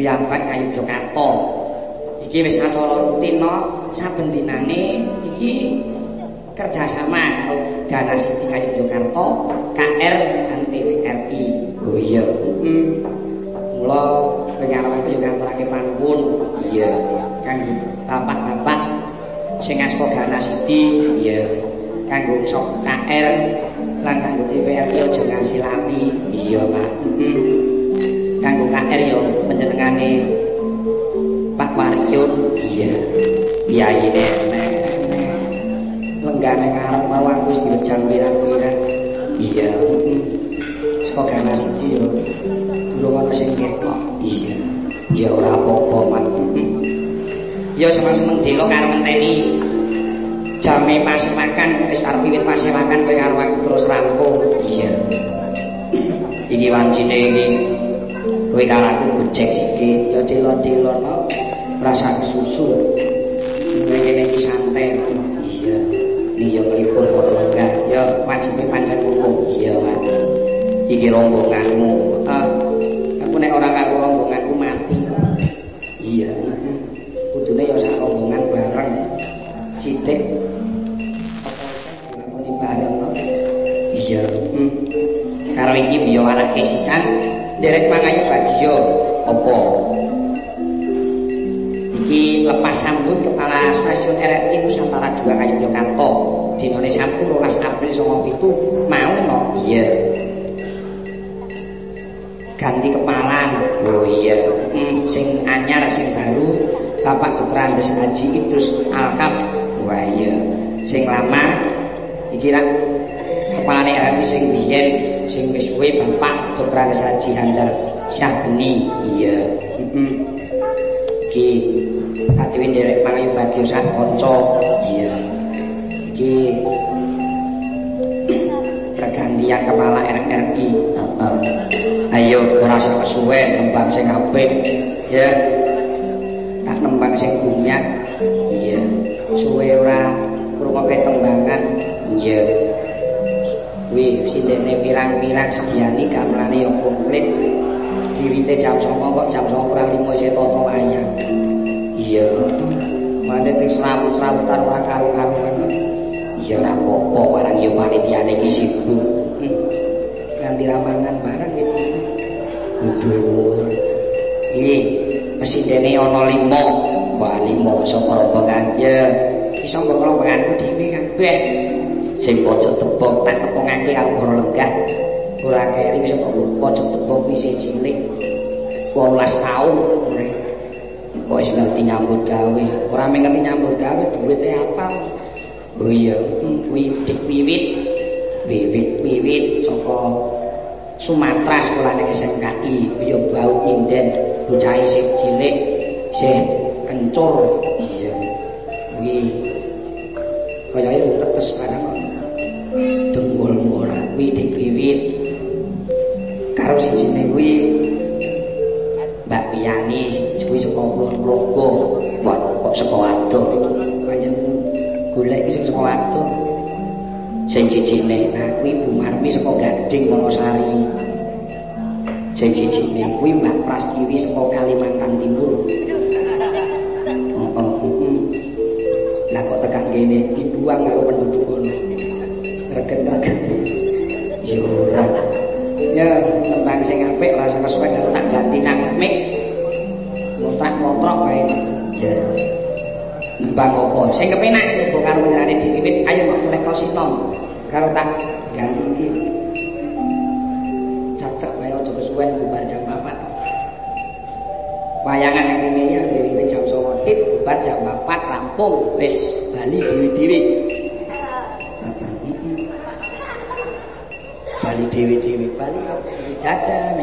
inggil diambat kayu Jakarta. Iki wis acara rutin saben ya seneng-seneng delo karo ngenteni. Jame pas makan wis arep wiwit pas makan kowe karo aku terus rampung. Iya. Iki wancine iki. Kowe karo aku gojek iki. Ya delo-delo no rasa susu. Ngene iki santai. Iya. Iya nglipur ora enggak ya wajib pancen ngono iya Pak. Iki rombonganmu anak kesisan derek mangayu bagio apa? Iki lepas sambut kepala stasiun RRI Nusantara 2 Kayu Jakarta di Indonesia 12 April 97 mau no? Iya. Ganti kepala oh iya. Hmm, sing anyar sing baru Bapak Dr. Andes Haji Idrus Alkaf. Wah iya. Sing lama iki lah kepala RRI sing biyen sing wis suwe Bapak Dr. Andes Haji Handar Syahbeni iya heeh iki Kadiwi derek pangayu bagyo sak kanca. Iya. Iki pergantian kepala RRI. Ayo ora usah kesuwen nembang sing apik. Ya. Tak nembang sing gumyak. Iya. Suwe ora ngrungokke tembangan. Iya. Wi sindene pirang-pirang sediani gamelane yo komplit. Wiwite jam 09.00 kok jam 09.00 kurang 5 isih toto wayang. iya. Mate terus serawut-serawutan ora karo-karuan iya ora apa-apa warang yo panitiane iki sibuk nganti ramangan bareng iki kudu iki mesidene ana 5 wah 5 saka rombongan ya iki saka rombonganku dhewe kabeh sing pojok tebok tak tepungake karo para lenggah ora keri saka pojok tebok iki cilik. 18 taun kok wis ngerti nyambut gawe? Ora mung ngerti nyambut gawe duwite apa? Oh iya kuwi dik wiwit. Wiwit wiwit saka Sumatera sekolah ning SMKI ya bau nyinden bocah sing cilik sing kencur waduh. Sing cicine, nah kuwi Bu Marmi saka Gading Wonosari. Sing cicine kuwi Mbak Prastiwi saka Kalimantan Timur. Oh, oh. Lah kok tekan kene dibuang karo penduduk kono. Regen-regen. Ya ora. Ya, tembang sing apik ora kesuwen karo tak ganti cangkemik. Motrak-motrok wae. Ya. Mbang apa? Sing kepenak panjenengane diwiwit ayo kok mulai kosino. karo tak ganti iki. Cocok wae aja kesuwen bubar jam 4 wayangan yang ini ya jam 9 tit bubar jam 4 rampung. Wis bali dewi-dewi bali dewi-dewi bali dadah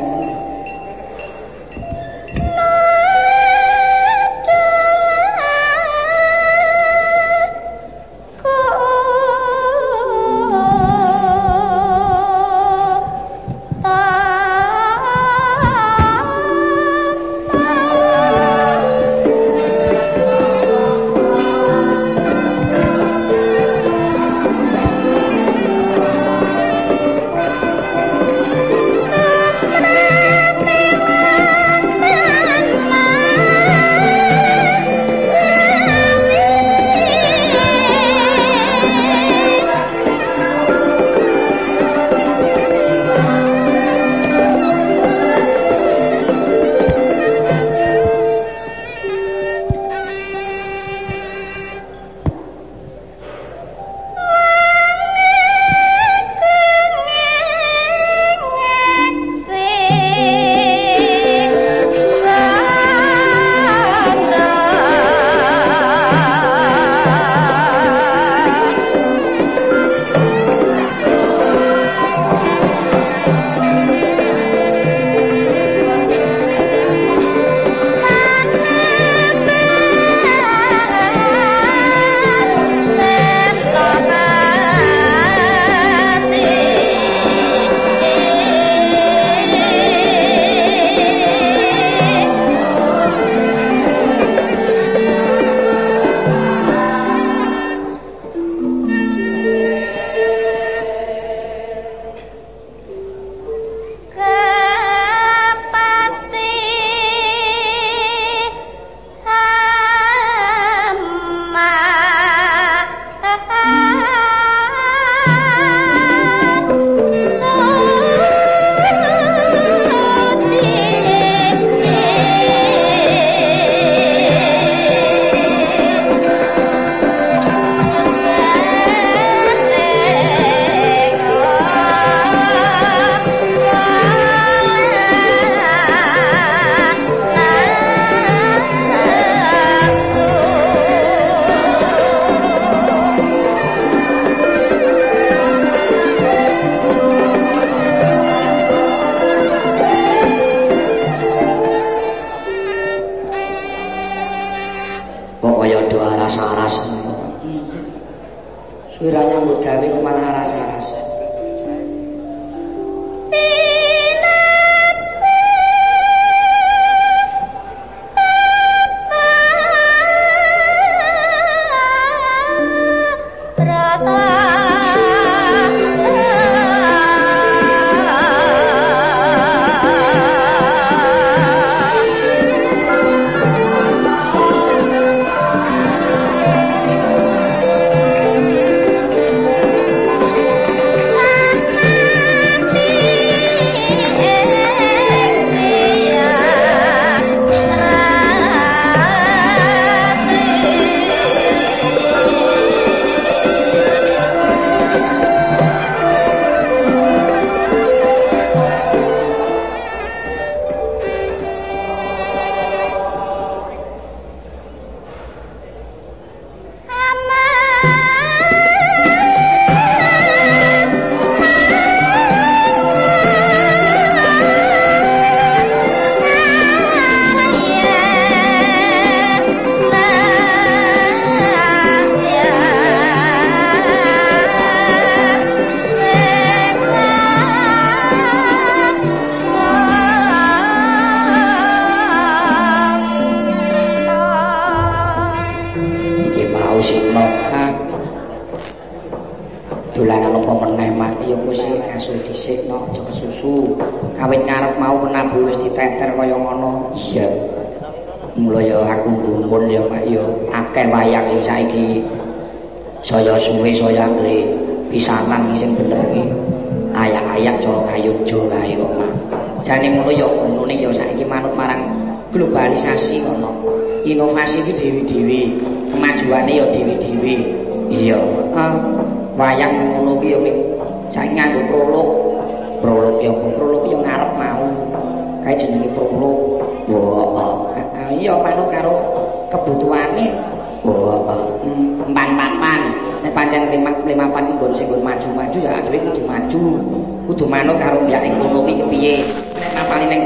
piye nek mapane ning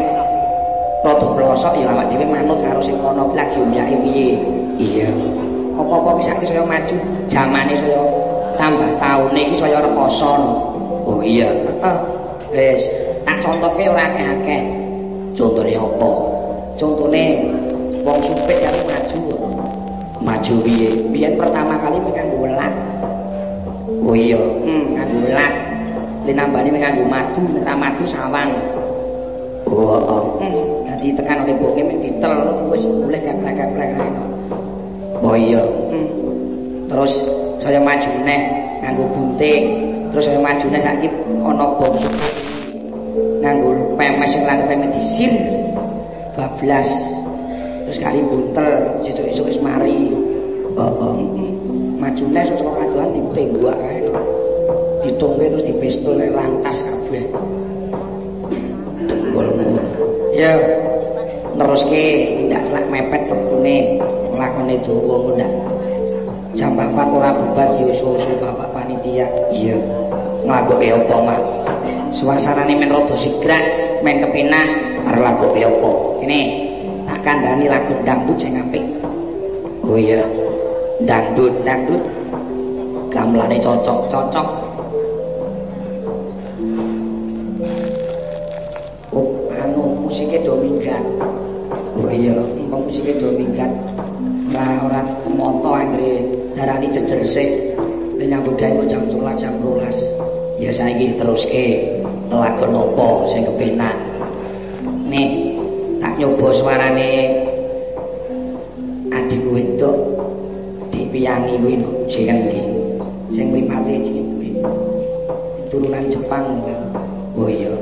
rada ya awak dhewe manut karo sing kono lagi mbiyake piye? Iya. Apa-apa bisa iki saya maju zamane saya tambah taune iki saya rekoso oh iya. Heeh wis tak contohke ora akeh-akeh. Contone apa? Contone wong supik kan maju. Maju piye? Biyen pertama kali nganggo welat. Oh iya. Hmm nganggo welat linambani nganggo madu nek madu sawang oh, oh. Hmm. dadi tekan oleh boke mung ditel wis mulih keplek-keplek Oh iya. Hmm. Terus saya maju neh nganggo gunting. Terus saya maju neh saiki ana bom nganggo pemes sing lan pemes disin bablas. Terus kali buntel sesuk-esuk wis mari. Oh, oh. Maju neh terus kok kadoan ditembak kae. Ditungke terus dipistol rantas kabeh. Tunggul. Ya. Teruske tindak selak mepet pekune. lakone dawa ndak jam 4 ora bubar diusul-usul bapak panitia iya nglagoke apa mak suasanane men rada sigrak men kepenak arep lagoke apa kene tak kandhani lagu dangdut sing apik oh iya dangdut dangdut gamelane cocok-cocok oh saiki teruske lakon apa sing kepenak. Nih tak nyoba suarane adikku wedok dipiyangi kuwi sing endi sing mripate iki turunan Jepang. Oh iya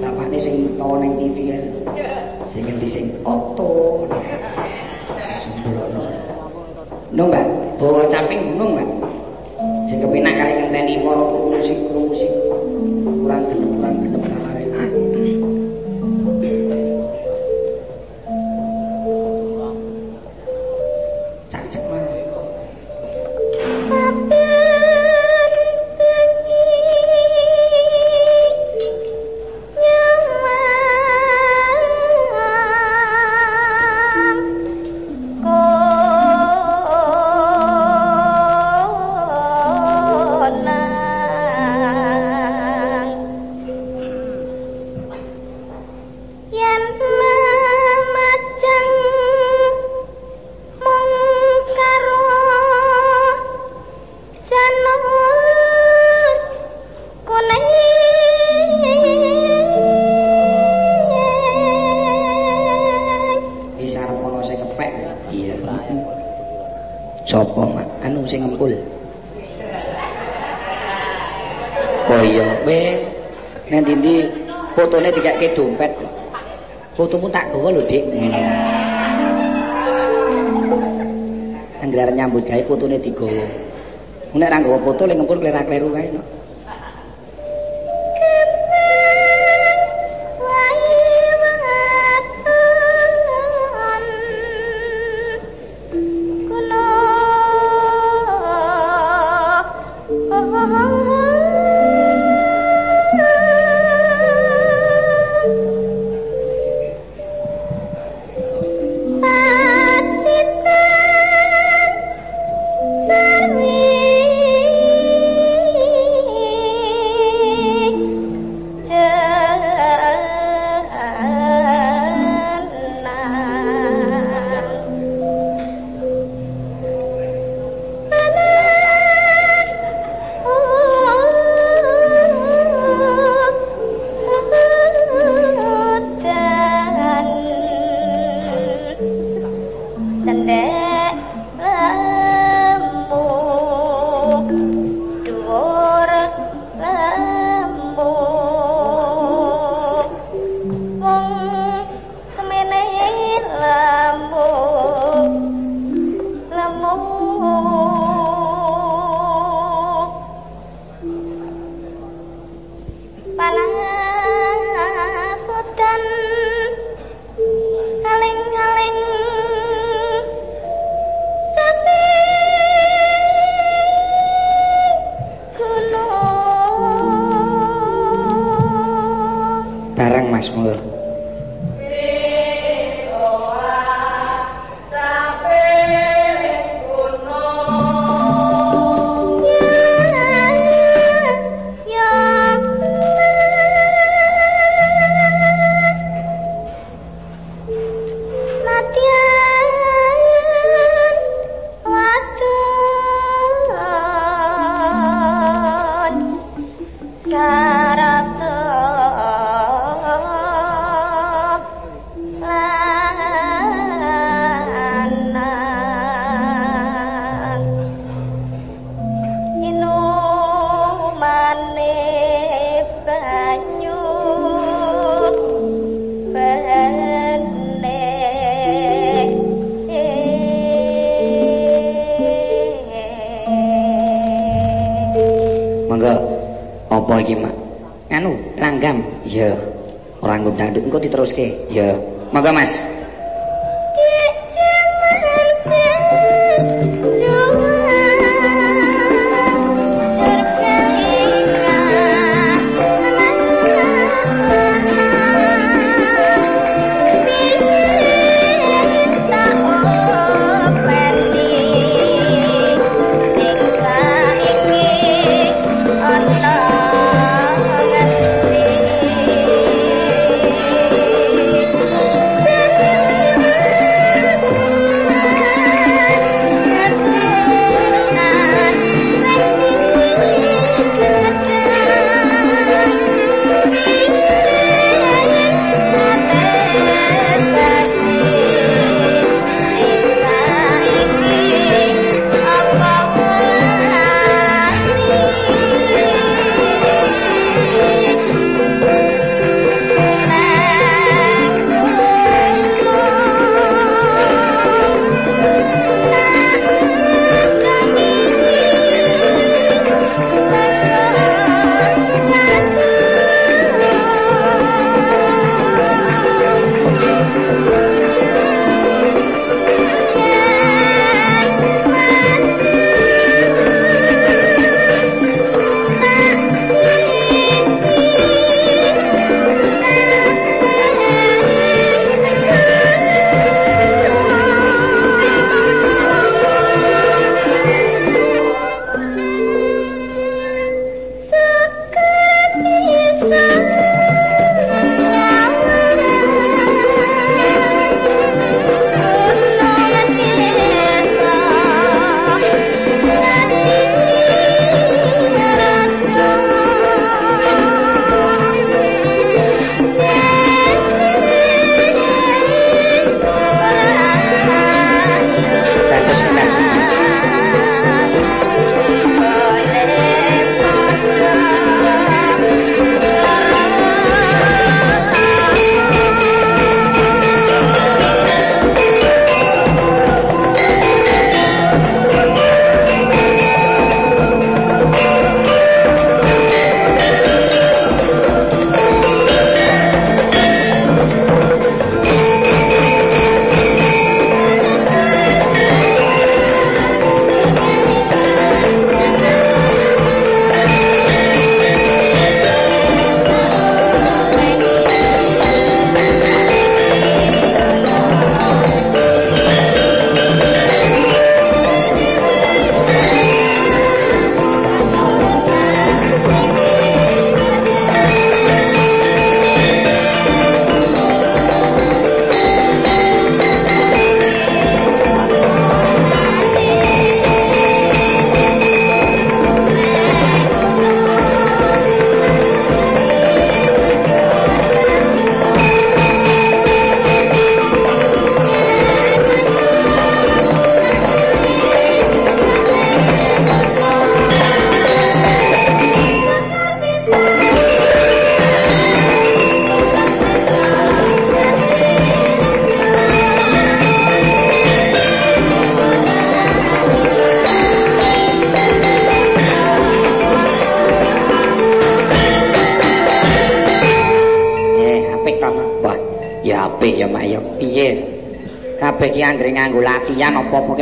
bapakne sing tau ning TV kan sing endi sing oto. Gunung, Mbak. Bawa camping gunung, Mbak.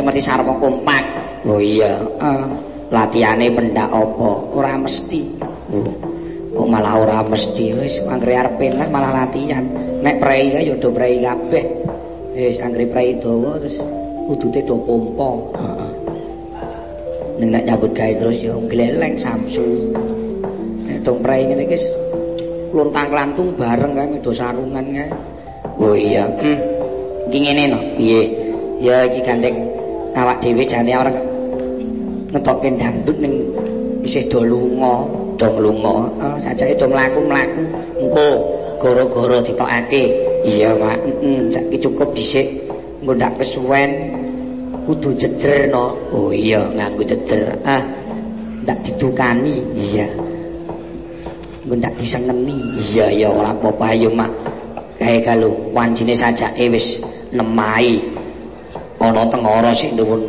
Mesti sarwa kompak. Oh iya, uh, latihane pendak apa? Ora mesti. Oh. kok malah ora mesti? Wis anggere arep pentas malah latihan. Nek prei ya do prei kabeh. Wis anggere prei dawa terus udute do pompa. Heeh. Ning nek nyambut gawe terus ya gleleng samsu. Nek dong prei ngene iki luntang lantung bareng kae medo sarungan kae. Oh iya. Hmm. iki ngene no? Piye? Ya iki gandeng awak dhewe jane ora ngetokke dangdut ning isih do lunga do lunga oh, sajake do mlaku-mlaku. Engko gara-gara ditokake. Iya mak heeh saiki cukup dhisik. Engko ndak kesuwen kudu jejer no oh iya nganggo jejer. Ah ndak didukani iya. Engko ndak disengeni iya ya ora apa-apa. Ayo mak. Kae kalau wancine sajake wis nemai tengara sik nuwun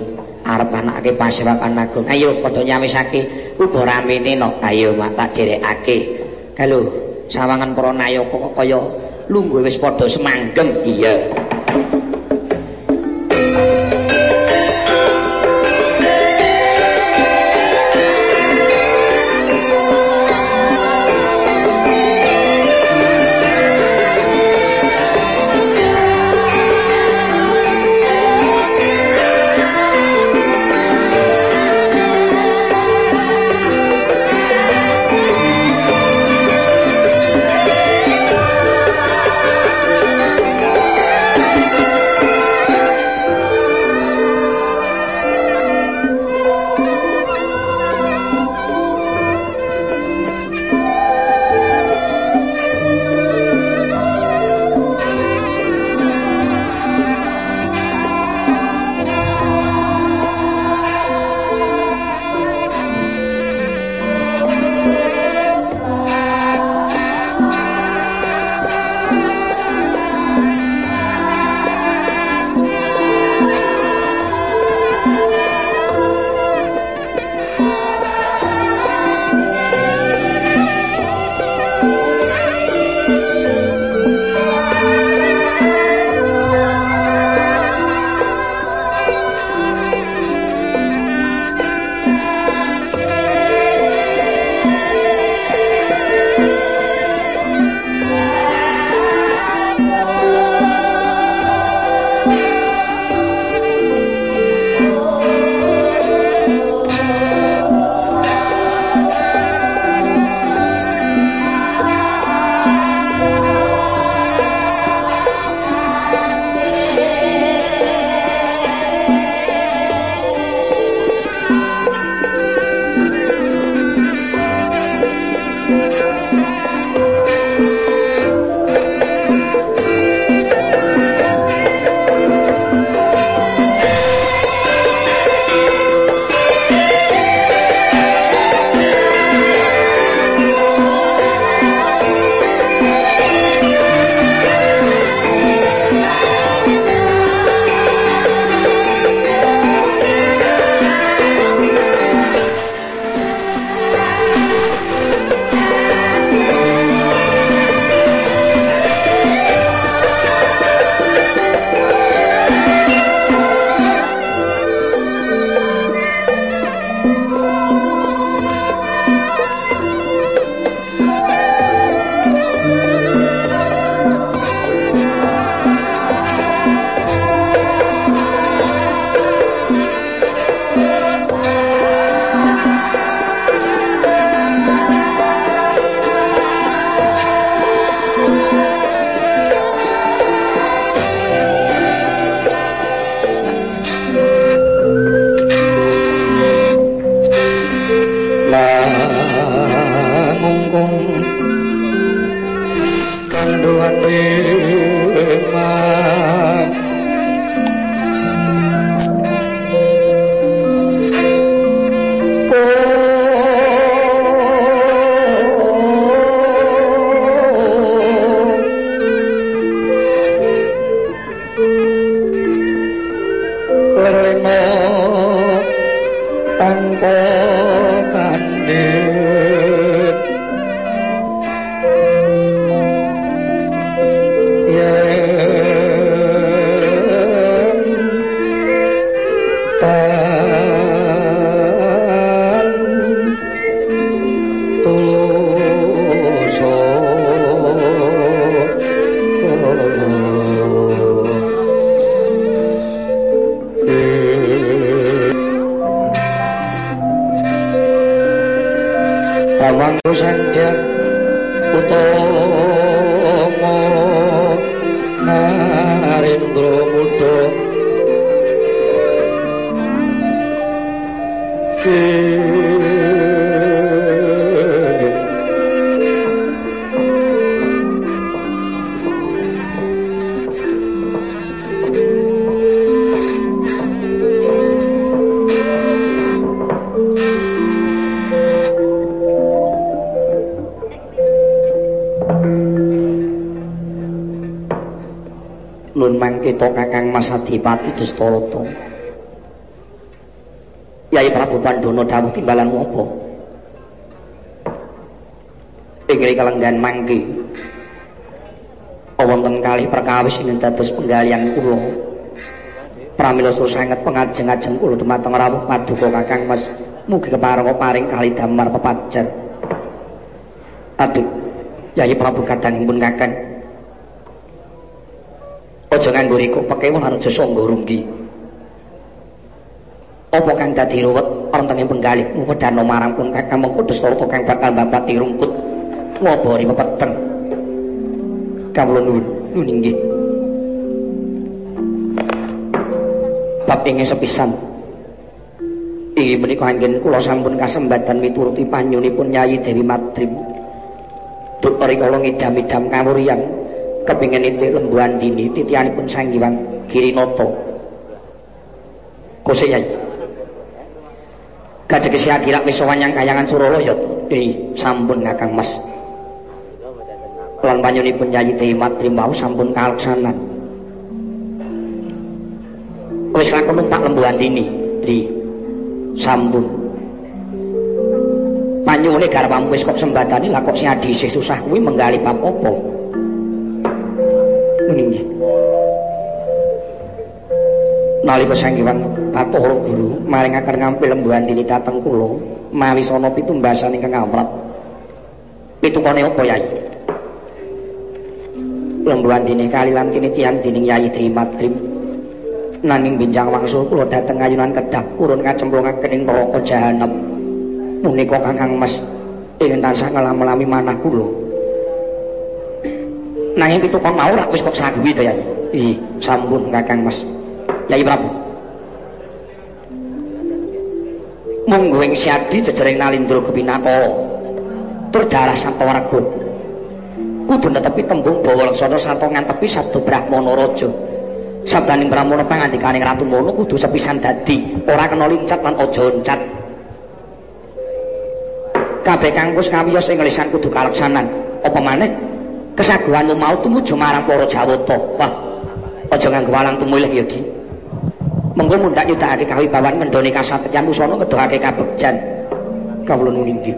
arep anake pasewakan agung ayo padha nyawisake uga ramene no ayo mak tak derekake. Kalau sawangan para nayaka kaya lungguh wis padha semanggem. Iya Mas Adipati Destoroto. Yai Prabu Pandono dawuh timbalanmu apa? Ingri kalenggan mangke. Wonten kali perkawis ingin dados penggalian kula. Pramila sanget pengajeng-ajeng kula dumateng rawuh paduka kakang Mas. Mugi keparenga paring kali damar pepajar. Adik, Yai Prabu kadangipun kakang. Aja nganggo riku pekewon arja sangga runggi apa kang dadi ruwet wonten penggalih mupedana marang pun kakang mengko destara kang bakal babat rungkut ngobori pepeteng. Kawula nuwun nuwun inggih. Bab ingin sepisan. Iki menika anggen kula sampun kasembatan mituruti panyunipun Nyai Dewi Madrim. Duk rikala ngidam-idam kawuriyan kepingin itu lembuan dini titianipun sanggiwang kiri noto. Yai gajah kesi adirak misowan yang kayangan suroloyo di sampun ngakang mas. Lan panyunipun yai tehimat mau sampun kalaksanan wis lakon numpak lembuan dini di sampun. Panyune garwamu wis kok sembadani lah kok si adi susah kuwi menggali bab Nalika sanggiwan Para Guru maringaken ngampil lembuhan dini dateng kula mawi sono pitumbasan ingkang awrat. Pitungane apa Yai? Lembuhan dini kalilan kini tiang dining Yai Trimatrim. Nanging binjang wangsul kula dateng ayunan kedah kurun ngacemplungaken ing neraka jahanam. Menika Kakang Mas ingin tansah ngelam-elami manah kula. nanging pitukon mau rak wis kok sagwi to ya. Ih, sampun Kakang Mas. Yai Prabu. Monggo ing siadi jejering nalindra kepinakala. Tur dalah Sapawarga. Kudu netepi tembung bawa laksana sarta ngantepi sabda Brahmana Raja. Sabdaning Brahmana pangandikaning Ratu Mono kudu sepisan dadi, ora kena lincat lan aja oncat. Kabeh kang wis kawiyos ing lisan kudu kalaksanan. Apa maneh kesaguhanmu mau tumuju marang para Jawata. Wah, aja nganggo walang tumulih ya, Di. Mengko mundak nyudakake kawibawan ngendhone kasatriyan usana ngedohake kabegjan. Kawula nuwun inggih.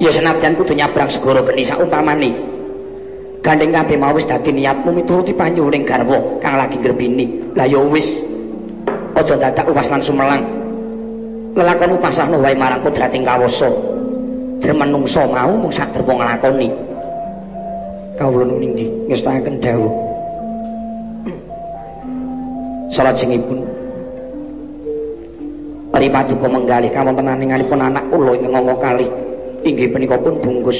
Ya senadyan kudu nyabrang segara geni saumpamane. Gandeng kabeh mau wis dadi niatmu mituruti panyuwuning garwa kang lagi ngrebini. Lah ya wis. Aja dadak uwas lan sumelang. Lelakonmu pasrahno wae marang kodrating kawasa. Jer menungso mau mung sak dermo nglakoni. kawula niki ngestaken dawuh salajengipun Ari paduka menggalih kawontenaninganipun anak kula ing nganggo kali. Inggih punika pun bungkus.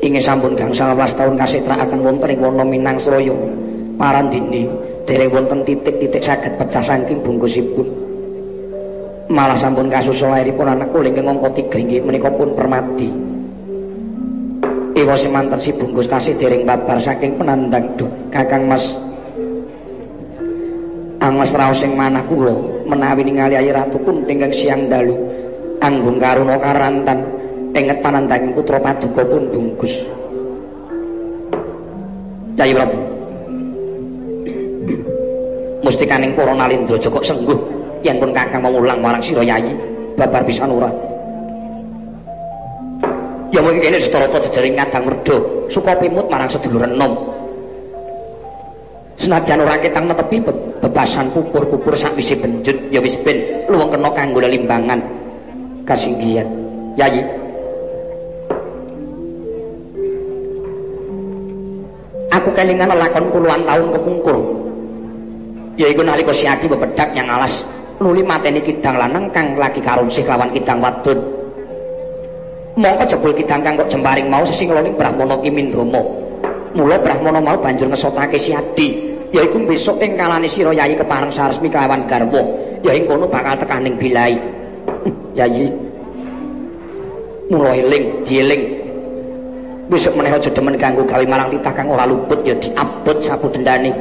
Ingin sampun gangsal belas tahun kasitrakaken wonten ing wana Minangsraya. Marandini dereng wonten titik-titik saged pecah saking bungkusipun. Malah sampun kasusul lairipun anak kula ing ngangka tiga inggih menika pun permati Iwa semanten si bungkus tasih dereng babar saking penandang duh kakang mas Angles raos sing manah kula menawi ningali ayi ratu kunting siang dalu anggung karuna karantan inget panandanging putra paduka pun bungkus. Cai Prabu Mustikaning para nalindra joko sengguh yen pun kakang mengulang marang sira yayi babar pisan ora ya mungkin kene setarata jejaring ngadang merdo suka pimut marang sedulur enom senajan ora ketang netepi bebasan pupur-pupur sak wis benjut ya wis ben luwung kena kanggo limbangan kasinggihan yayi aku kelingan lakon puluhan tahun kepungkur. Yaiku nalika siati bebedak yang alas nuli mateni kidang lanang kang lagi karunsih lawan kidang wadon. Mongko jebul kidang kang kok jemparing mau sesingloning brahmana ki mindama mula brahmana mau banjur ngesotake si adi yaiku besok ing kalane sira yayi kepareng saresmi kelawan garwa. Ya ing kono bakal tekaning bilai. Yayi mula eling dieling. Besok meneh aja demen kanggo gawe marang titah kang ora luput ya diabot sapu dendane.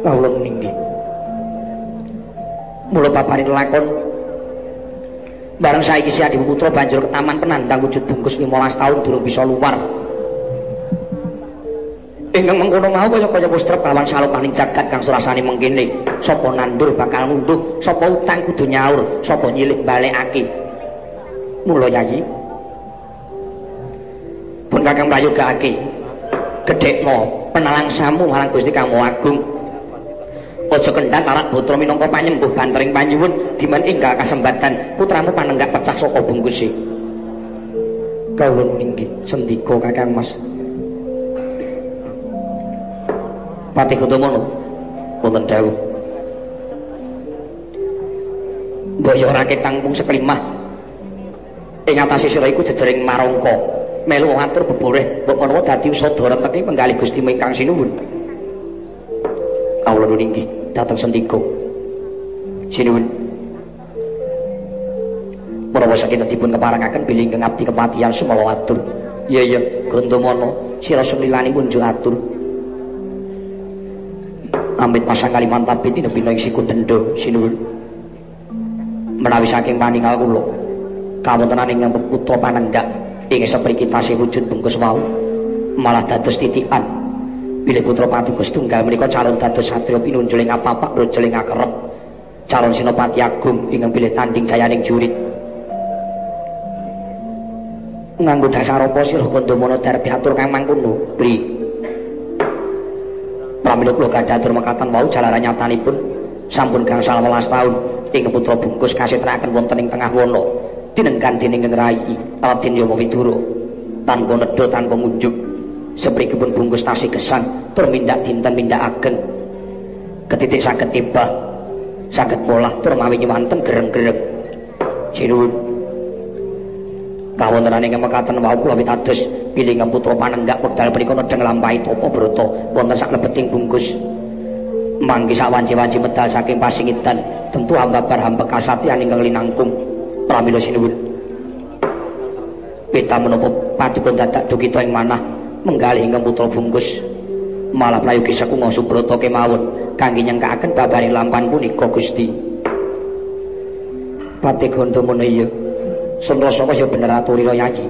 Kawula ninggi mula papane lakon bareng saiki si Adi Putra banjur ke taman penandang wujud bungkus 15 tahun durung bisa luar ingkang mengkono mau kaya kaya wis trep lawan salokaning jagat kang surasane mengkene sapa nandur bakal ngunduh? Sapa utang kudu nyaur? Sapa nyilik balekake mula yayi pun kakang prayogake gedhekno penalang samu marang Gusti Kang Agung. Aja kendhat arak putra minangka panyembuh bantering panyuwun dimen enggal kasembatan putramu panenggak pecah saka bungkuse kawula ninggi sendika kakang Mas Patih Kutumono wonten dawuh. Mbok yo ora ketangkung seklimah ing atase sira iku jejering marangka. Melu ngatur beboreh mbok menawa dadi usadara teki penggalih Gusti ingkang sinuwun kawula ninggi dateng sendika. Sinuwun menawa saking dipun keparengaken bilih ingkang abdi kepatihan sumala atur iya iya. Gandamana sira sumilani munjuk atur amit pasang kali mantap itu pindah ing siku dendo sinuwun menawi saking paningal kula kawontenan ing putra panenggak. Ing sepriki tasih wujud bungkus wau. Malah dados titikan. Bilih putra patugas tunggal menika calon dados satriya pinunjuling apa-apa rojuling akerep. Calon sinopati agung ingkang bilih tanding jayaning jurit. Nganggo dasar apa sira kandha darbi atur kang mangkono pri pramila kula gadah atur mekatan wau jalaran nyatanipun sampun gangsal 18 taun ing putra bungkus kasitraken wonten ing tengah wana dinengkan dening Rai Raden Yama Widura. Tanpa nedha tanpa ngunjuk sepripun bungkus tasih gesan tur mindak dinten ageng ketitik saged tiba saged polah tur mawi nyuwanten gereng-gereng. Sinuwun kawontenan ing mekaten wau kula pitados piling putra panenggak wekdal punika nedheng lampahi tapa brata wonten sak lebeting bungkus. Mangki sawanci-wanci medal saking pasingitan. Tentu ambabar hamba kasatyan ingkang linangkung. Pramila sinuwun. Pita menapa padukun dadak dukita ing manah menggalih ingkang putra bungkus. Malah prayogi sakunga subrata kemawon kangge nyengkakaken babaring lampan punika Gusti. Pati Gondomana iya Sunrasaka ya bener aturira yayi.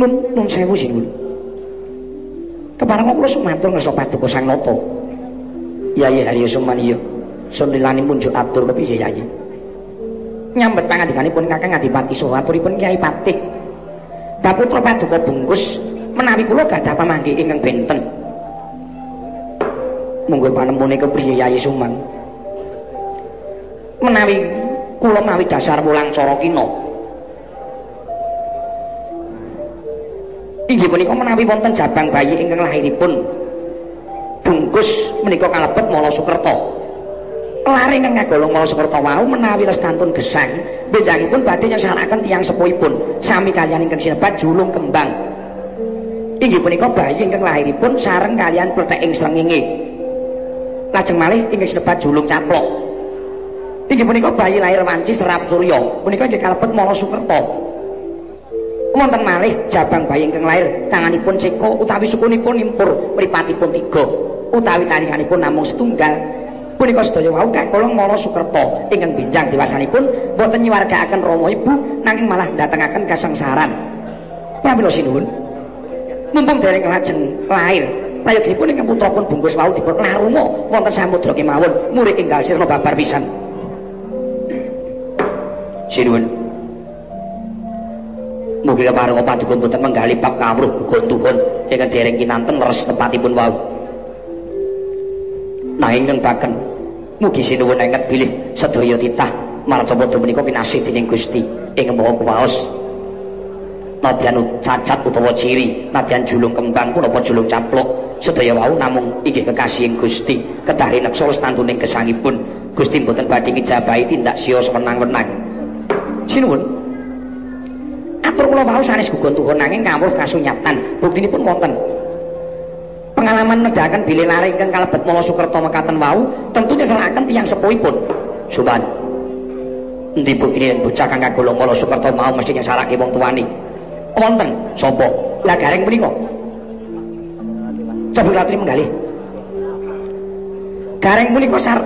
Nun nun sewu sinun. Keparang kula sumatur ngersa paduka Sang Nata. Yayi Harya Sumaniya. Sunilani munjuk atur kepiye yayi. Nyambet pangandikanipun Kakang Adipati Soho aturipun Kyai Patih. Baputra paduka bungkus menawi kula gadah pamanggi ingkang benten. Monggo panemune kepriye Yayi Suman. Menawi kula mawi dasar mulang cara kina. Inggih punika menawi wonten jabang bayi ingkang lahiripun bungkus menika kalebet Mala Sukerta lare ingkang ngagolong Mala Sukerta wau menawi lestantun gesang benjangipun badhe nyesaraken tiyang sepuhipun sami kaliyan ingkang sinebat julung kembang. Inggih punika bayi ingkang lahiripun sareng kalian pletek ing srengenge. Lajeng malih ingkang sinebat julung caplok Inggih punika bayi lahir wanci serap surya. Punika inggih kalebet Mala Sukerta. Wonten malih jabang bayi ingkang lahir tanganipun Ceko utawi sukunipun impur mripatipun tiga utawi tarikanipun namung setunggal. Punika sedaya wau kakolong Mala Sukerta ingkang binjang dewasanipun boten nyiwargakaken Rama Ibu nanging malah ndatengaken kasangsaran. Pramila sinuwun. Mumpung dereng lajeng lahir Prayogipun ingkang putra pun bungkus wau dipun naruma wonten samudra kemawon murid inggal sirna babar pisan. Sinuwun mugi kepareng paduka mboten menggali bab kawruh gegontuhun ingkang dereng kinanten leres tepatipun wau. Nah ingkang baken mugi sinuwun enget bilih sedaya titah. Marca padha menika pinasih dening Gusti. Ing maha kuwaos nadyan cacat utawa ciri. Nadyan julung kembang punapa julung caplok. Sedaya wau namung inggih kekasihing Gusti. Kedah rineksa westantuning gesangipun. Gusti mboten badhe ngijabahi tindak sios wenang-wenang sinuwun. Atur kula wau sanes gugun tuhun nanging kawruh kasunyatan buktinipun wonten. Pengalaman nedahaken bilih lare ingkang kalebet Mala Sukerta mekaten wau tentu nyeselaken tiyang sepuhipun. Suban endi buktine bocah kang kagolong Mala Sukerta mau mesti nyesarake wong tuani wonten. Sapa lah gareng punika Coba ratri menggali. Gareng punika sar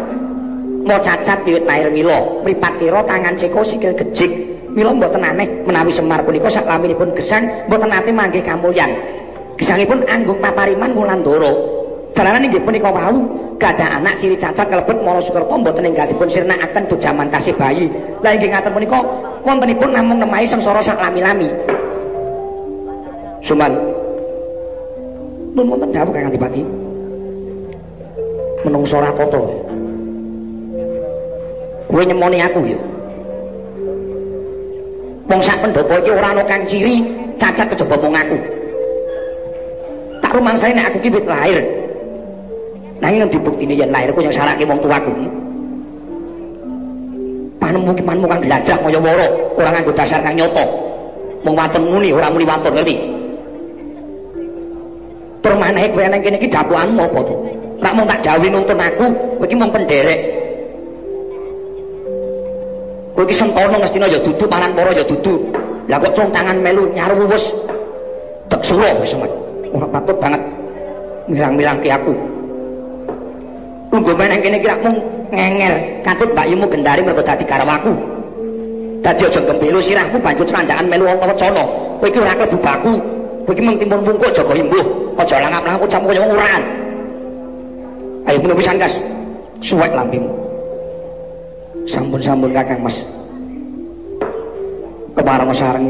mau cacat wiwit lahir mila, mripat kira tangan ceko sikil gejik. Mila mboten aneh menawi Semar punika saklaminipun gesang mboten nate manggih kamulyan. Gesangipun anggung papariman Wulandara. Jalaran inggih punika wau gadah anak ciri cacat kalebet Mala Sukerta mboten enggalipun sirnakaken jaman kasih bayi. Lah inggih ngaten punika wontenipun namung nemahi sengsara saklami-lami. Suman nun wonten dawuh Kang Adipati menungso tata kowe nyemoni aku ya. Wong sak pendopo iki ora ana kang ciri cacat kejaba mung aku. Tak rumangsane nek aku ki lahir. Nanging ngendi buktine yen lahirku yang sarake wong tuaku. Panemu ki panemu kang gladah kaya wara ora nganggo dasar kang nyoto. Mung waton muni ora muni waton ngerti? Tur maneh kowe nang kene iki dapuanmu apa to? Nek mung tak gawe nuntun aku, kowe iki mung penderek. Kowe iki sentono mestina ya dudu parang para ya dudu. Lah kok cung tangan melu nyaru wis tek sulo wis semet. Ora patut banget milang-milang ke aku. Tunggu meneng kene iki mung ngenger, katut mbakyumu gendari mergo dadi garwaku. Dadi aja gembelo sirahmu banjur candangan melu wong wecana. Kowe iki ora klebu baku. Kowe iki mung timbun wungkuk jaga imbuh. aja langap-langap campur kaya urakan ayo puno pisan gas suwek lampimu sampun-sampun kakang mas kemarang sareng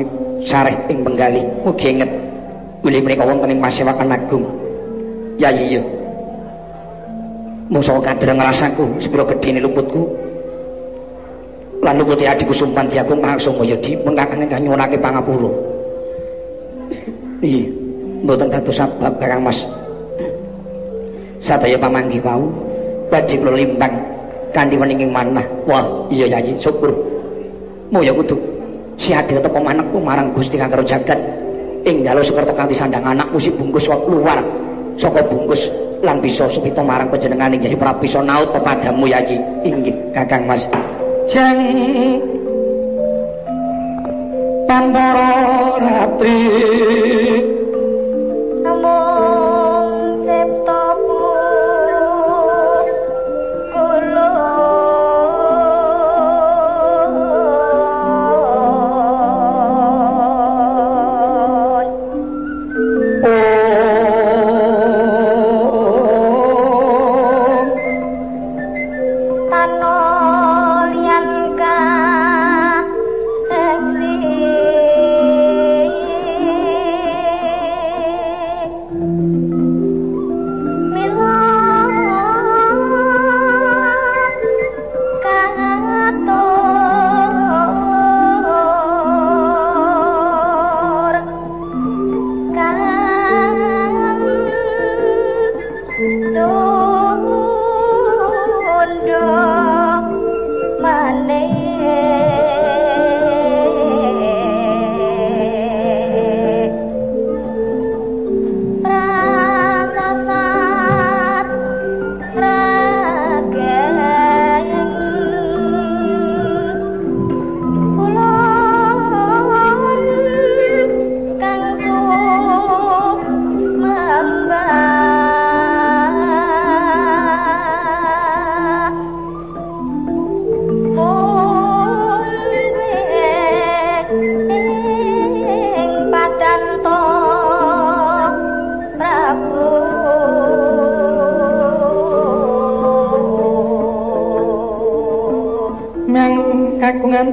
sareh ing penggali mugi inget Uli menika wonten ing Pasewakan Agung. Ya iya. Musa kadang ngrasaku sepiro gedene luputku. Lan luputi adikku sumpan diagung langsung kaya di mengkakane nyuwunake pangapura. Iya. mboten dados sebab Kakang Mas. Sadaya pamanggi wau badhe kula limbang kanthi weninging manah. Wah, iya Yayi, syukur. Moya kudu siade tepo manekku marang Gusti Kang karo jagat. Ing dalu sekerta kanthi sandang anakku si bungkus luar saka bungkus lan bisa supita marang panjenengan ing Yayi Prabisa naut pepadamu Yayi. Inggih, Kakang Mas. Jeng Pandoro Ratri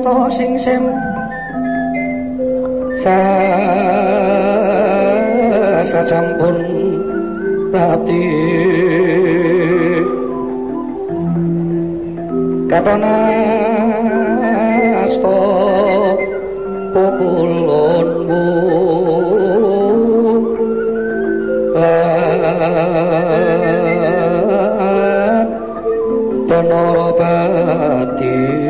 to sing sem. Sa sa campun pati katona asta pukulon ah, bu Pati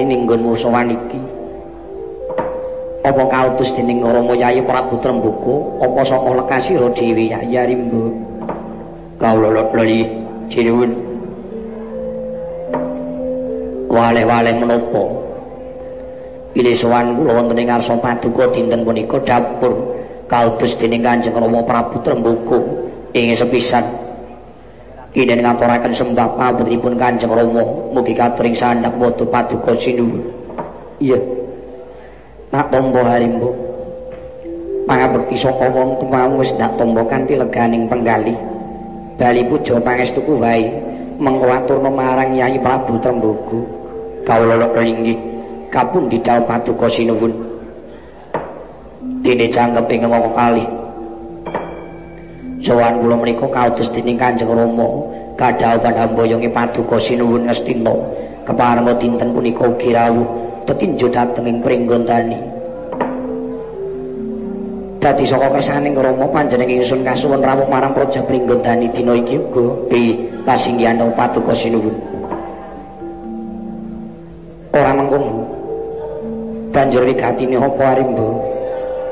wigati ning nggonmu sowan iki. Apa kautus dening Rama Yayi Prabu Trembuku? Apa saka lekasira dhewe ya rimbo kawula lali cinuwun wale-wale menapa? Pilih sowan kula wonten ing ngarsa paduka dinten punika dapur kautus dening Kanjeng Rama Prabu Trembuku. Ing sepisan kene ngaturaken sembah pamripun Kanjeng Rama. Mugi katring sandhap watu paduka sinuwun iya. Nak tombo harimbo pangabekti saka wong tuwa wis ndak tombo kanthi leganing penggali bali puja pangestuku wae. Mengko aturna marang Yai Prabu Trembuku kawula inggih kapun didhawuh paduka sinuwun. Dene cangkepe ngomong kali sowan kula menika kautus dening Kanjeng Rama. Kadhau pada mboyonge paduka sinuwun ngestina keparenga dinten punika ugi rawuh. Tetinju dhateng ing pringgondani. Dadi saka kersaning Rama panjenengan ingsun kasuwun rawuh marang praja pringgondani dina iki uga pi kasinggihan paduka sinuwun. Ora mengkono. Banjur wigatine apa arimbo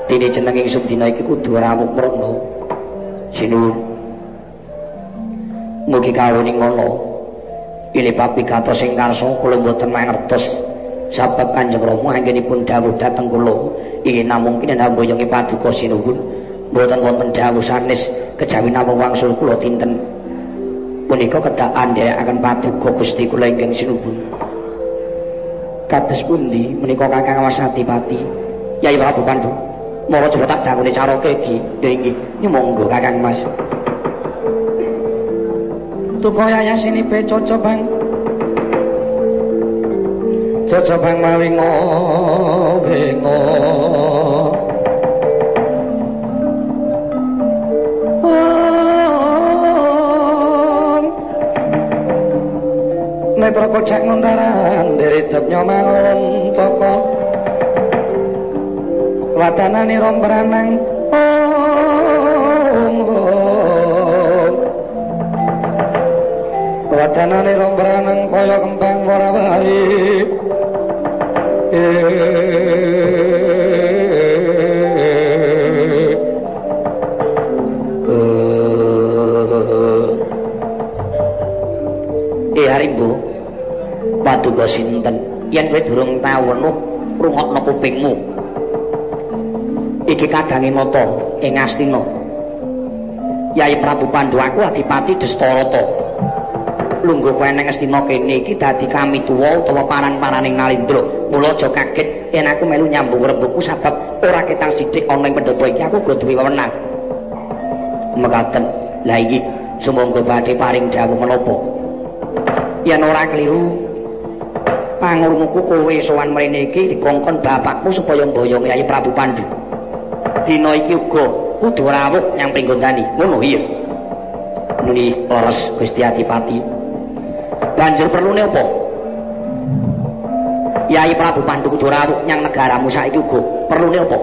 dene jeneng ingsun dina iki kudu rawuh mrana sinuwun mugi kawuning ngono. Pilih papi kata sing karsa kula mboten mangertos sabab kanjeng rama anggenipun dawuh dhateng kula. Iki namung kene namboyongi paduka sinuwun mboten wonten dawuh sanes kejawi namung wangsul kula dinten punika kedak andhekaken paduka Gusti kula ingkang sinuwun kados pundi menika kakang wasatipati Yai Prabu Pandu Mau coba tak dangune carake kegi dengi. Ini monggo kakang masuk. Tuko yaya sini be cocobang. Cocobang mawi ngobe Metro kocak ngontaran, deritep nyomang orang cokok. Toko. wadanane rombranang wadanane rombranang kaya kembang ora bali Eh paduka sinten? Yen kowe durung tau wenuh rungokno kupingmu iki kadange mata ing Astina Yai Prabu Pandhu aku adipati Destarata lungguh kowe ning Astina kene iki dadi kami tuwa utawa paran-paraning Nalindra. Mula aja kaget yen aku melu nyambung rembugku sebab ora ketang sithik ana ing pendopo iki aku go duwe wewenang. Mekaten. Lah iki sumangga badhe paring dawuh menapa? Yen ora keliru pangurmuku kowe sowan mrene iki dikongkon bapakku supaya mboyong Kyai Prabu Pandhu. Dina iki uga kudu rawuh nyang pringgondani. Ngono iya. Nuli leres Gusti Adipati. banjur perlune apa Yai Prabu Pandhu kudu rawuh nyang negaramu saiki uga perlune apa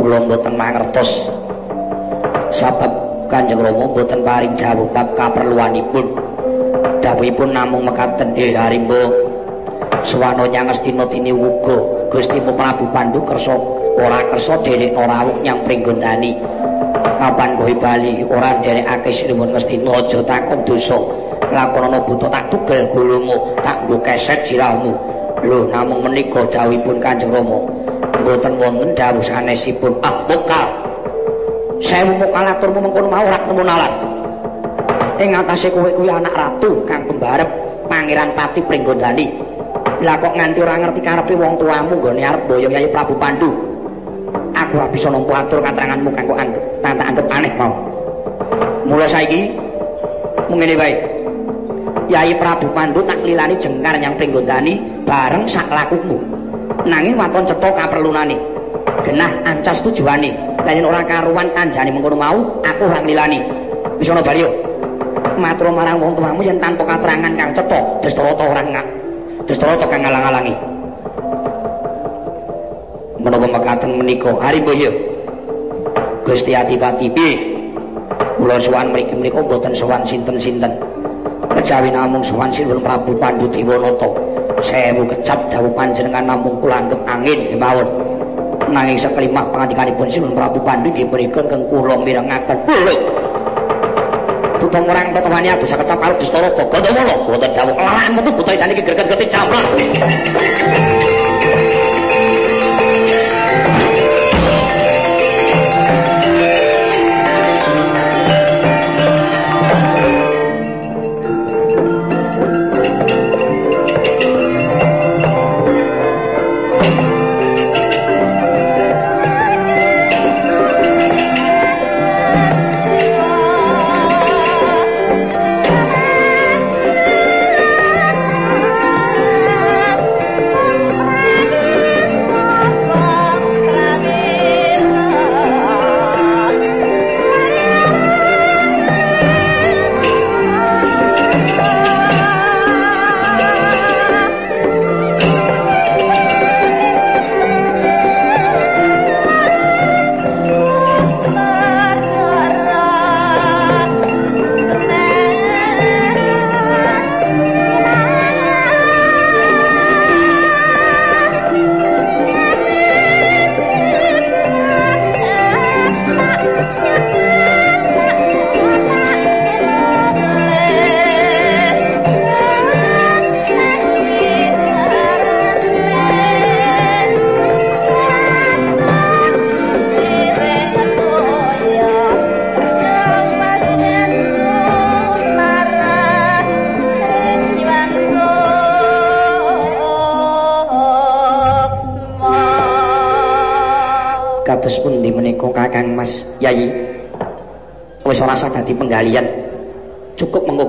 kula mboten mangertos sebab Kanjeng Rama mboten paring dawuh bab kaperluanipun dawuhipun namung mekaten eh harimbo suwana nyang Astina tini uga Gusti Prabu Pandhu kersa ora kersa dherekno rawuh nyang Pringgondani kapan kowe bali ora nderekake sinuwun Astina aja takon dosa. Lakonono buta tak tugel gulumu tak nggo keset sirahmu. Lho namung menika dawuhipun Kanjeng Rama. Mboten wonten dawuh sanesipun. Ah bokal sewu mokal aturmu mengkono mau ora ketemu nalar. Ing atase kowe kuwi anak ratu kang pembarep pangeran pati pringgondani. Lah kok nganti ora ngerti karepe wong tuamu nggone arep boyong Yai Prabu Pandu aku ora bisa nampa atur kateranganmu kang kok anggap aneh mau mulai saiki mengene baik Yai Prabu Pandu tak lilani jengkar yang pringgondani bareng sak lakumu. Nanging waton cetha kaperlunane. Genah ancas tujuane. Lah yen ora karuan kanjane mengkono mau, aku ora lilani. Wis ana bali Matur marang wong tuamu yen tanpa katerangan kang cetha, Destarata ora ngak. Destarata kang ngalang-alangi. dumateng menika. Haribo ya Gusti Adipati piye? Kula sowan mriki menika mboten sowan sinten-sinten. Kejawi namung sowan sinten Prabu Pandhu Diwanata sewu kecap dawuh panjenengan namung kula anggep angin. Mawon. Nanging sekelimah pangandikanipun sinten Prabu Pandhu nggih mriki kang kula mirengaken. Kula tutung orang tetuhani aduh saya kecap aruh di setoro kok gantung mulu kok tetap kelahan itu buta hitam ini gerget-gerget jamlah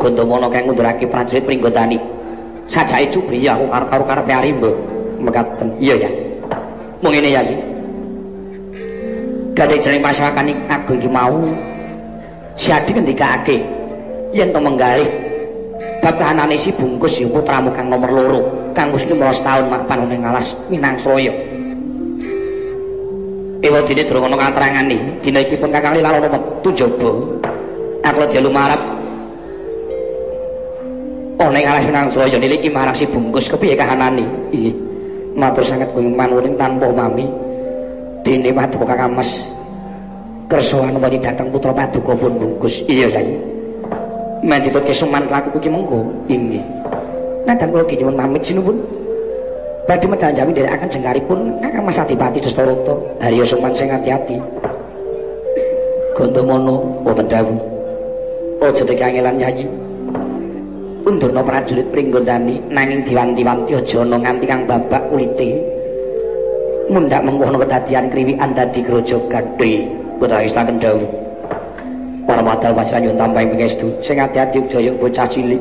Gondomana kang ngundurake prajurit pringgondani. Sajake cubri aku karo karepe Arimba. Mekaten. Iya ya. Mung ngene ya iki. Gadhe jeneng masyarakat iki agung iki mau siadi ngendikake yen to menggalih bab kahanane bungkus ya putramu kang nomor loro kang wis 15 taun mapan ning alas Minangsraya. Ewa dene durung ana katerangane. Dina iki pun kakang lali metu njaba. Aku lho lumarap ana ing alas Sunangsaya niliki marang si bungkus kepiye kahanane? Iki matur sanget kuwi manuring tanpa mami dene paduka Kakang Mas kersoan wani dateng putra paduka pun bungkus. Iya yai. Men ditutke suman laku ki mengko inggih. Nadang kula nyuwun pamit sinupun badhe medal jami dari akan jengkaripun Kakang Mas Adipati Dastarata Harya Suman sing ati-ati Gondomono wonten dawuh aja tekangelan nyanyi undurna prajurit pringgondani nanging diwanti-wanti aja ana nganti kang babak kulite mundak mengkono kedadian kriwikan dadi grojo gadhe. Putra istaken dawuh para wajah nyuwun tampahe pangestu sing ati-ati jaya bocah cilik.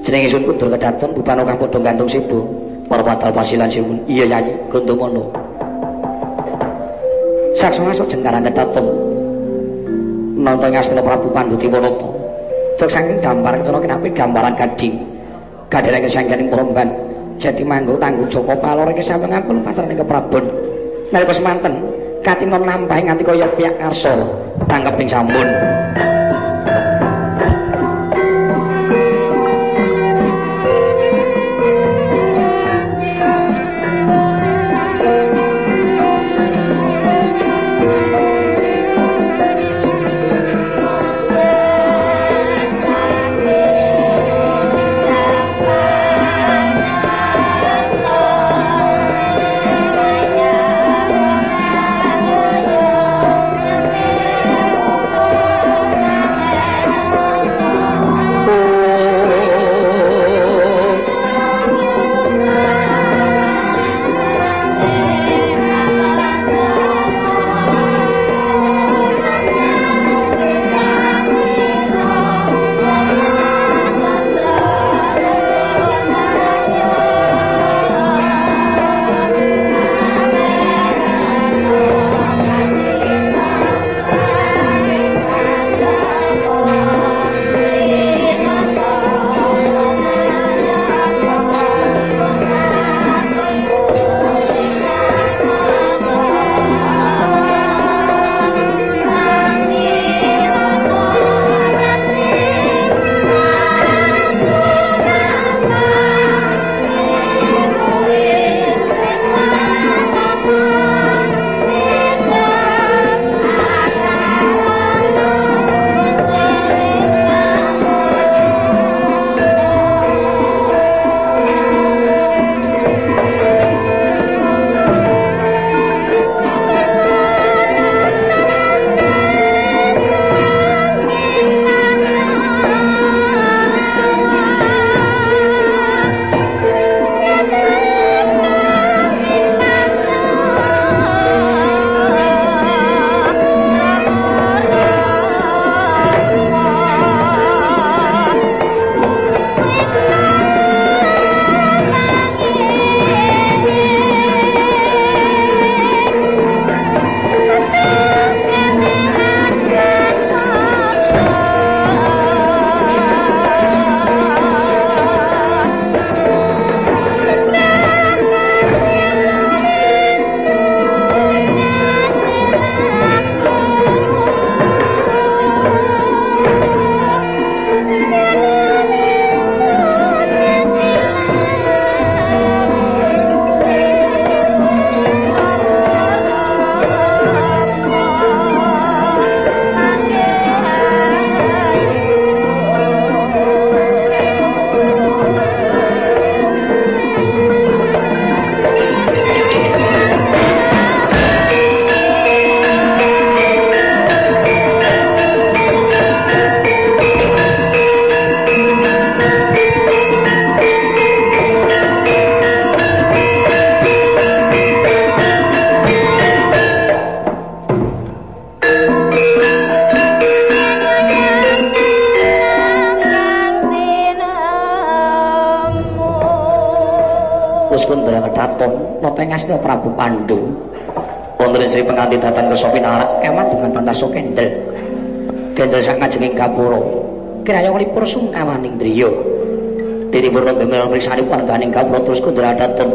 Jenenge sun kundur kedaton bupano kang padha gantung sibu para wadal pasilan siwun iya nyanyi gondomono saksa masuk jengkaran kedaton nonton Astina Prabu Pandu Tiwonoto. Terus saking gambar itu nanti gambaran gading. Gadir yang saya ingin perempuan. Jadi manggu tanggung Joko Palor yang saya mengampun patron yang keprabun. Nanti kau semantan. Kati mau nampahin nanti kau yak-yak ngarso. Tangkep yang sambun. Sungkawaning driya dene purna gemel mriksani warganing kawula terus kundradatun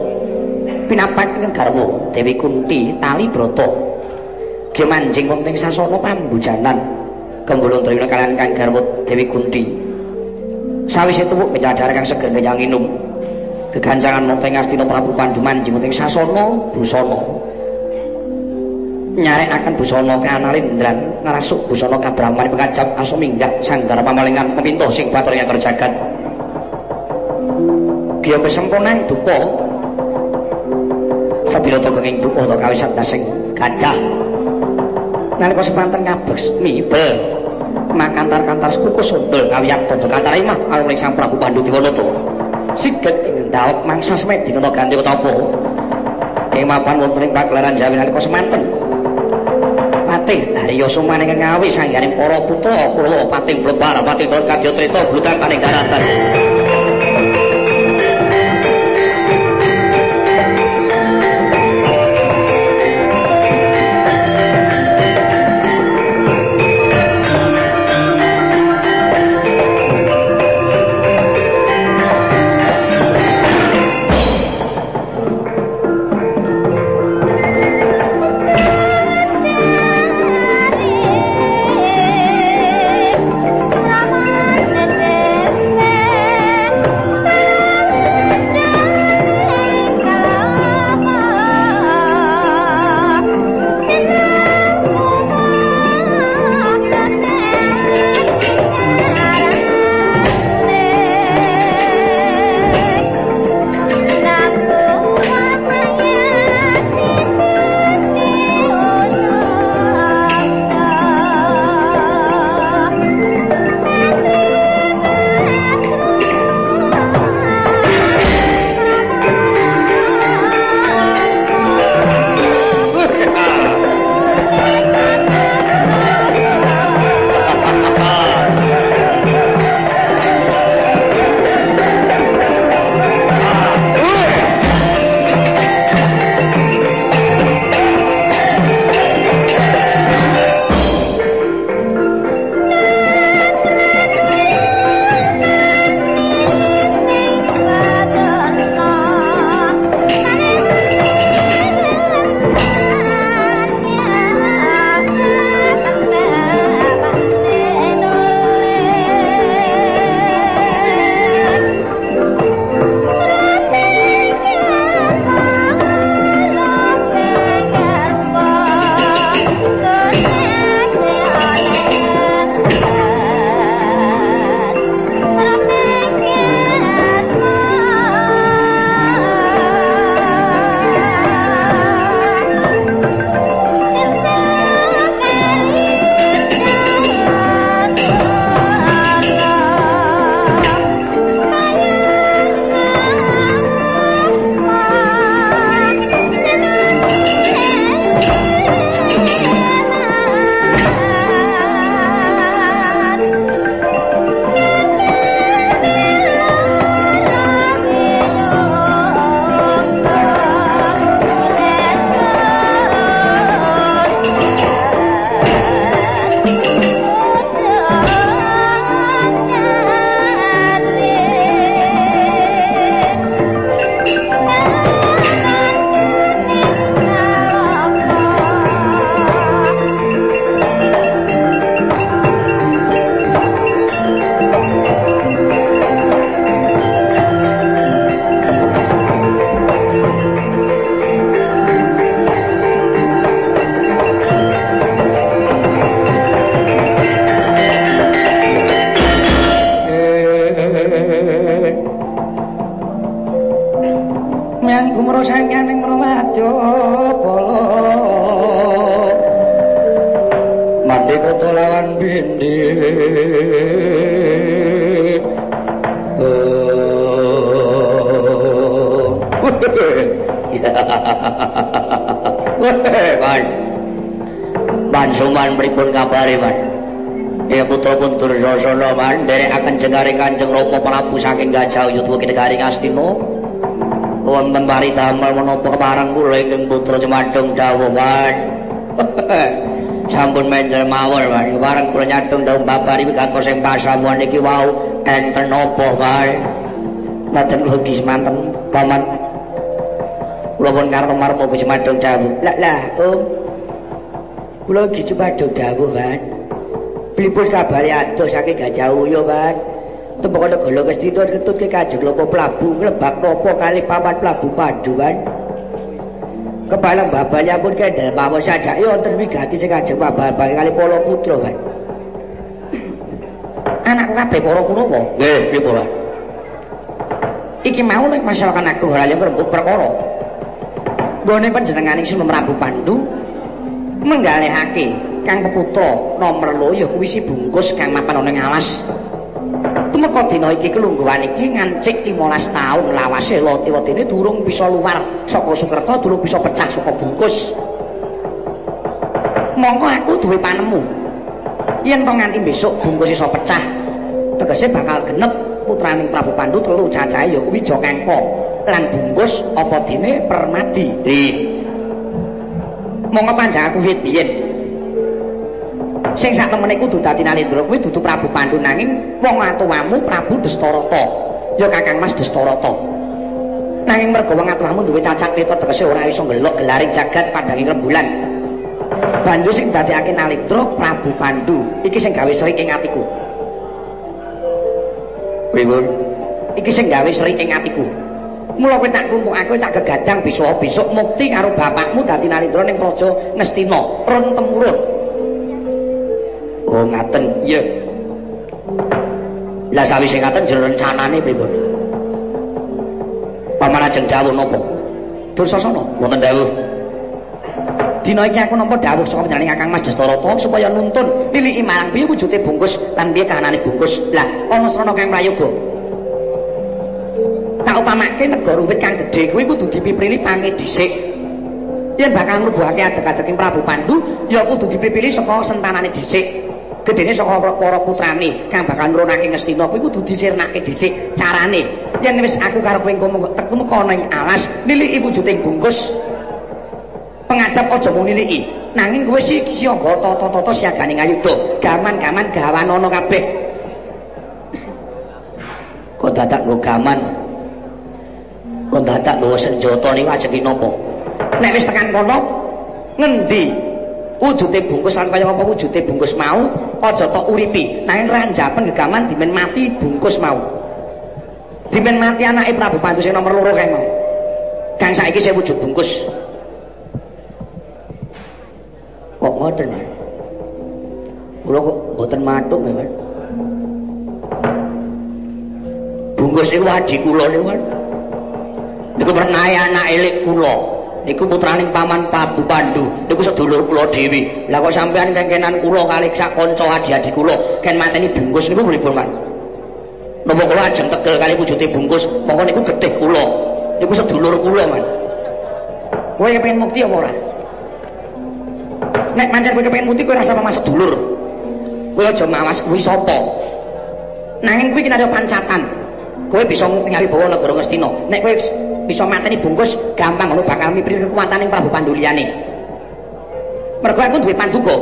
pinapak ing garwa Dewi Kunti tali brata. Ge manjing wonten sasana pambujanan. Kembulung trina kalian kang garwa Dewi Kunti. Sawise tuwuk kenyadar kang seger kenyang inum. Kegancangan monteng Astina Prabu Panduman jimuting sasana busana. Nyarekaken busana kanalin ndran ngrasuk busana kabraman pengajap aso minggah sanggar pamalingan pemintah sing batur ing jagat. Giya pesempurnang dupa. Sabira to kenging dupa to kawisat dasing gajah. Nalika sepanten ngabes mibel makantar-kantar suku sundel kawiyak tondo kantar imah aluning sang Prabu Pandu Diwonoto siget ing ndawek mangsa semedi kena ganti ketapa ing mapan wonten ing pagelaran Jawi nalika semanten Patih Haryo Sumane ngawi sanggaring para putra kula pating blebar pating kadya trita blutan paning daratan Gajah Yudwa Kedegari Ngastino wonten damel menapa kemarang kula ingkang putra Cemadung dawuh wan sampun menjel mawon wan bareng kula nyadong dawuh babar iki gatos sing pasamuan iki wau enten napa wan mboten ugi semanten paman kula pun karep marep ugi Cemadung dawuh lah lah om. Kula iki Cemadung dawuh wan Pripun kabare adoh saking Gajah Uyo, Pak? Tembok ana golo kestito ketutke Kanjeng Lopo Prabu nglebak napa kali paman Prabu Panduan. Kepala babanya pun kendel mawon saja ya wonten wigati sing Kanjeng Babar kali Polo Putra, Pak. Anak kabeh para Kurawa. Nggih, piye ora? Iki mau nek masalah aku ora yo rembug perkara. Gone panjenenganing Sunan Prabu Pandu menggalihake Kang Peputra nomor ya kuwi si bungkus kang mapan ana ing alas. Tumeka dina iki kelungguhan iki ngancik 15 taun lawase lati-watine durung bisa luar saka Sukerta durung bisa pecah saka bungkus. Monggo aku duwe panemu. Yen to nganti besok bungkus iso pecah, tegese bakal genep putraning Prabu Pandu telu cacahe ya kuwi Jokengko lan bungkus apa dene Permadi. Di Monggo panjang aku wit biyen. Sing sak temene kudu dadi Nalendra kuwi dudu Prabu Pandu nanging wong atuwamu Prabu Destarata. Ya Kakang Mas Destarata. Nanging mergo wong atuwamu duwe cacat ketok tegese ora iso ngelok gelaring jagat padanging rembulan. Bandu sing dadekake Nalendra Prabu Pandu iki sing gawe seri ing atiku. pripun? Iki sing gawe seri ing atiku. Mula kowe tak kumpulake tak gegadang besok besok mukti karo bapakmu dadi Nalendra ning Praja Ngastina, run temurun. Oh, ngaten. Iya. Lah sawise ngaten jero rencanane pripun? Paman ajeng dawuh napa? Dursasana Wonten dawuh. Dina iki aku nampa dawuh saka panjenengan Kakang Mas Dastarata supaya nuntun niliki marang piye wujude bungkus lan piye kahanane bungkus. Lah ana srana kang prayoga. Tak upamake negara wit kang gedhe kuwi kudu dipiprini pange dhisik. Yen bakal ngrubuhake adeg-adeking Prabu Pandu, ya kudu dipipili saka sentanane dhisik. Gedene saka para putrane kang bakal nurunake Ngastina kuwi kudu disirnake dhisik carane. Yen wis aku karo kowe engko teku kono ing alas niliki wujuding bungkus pengajap aja mung niliki nanging kowe sih siaga tata-tata siagane ngayuda gaman-gaman gawanono kabeh Kok dadak nggo gaman? Kok dadak nggawa senjata niku ajeng napa? nek wis tekan kono ngendi wujude bungkus lan kaya apa wujude bungkus mau aja tok uripi nanging ranjapen gegaman dimen mati bungkus mau dimen mati anake Prabu Pandu sing nomor loro kae mau kang saiki saya wujud bungkus Kok ngoten? Kula kok mboten matuk nggih, Bungkus niku adi kula niku. Niku pernae anak elik kula. Niku putraning paman Prabu Pandu. Niku sedulur kula dhewe. Lah kok sampean kengkenan kula kali sak kanca adi-adi kula ken mateni bungkus niku pripun, Mas? Napa kula ajeng tegel kali wujude bungkus, mongko niku getih kula. Niku sedulur kula, Mas. kowe pengen mukti apa ora nek pancen kowe pengen mukti kowe rasa masuk dulur kowe aja mawas kuwi sapa nanging kuwi ada pancatan kowe bisa ngali bawa negara Ngastina nek kowe bisa mateni bungkus gampang ngono bakal mipri kekuatan Prabu Panduliyane mergo aku duwe panduga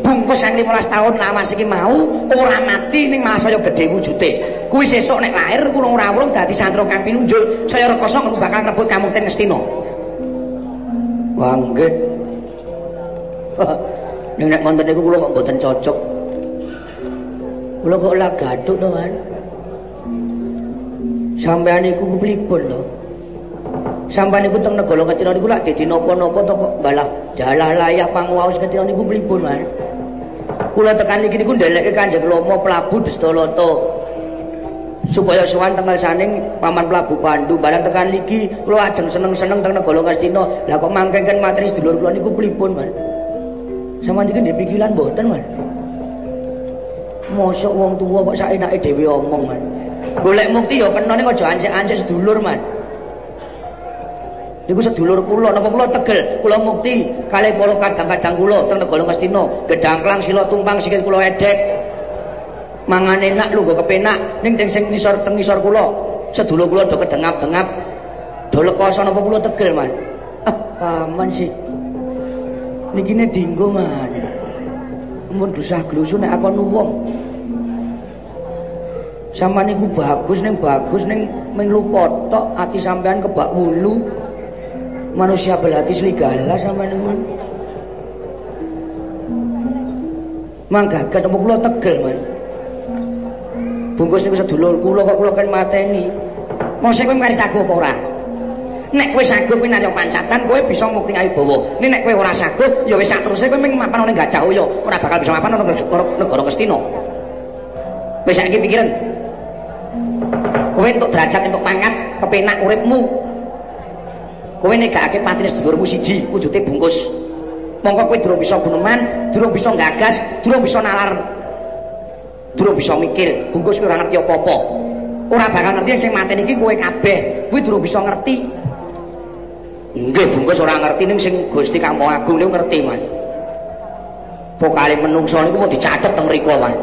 bungkus yang 15 tahun lawas iki mau ora mati ning malah saya gedhe wujude kuwi sesuk nek lahir kurang ora wulung dadi santro kang pinunjul saya rekoso bakal ngrebut kamukten Ngastina Wah, nggih. Nek wonten niku kula kok mboten cocok. Kula kok ora gathuk to. Sampeyan niku kepripun to? Sampeyan niku teng negara Ketina niku lak dadi napa-napa to kok balah dalah layah panguwaos Ketina niku pripun, Man? Kula tekan iki niku ndeleke Kanjeng Rama Prabu Destalata. supaya sowan tanggal saning paman Prabu Pandu. Barang tekan niki kula ajeng seneng-seneng teng negara Ngastina lah kok mangkengken materi sedulur kula niku pripun man sama niki ndek pikiran mboten man mosok wong tuwa kok saenake dhewe omong man golek mukti ya kena ning aja ansik-ansik sedulur man Niku sedulur kula napa kula tegel? Kula mukti kalih para kadang-kadang kula teng negara Ngastina gedangklang sila tumpang sikil kula edek mangan enak lungguh kepenak ning teng sing ngisor teng ngisor kula. Sedulur kula do kedengap-dengap. Do lekoso napa kula tegel man? Ah aman sih. Niki ne dinggo man. Mun dusah glusu nek aku nuwung sampean niku bagus ning bagus ning ming lupa tok ati sampean kebak wulu manusia belati serigala sampean niku mangga ketemu kula tegel man Bungkus niku sedulur kula kok kula kan mateni. Mosok kowe mari saguh apa ora? Nek kowe saguh kowe naryo pancatan, kowe bisa mukti ayu bawa. Nek kowe ora saguh, ya wis sak teruse kowe mung mapan ning Gajah Hoya, ora bakal bisa mapan ning negara Kestina. Wis saiki pikiran. Kowe entuk derajat entuk pangkat, kepenak uripmu. Kowe negakake patine sedulurmu siji, wujude bungkus. Mongko kowe durung bisa guneman, durung bisa gagas, durung bisa nalar. Durung bisa mikir, bungkus kowe ora ngerti apa-apa. ora bakal ngerti sing mateni iki kowe kabeh kuwi durung bisa ngerti nggih bungkus ora ngerti ning sing Gusti Kampung Agung niku ngerti man pokale menungso niku mau dicatet teng mriku man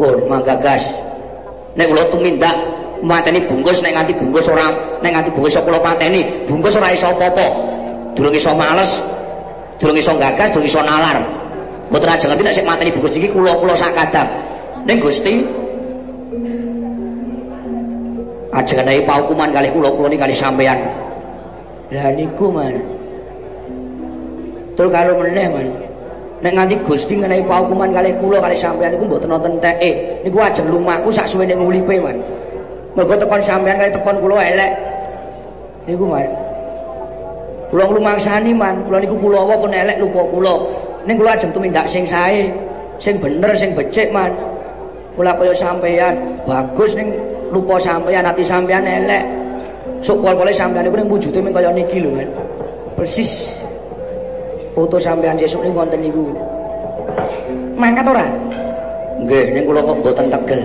pun manggagas nek kula tumindak mateni bungkus nek nganti bungkus ora nek nganti bungkus kula pateni bungkus ora iso apa-apa. Durung iso males durung iso gagas durung iso nalar. Mboten ajeng ngerti nek sik mateni bungkus iki kula-kula sakadang ning Gusti aja ngenai paukuman kali kula kula kali sampean lah niku man. Tul kalau meneh man. Nek nganti Gusti ngenai paukuman kali kula kali sampean niku mboten nonton teke. Niku ajeng lumaku sak suwene ngulipe man mergo tekan sampean kali tekan kula elek. Niku man kula nglumangsani man kula niku kula apa pun elek lupa kula. Ning kula ajeng tumindak sing sae sing bener sing becik man kula kaya sampean bagus ning lupa sampean ati sampean elek. Sok pol-pole sampean iku ning wujude mung kaya niki lho persis. Foto sampean sesuk ning wonten niku. Mangkat ora? Nggih ning kula kok mboten tegel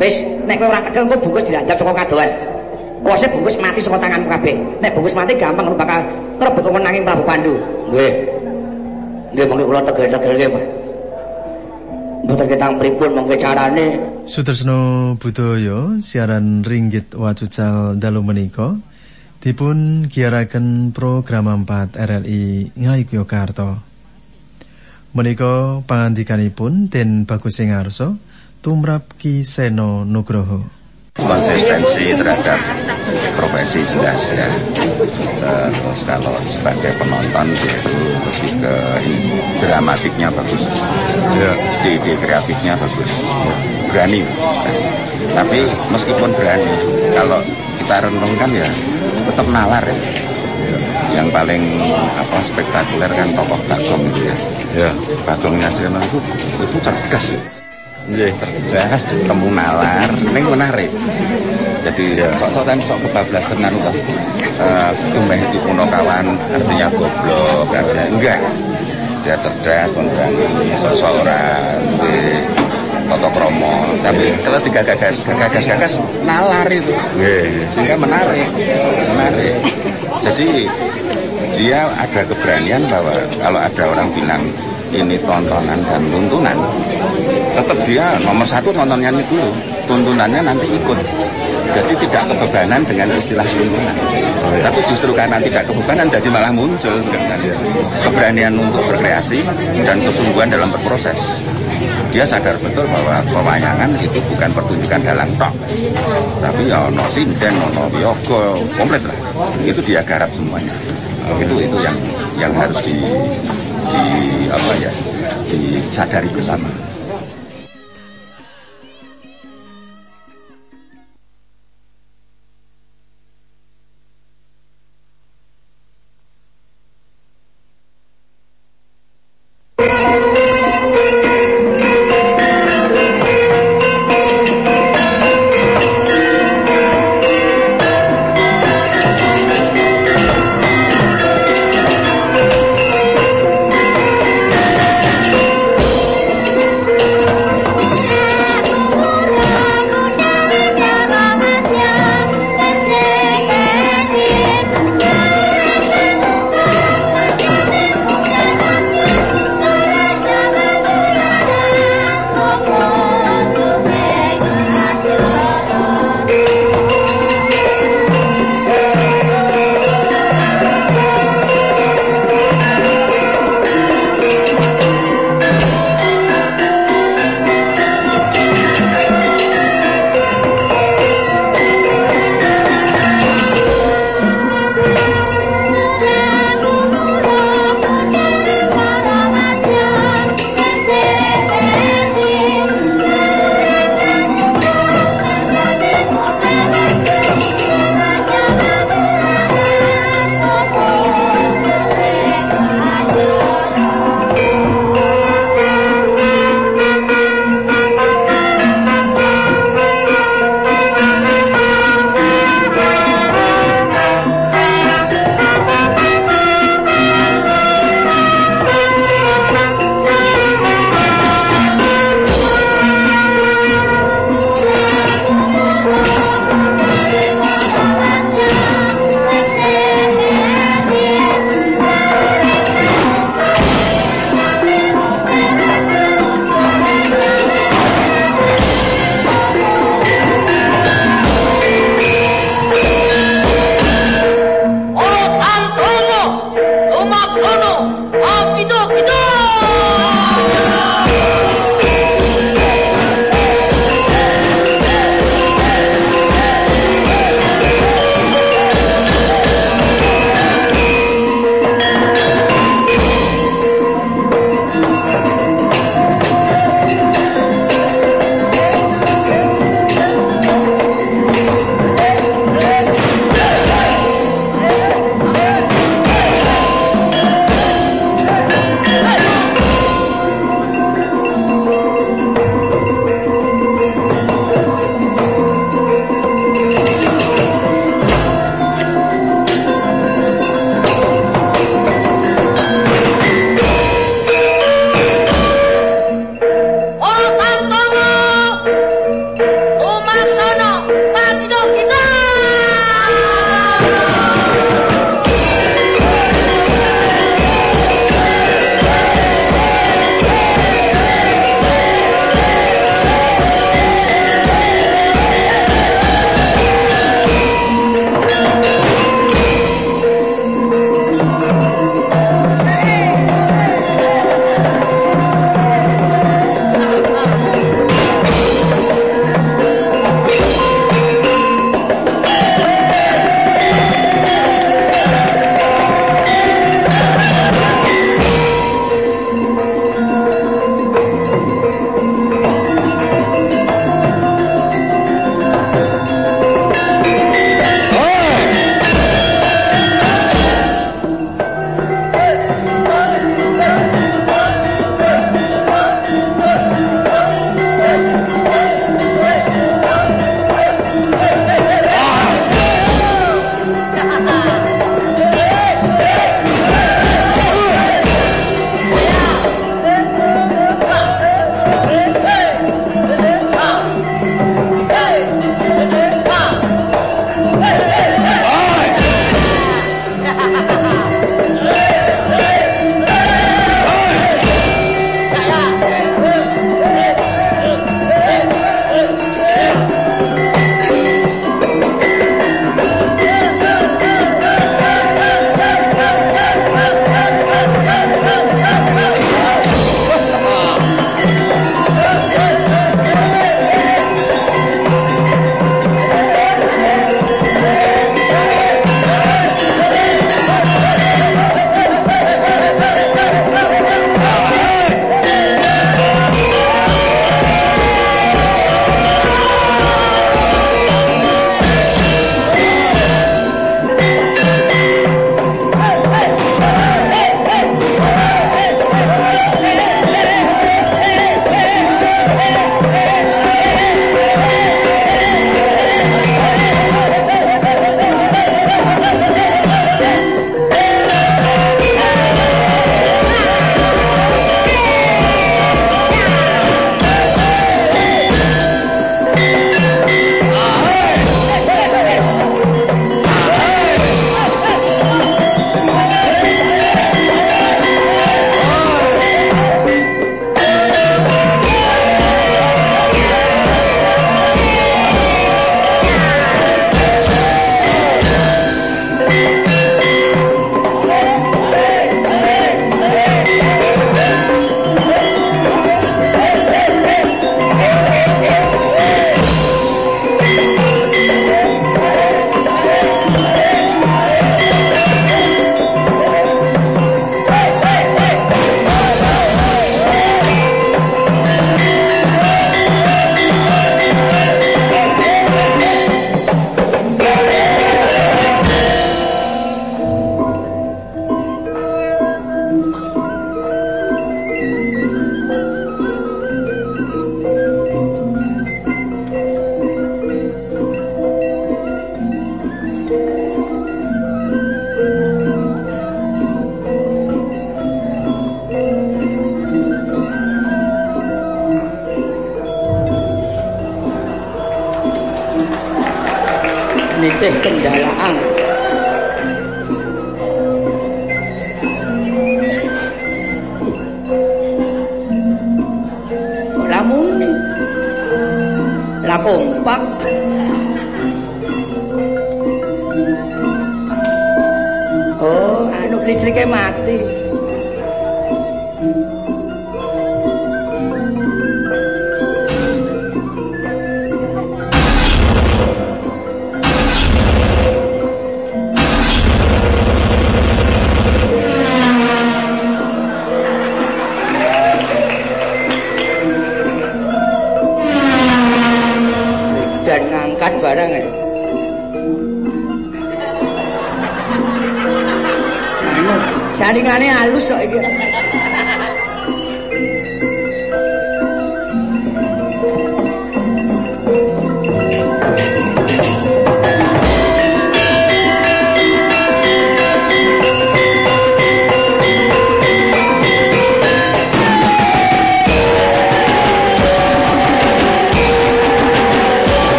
wis nek kowe ora tegel kok bungkus dilanjap saka kadoan Kuwase bungkus mati saka tanganmu kabeh. Nek bungkus mati gampang bakal terbet menanging Prabu Pandu. Nggih. Nggih monggo kula tegel-tegelke, Pak. Mboten ketang pripun mongke carane. Sutresno Budaya siaran Ringgit Wacucal dalu menika dipun giaraken program 4 RRI Ngayogyakarta. Menika pangandikanipun Den Bagus Singarso tumrap Ki Seno Nugroho. Konsistensi terhadap profesi jelas ya. Terus kalau sebagai penonton yaitu lebih ke dramatiknya bagus, ya. ide-ide kreatifnya bagus, berani. Tapi meskipun berani, kalau kita renungkan ya tetap nalar ya. Yang paling apa spektakuler kan tokoh Bagong itu ya. Ya, Bagongnya Seno itu itu cerdas ya. Nggih, cerdas, ketemu nalar, ning menarik. Jadi ya, kok sok sok kebablasan anu toh. Eh, tumeh itu kuno kawan artinya goblok, artinya enggak. Dia cerdas, pemberani, seseorang, Toto Kromo. Tapi kalau tiga gagas, gagas, gagas, nalar itu. Sehingga menarik, menarik. Jadi dia ada keberanian bahwa kalau ada orang bilang ini tontonan dan tuntunan, tetap dia nomor satu tontonnya itu dulu, tuntunannya nanti ikut. Jadi tidak kebebanan dengan istilah tuntunan. Oh, ya. Tapi justru karena tidak kebebanan jadi malah muncul dengan keberanian untuk berkreasi dan kesungguhan dalam berproses. Dia sadar betul bahwa pewayangan itu bukan pertunjukan dalam tok. Tapi ya no sinden, no yoga, komplit lah. Itu dia garap semuanya. Itu itu yang yang harus di, di apa ya disadari bersama.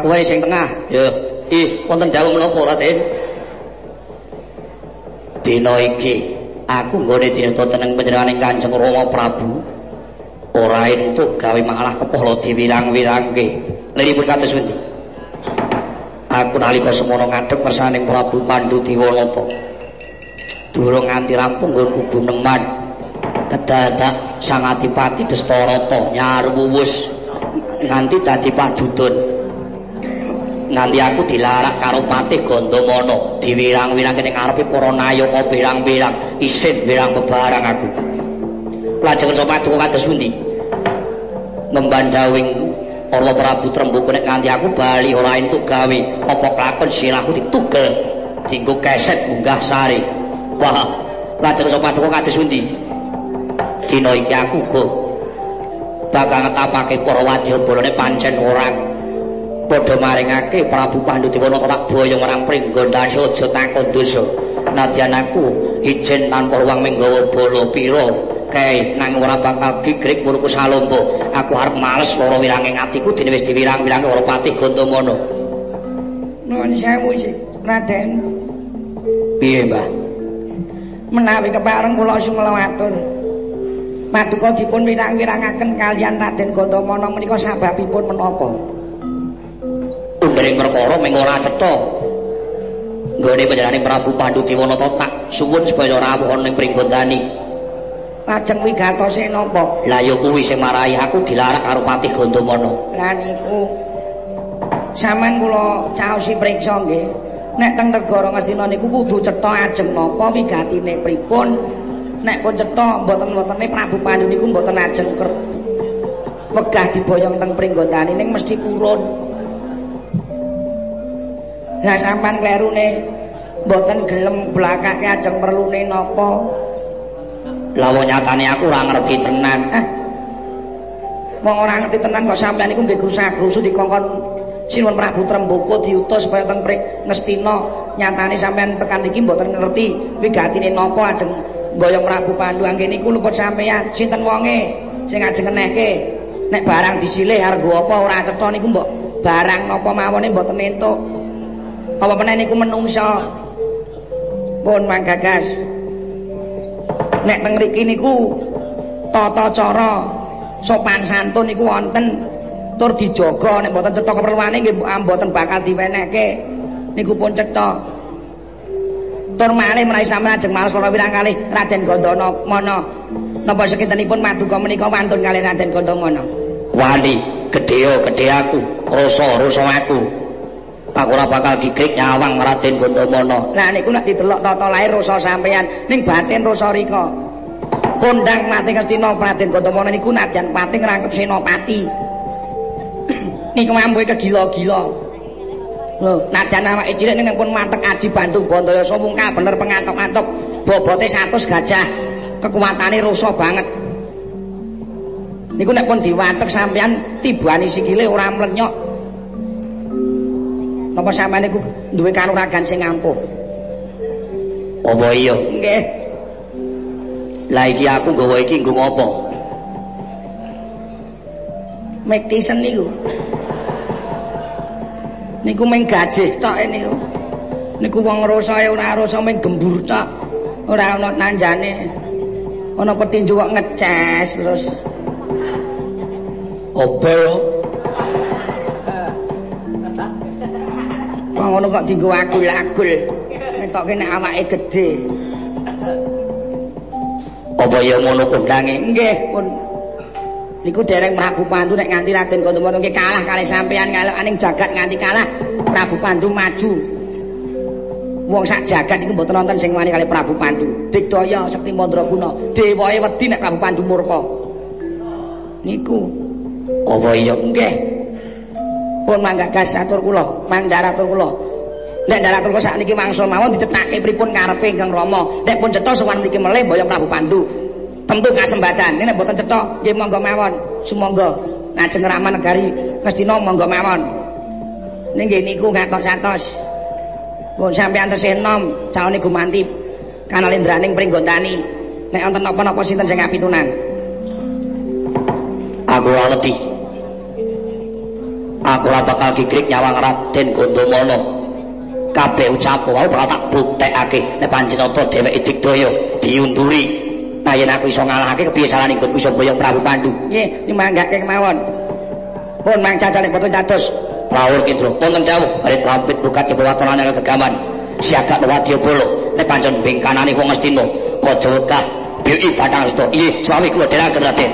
Aku wae sing tengah. Ya. Ih, wonten dawuh menapa, Raden? Dina iki aku nggone dinata teneng panjenenganing Kanjeng Rama Prabu. Ora entuk gawe malah kepala diwirang-wirangke. Liripun kados pundi? Aku nalika semono ngadhep kersaning Prabu Pandhu Diwanata. durung nganti rampung nggon kubu neman kedadak sang adipati Destarata nyarwuwus nganti dadi padudun nganti aku dilarak karo patih Gandamana diwirang-wirang kene ngarepe para nayaka pirang-pirang isin wirang bebarang aku. Lajeng sapa paduka kados pundi? Ngembandawing Allah Prabu Tremboko nek nganti aku bali ora entuk gawe. Apa kelakon silahku ditugel dinggo keset munggah sari. Wah lajeng sapa paduka kados pundi? Dina iki aku go bakal ngetapake para wadyabala pancen orang padha maringake Prabu Pandhu Dewana tak boyong marang pringgondan aja takon dosa. Nadyan aku ijen tanpa ruang menggawa bala pira. Kae nang ora bakal gigrik muruku salombo aku arep males lara wiranging atiku dene wis diwirang-wirange ora patih Gandamana. Nuwun sewu sih Raden. Piye Mbah? Menawi kepareng kula sumelawatur Paduka dipun wirang-wirangaken kalian Raden Gandamana menika sababipun menapa? Undering perkara ming ora cetha. Nggone panjenengane Prabu Pandhu Dewanata tak suwun supaya rawuh ana ning Pringgondani. Lajeng wigatose napa? Lah ya kuwi sing marahi aku dilarak karo Patih Gandamana. Lah niku sampean kula caosi priksa nggih. Nek teng negara Ngastina niku kudu cetha ajeng napa wigatine pripun? Nek pun cetha mboten-mbotene Prabu Pandhu niku mboten ajeng kerep wegah diboyong teng Pringgondani ning mesti kurun. Lah sampean klerune mboten gelem blakake ajeng perlune napa? Lah wong nyatane aku ora ngerti tenan. Eh. Wong ora ngerti tenan kok sampean niku nggih grusak-grusu dikongkon Sinuwun Prabu Tremboko diutus supaya teng Ngastina nyatane sampean tekan iki mboten ngerti wigatine napa ajeng boyong Prabu Pandhu angge niku luput sampean sinten wonge sing ajeng ngenehke nek barang disilih arep apa ora cetha niku mbok barang napa mawone mboten entuk apa meneh niku menungsa pun manggagas nek teng mriki niku tata cara sopan santun niku wonten. Tur dijaga nek mboten cetha keperluane nggih mboten bakal diwenehke niku pun cetha. Tur malih menawi sampeyan ajeng males para wirang kalih Raden Gandana mana napa sekintenipun maduka menika wantun kalih Raden Gandamana wali gedhe gedhe aku rasa rasa aku aku ora bakal gigrik nyawang Raden Gandamana. Lah niku nek didelok tata lair rasa sampeyan ning batin rasa rika. Kondang mati Kastina Raden Gandamana niku nadyan pati ngrangkep senopati. niku mampu kegila-gila. Lho, nadyan awake cilik ning pun mantek aji bantu Bandaya Sumungkal bener pengantok-antok bobote 100 gajah. Kekuatane rasa banget. Niku nek pun diwatek sampeyan tibani sikile ora mlenyok. Napa sampeyan niku duwe kanuragan sing ampuh? Apa iya? Nggih. Lah iki aku nggawa iki nggo ngopo? Mektisen niku. Niku meng gajih tok niku. Niku wong rosae ora rasa meng gembur tok. Ora ana nanjane. Ana petinju kok ngeces terus. Obel. Ngono kok dienggo agul-agul. Netokke nek awake gedhe. Apa ya ngono kondange? Nggih, pun. Niku dereng Prabu Pandu nek nganti Raden Gandamana nggih kalah kalih sampeyan aning jagat nganti kalah Prabu Pandu maju. Wong sak jagat iku mboten wonten sing wani kalih Prabu Pandu. Digdaya Sekti Mandraguna, dewae wedi nek Prabu Pandu murka. Niku. Apa iya? Nggih. Pun manggagas atur kula, mandharatur kula. Nek ndaratur kula sakniki mangsa mawon dicethake pripun karepe Kang Rama. Nek pun cetha sowan mriki melih boyong Prabu Pandu. Tentu kasembatan. Nek mboten cetha, nggih monggo mawon. Sumangga ngajeng Rama Negari Ngastina monggo mawon. Ning nggih niku ngatos-atos. Pun sampeyan tesih enom calone gumanti kanalendraning Pringgondani. Nek wonten napa-napa sinten sing apitunan? Aku ora. Aku ora bakal gigrik nyawang Raden Gandamana. Kabeh ucap wae bakal tak buktekake nek panjenengan dheweke digdaya diunduri. Yen aku iso ngalahake kepiye carane ingkun iso boyong Prabu Pandu? Nggih, nimanggake kemawon. Pun mang cacane boten dados Rawuh kidro, wonten dawuh, barit lampit bukat ibu watonane kegaman. Siaga wadya bolo, nek pancen bingkanane wong Astina, aja wegah bi'i batang sto. Iye, suami kula dherekaken Raden.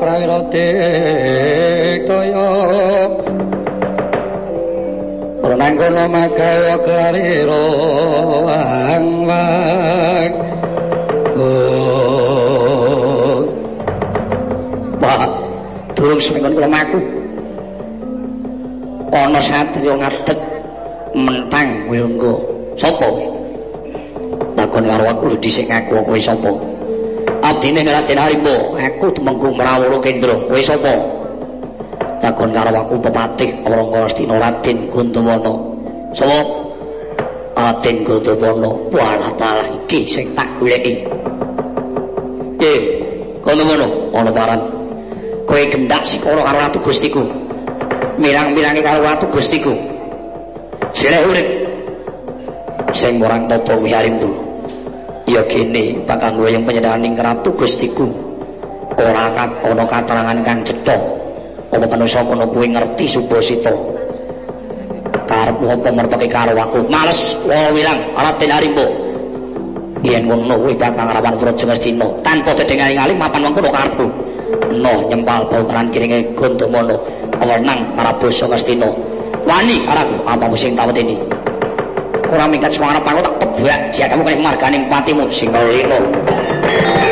Prawira toya Renang kono magawa klariro wang wang Pak, durung seminggu kula maku. Ana satriya ngadeg mentang kowe engko. Sapa? Takon karo aku lho dhisik ngaku kowe sapa? Abdine Raden Harimbo, aku temengku Mrawala Kendra. Kowe sapa? Takon karo aku pepatih Ranggastina Raden Guntawana. Sapa? Raden Guntawana. Walah talah iki sing tak goleki. Eh, kono mono, ana paran. Kowe gendak sikara karo Ratu Gustiku. Mirang-mirangi karo Ratu Gustiku. Jelek urip. Sing murang tata kuwi arimbu. Ya kene bakal ngoyong penyedhaning Ratu Gustiku. Ora ana katerangan kang cetha. Apa manusa kono kuwi ngerti Subasita. Karepmu apa merpake karo aku? Males, wong wilang Raden Arimbo. yen ngono kuwi bakal ngrawang Praja Ngastina tanpa dedengali-ngali mapan mengkono karepku no nyempal baukaran kiringe Gondomana wenang Prabu Ngastina wani karaku apa sing tawet ini ora mingkat suara aku kedua, jatamu kena margani patimu sing singgol.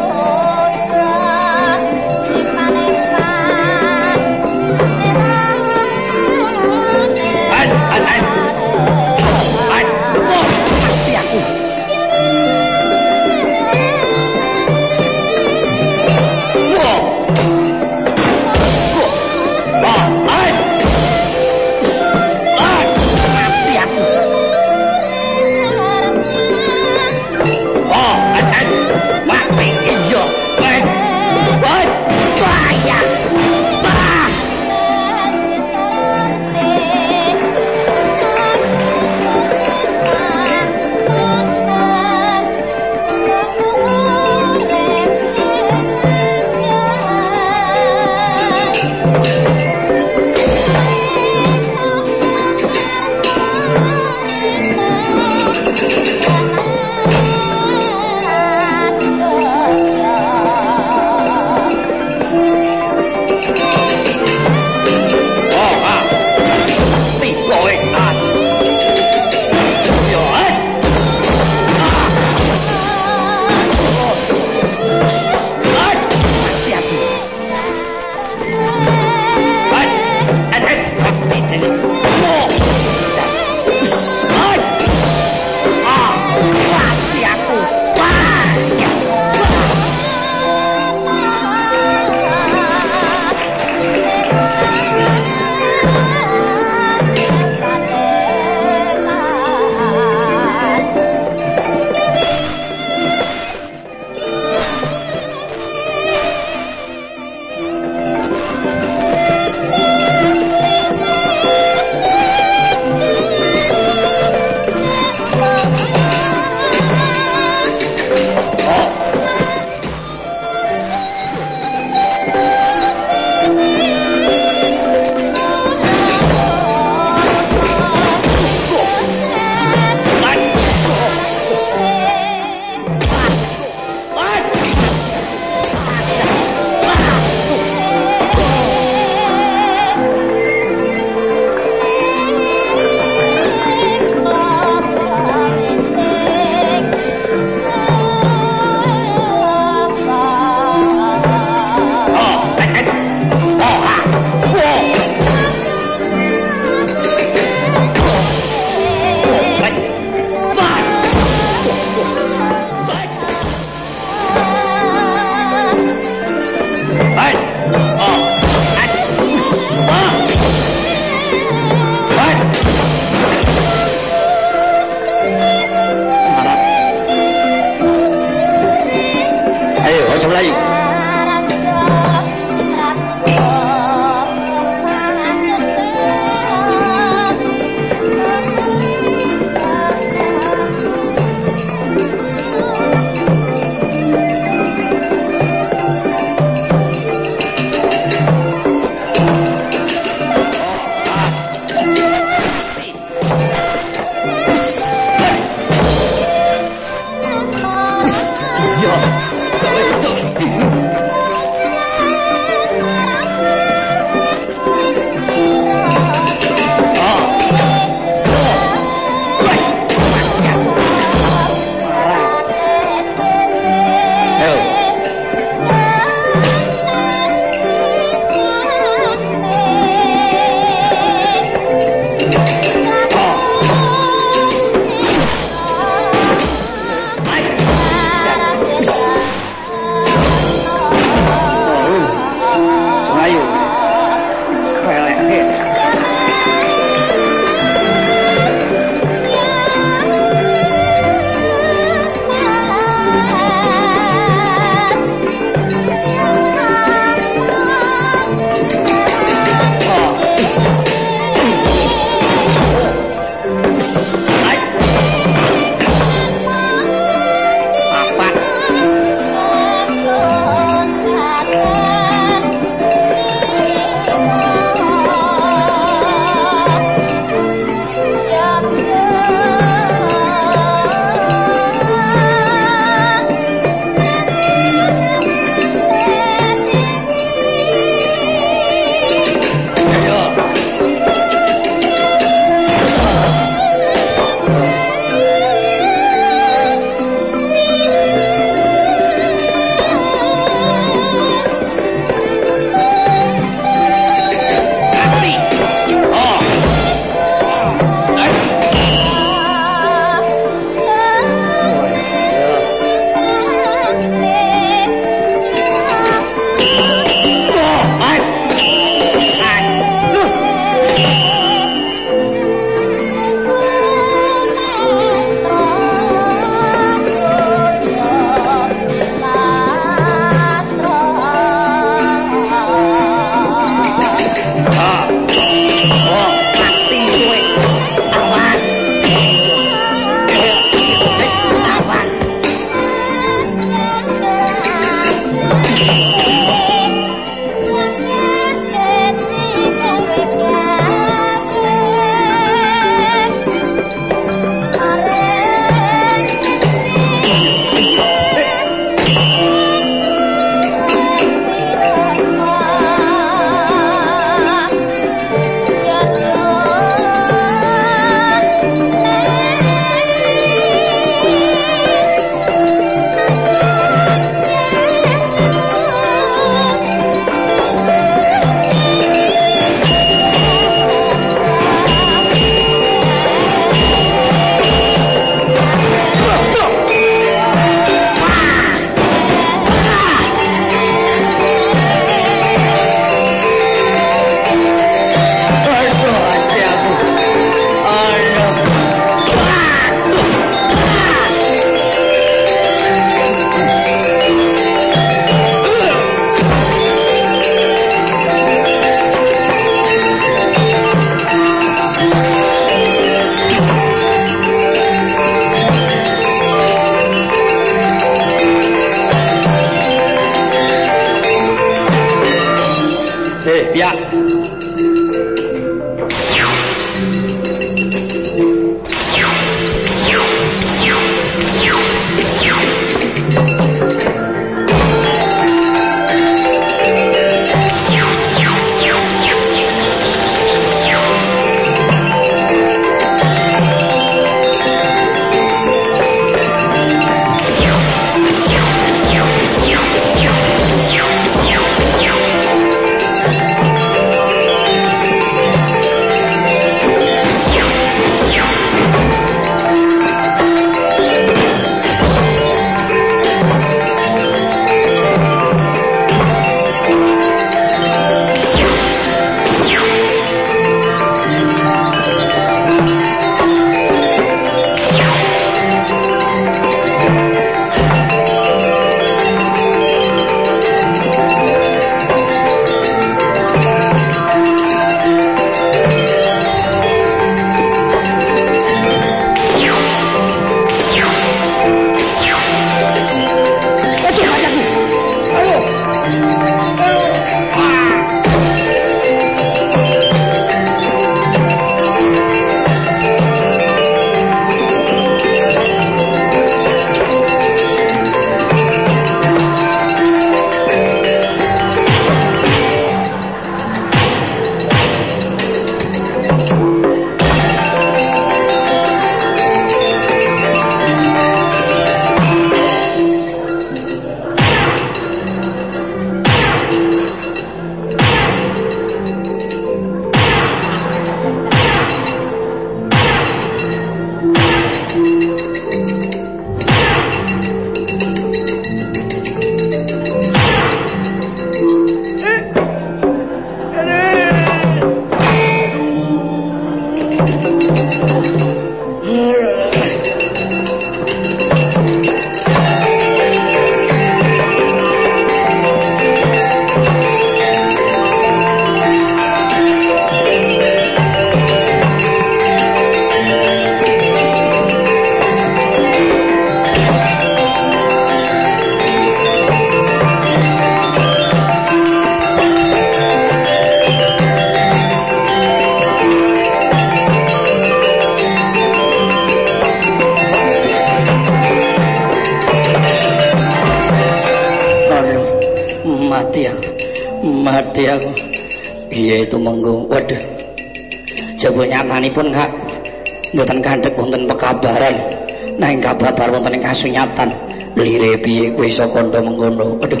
Lire piye kowe iso kandha mengkono. Aduh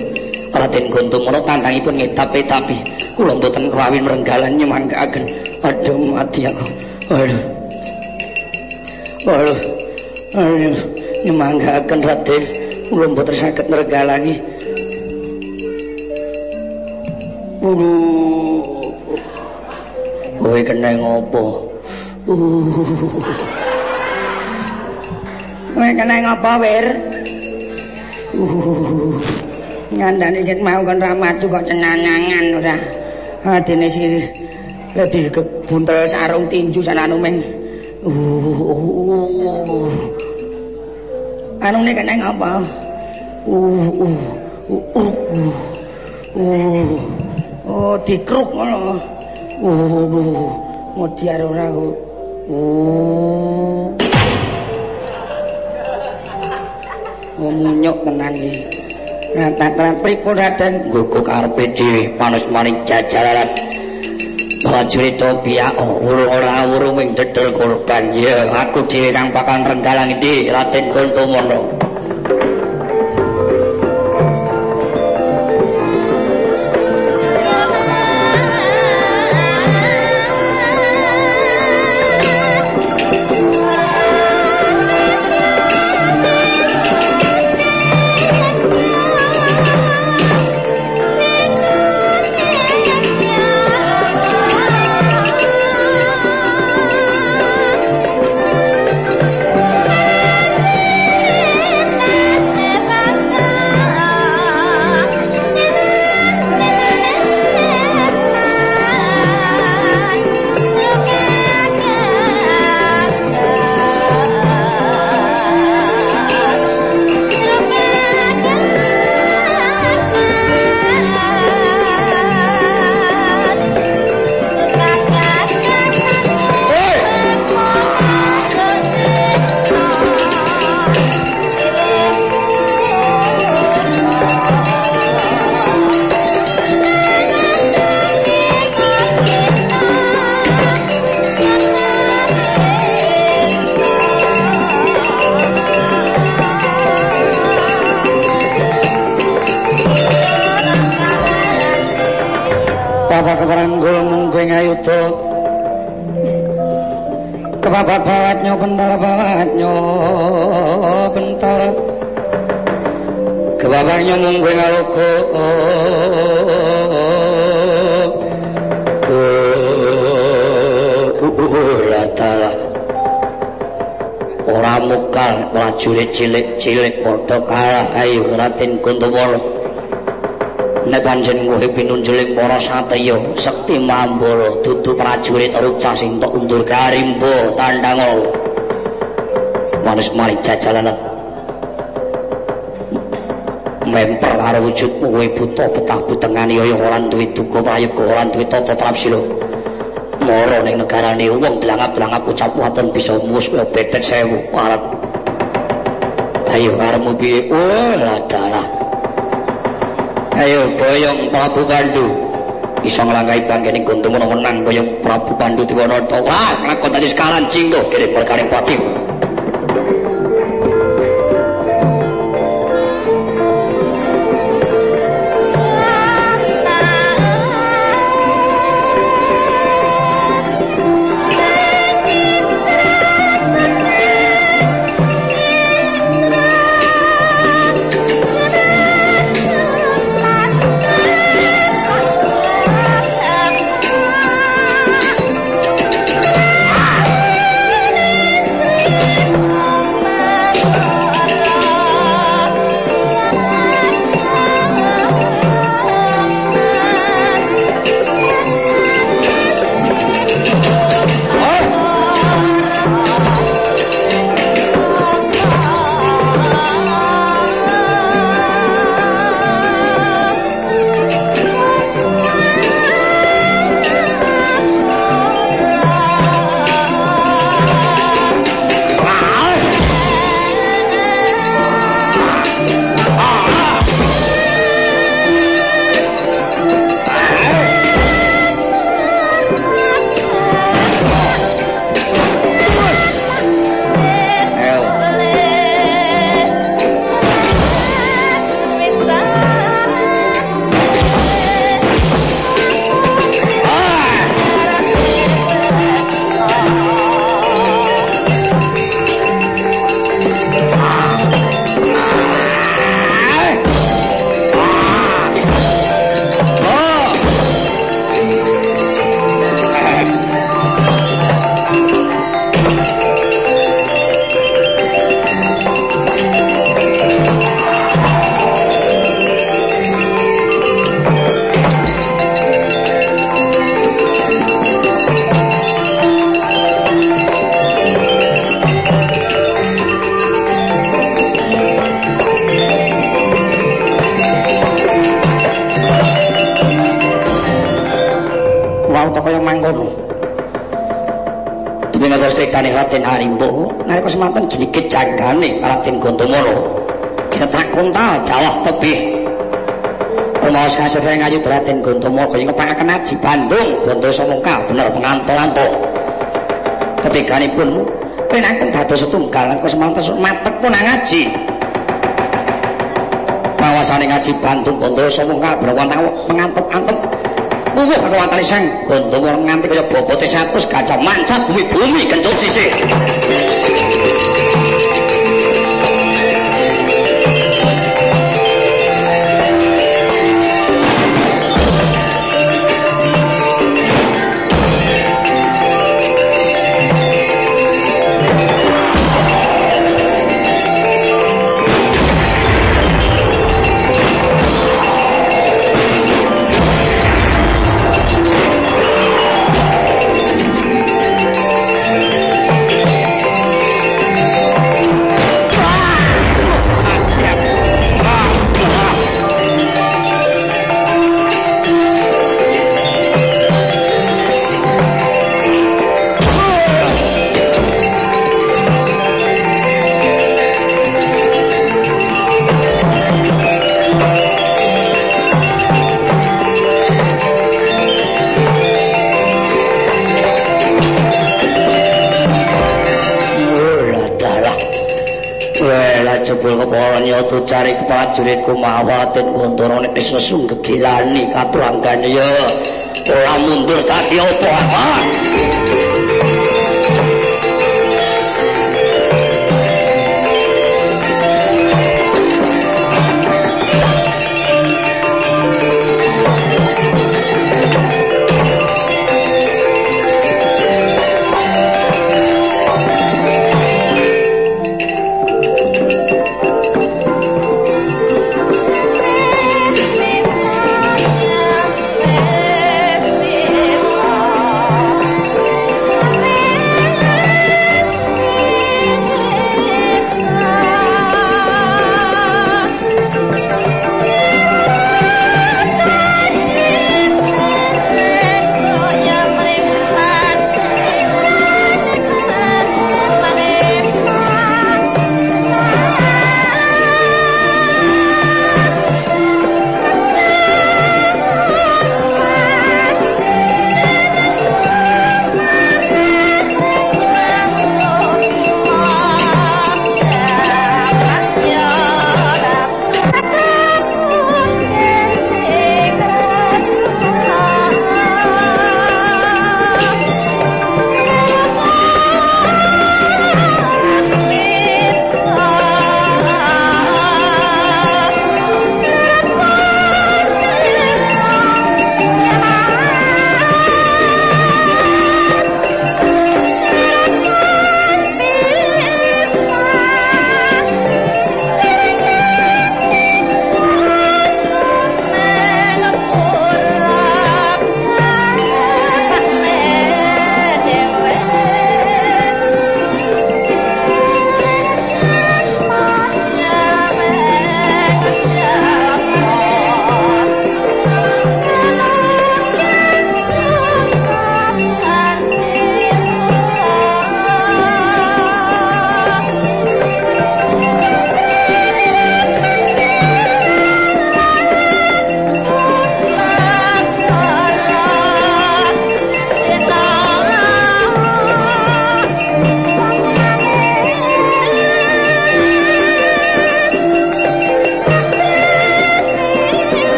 Raden Guntumara tantangipun ngetapi-tapi kula mboten kawin merenggalan nyemangkaken aduh mati aku. Aduh. Aduh. Aduh nyemangkaken Raden. Kula mboten saged nrenggalangi aduh. Kowe kena ngopo? Kowe kena ngapa, Wir? Ngandane iki mau kon ra maju kok cenangangan ora. Adene sing dadi kebuntel sarung tinju sananu ming. Anu nek nang apa? Oh, dikruk ngono. Oh, ngodi arep ora. Oh. Ngomunyuk tenan iki. Rata-rata pripun Raden? Gugu karepe dhewe panas maning jajaran. Prajurit Tobia oh, ora urung ing dedel korban. Ya, aku dhewe kang bakal renggalang iki Raden Kuntumono. Ayo Raden Kuntumara nek pancen kowe pinunjuling para satriya sekti mambala dudu prajurit rucah sing tok undur karimbo tandangol manus mari jajalan memper karo wujudmu kowe buta betah butengane ya ora duwe duka prayoga ora duwe tata trapsila mara ning negarane wong blangap-blangap ucap wonten bisa mus bebet sewu alat ayo karemu piye? Oh ladalah. Ayo boyong Prabu Pandu iso nglangkai bangkene guntung menang boyong Prabu Pandu diwono wah lakon tadi sekalan cinggo. Kirim perkara pati gantomo kaya ngepakakan aji bandung. Gantoy somongkal bener pengantuk-antuk. Ketiganipun pun dados setunggal engkau semantas matek pun ngaji. Mawasani ngaji bandung gantoy somongkal bener wantawa pengantep-antep uwuh kaya wantani seng nganti kaya bobote satus gajah mancat bumi-bumi gencot sisi ucari kepala juriku mawatin kontorone isesung kegilani katuranggani ya ora mundur tadi apa, -apa.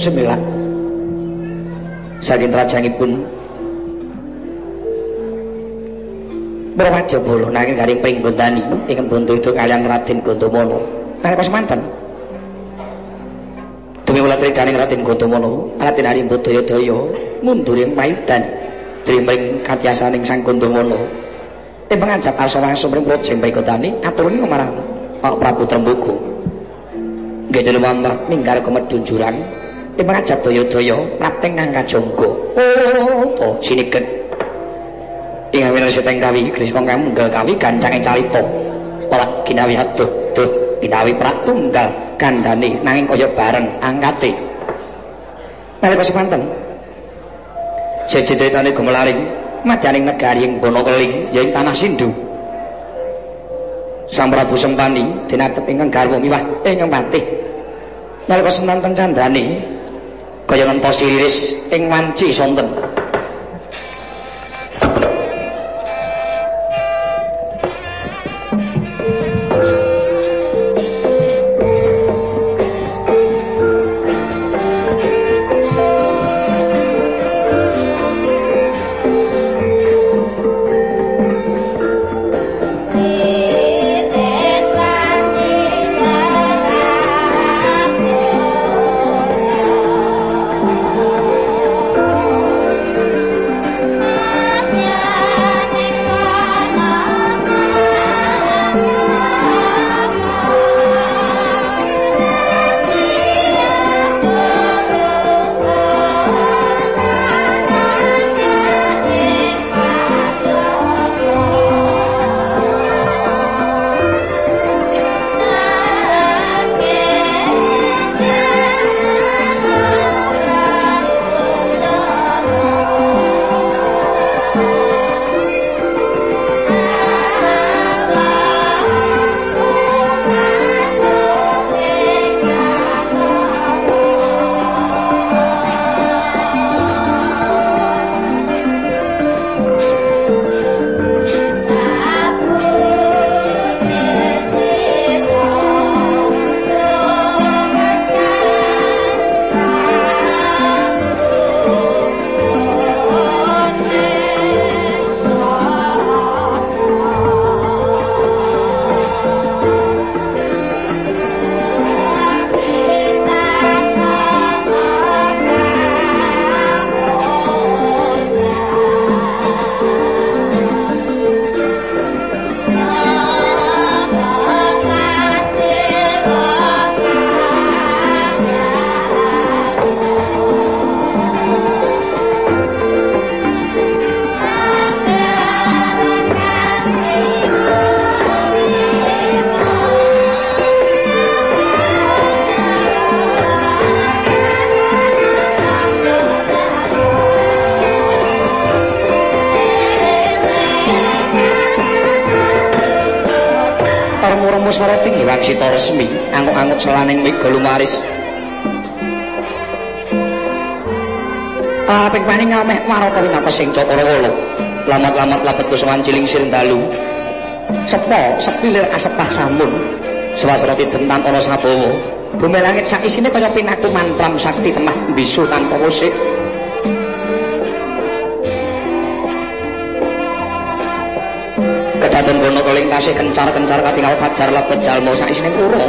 Sembilan. Saking rajangipun Berwajah bolo nanging garing pringgondani ingkang buntu itu kalian Raden Gondomono. Nalika semanten. Demi mula tridaning Raden Gondomono, Raden Harimbo Daya-daya mundur ing maidan drimring katyasaning Sang Gondomono. Ing pangajap arsa langsung ring projeng pringgondani aturun marang Pak Prabu Trembugu. Nggih dene wambah minggar kemedun jurang. Ing pangajap Daya-daya prapting kang kajonggo. Oh, to siniget ing awina seteng kawi kris wong kang munggal kawi gancang calita ora ginawi aduh duh ginawi pratunggal kandhane nanging kaya bareng angkate. Nalika semanten jejitane gumelaring majaning negari ing bono keling ya ing tanah sindu. Sang Prabu Sempani dinatep ingkang garwa miwah. Ingkang patih. Nalika semanten candrane kaya ngentos iris ing wanci sonten Paning ngameh maraka winata sing cakra wala lamat-lamat lapet kusuman ciling sireng dalu. Sepo sepilir asepah samun swasrati dentam ana sabawa. Bumi langit sak isine kaya pinaku mantram sakti temah bisu tanpa musik. Kedaton bono keling tasih kencar-kencar katingal fajar lepet jalmo sak isine pura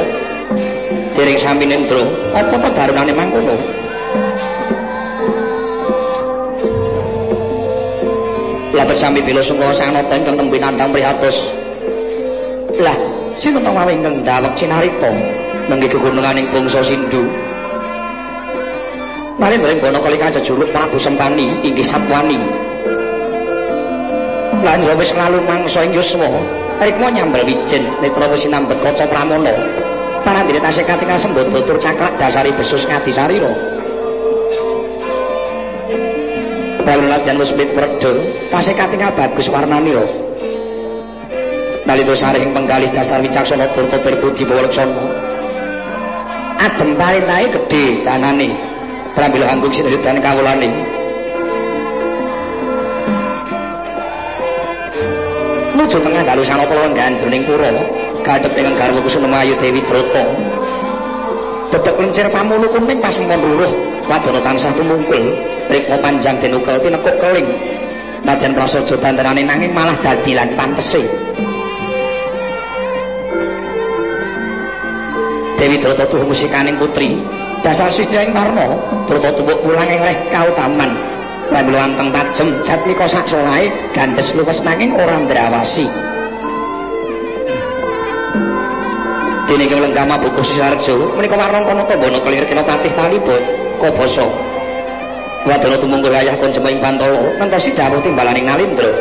dering sami nendro apa to darunane mangkono Lapet sami bila sungguh sang nota ingkang tembi nandang prihatus Lah, sing to wae ingkang dawek cinarita nenggi kegunungan ing bangsa Sindu. Mari ndring bono kali kanca juluk Prabu Sempani inggih Sapwani. Lan wis lalu mangsa ing yuswa rikma nyambel wijen netra wis sinambet kaca pramana. Panandhire tasih katingal sembodo tur caklak dasari besus ngadi sarira Balulajan wis mit werda tasih katingal bagus warnane lho. Nalika sarih ing penggalih dasar wicaksana tur topir budi bawalaksana adem parentahe gedhe tanane pramila anggung sinedhan kawulane. Nuju tengah dalu sanata lenggan jroning pura kadhep ing garwa Kusunemayu Dewi Drata. Dedek lencir pamulu kuning pas mon ruruh wadana tansah tumungkul rikma panjang den ukel tinekuk keling. Najan prasaja dandarane nanging malah dadi lan pantese. Dewi Drata tuh musikaning putri dasar sistra ing warna Drata tuwuk pulang ing reh kautaman lan luanteng tajem jat mika sak solahe gandes luwes nanging ora ndrawasi. Dene ing lenggama buku sisarjo menika warna kono tombana kelir kena patih kobasa wadana tumungkur ayah kon jemeng pantala nentosi dawuh timbalaning nalindra.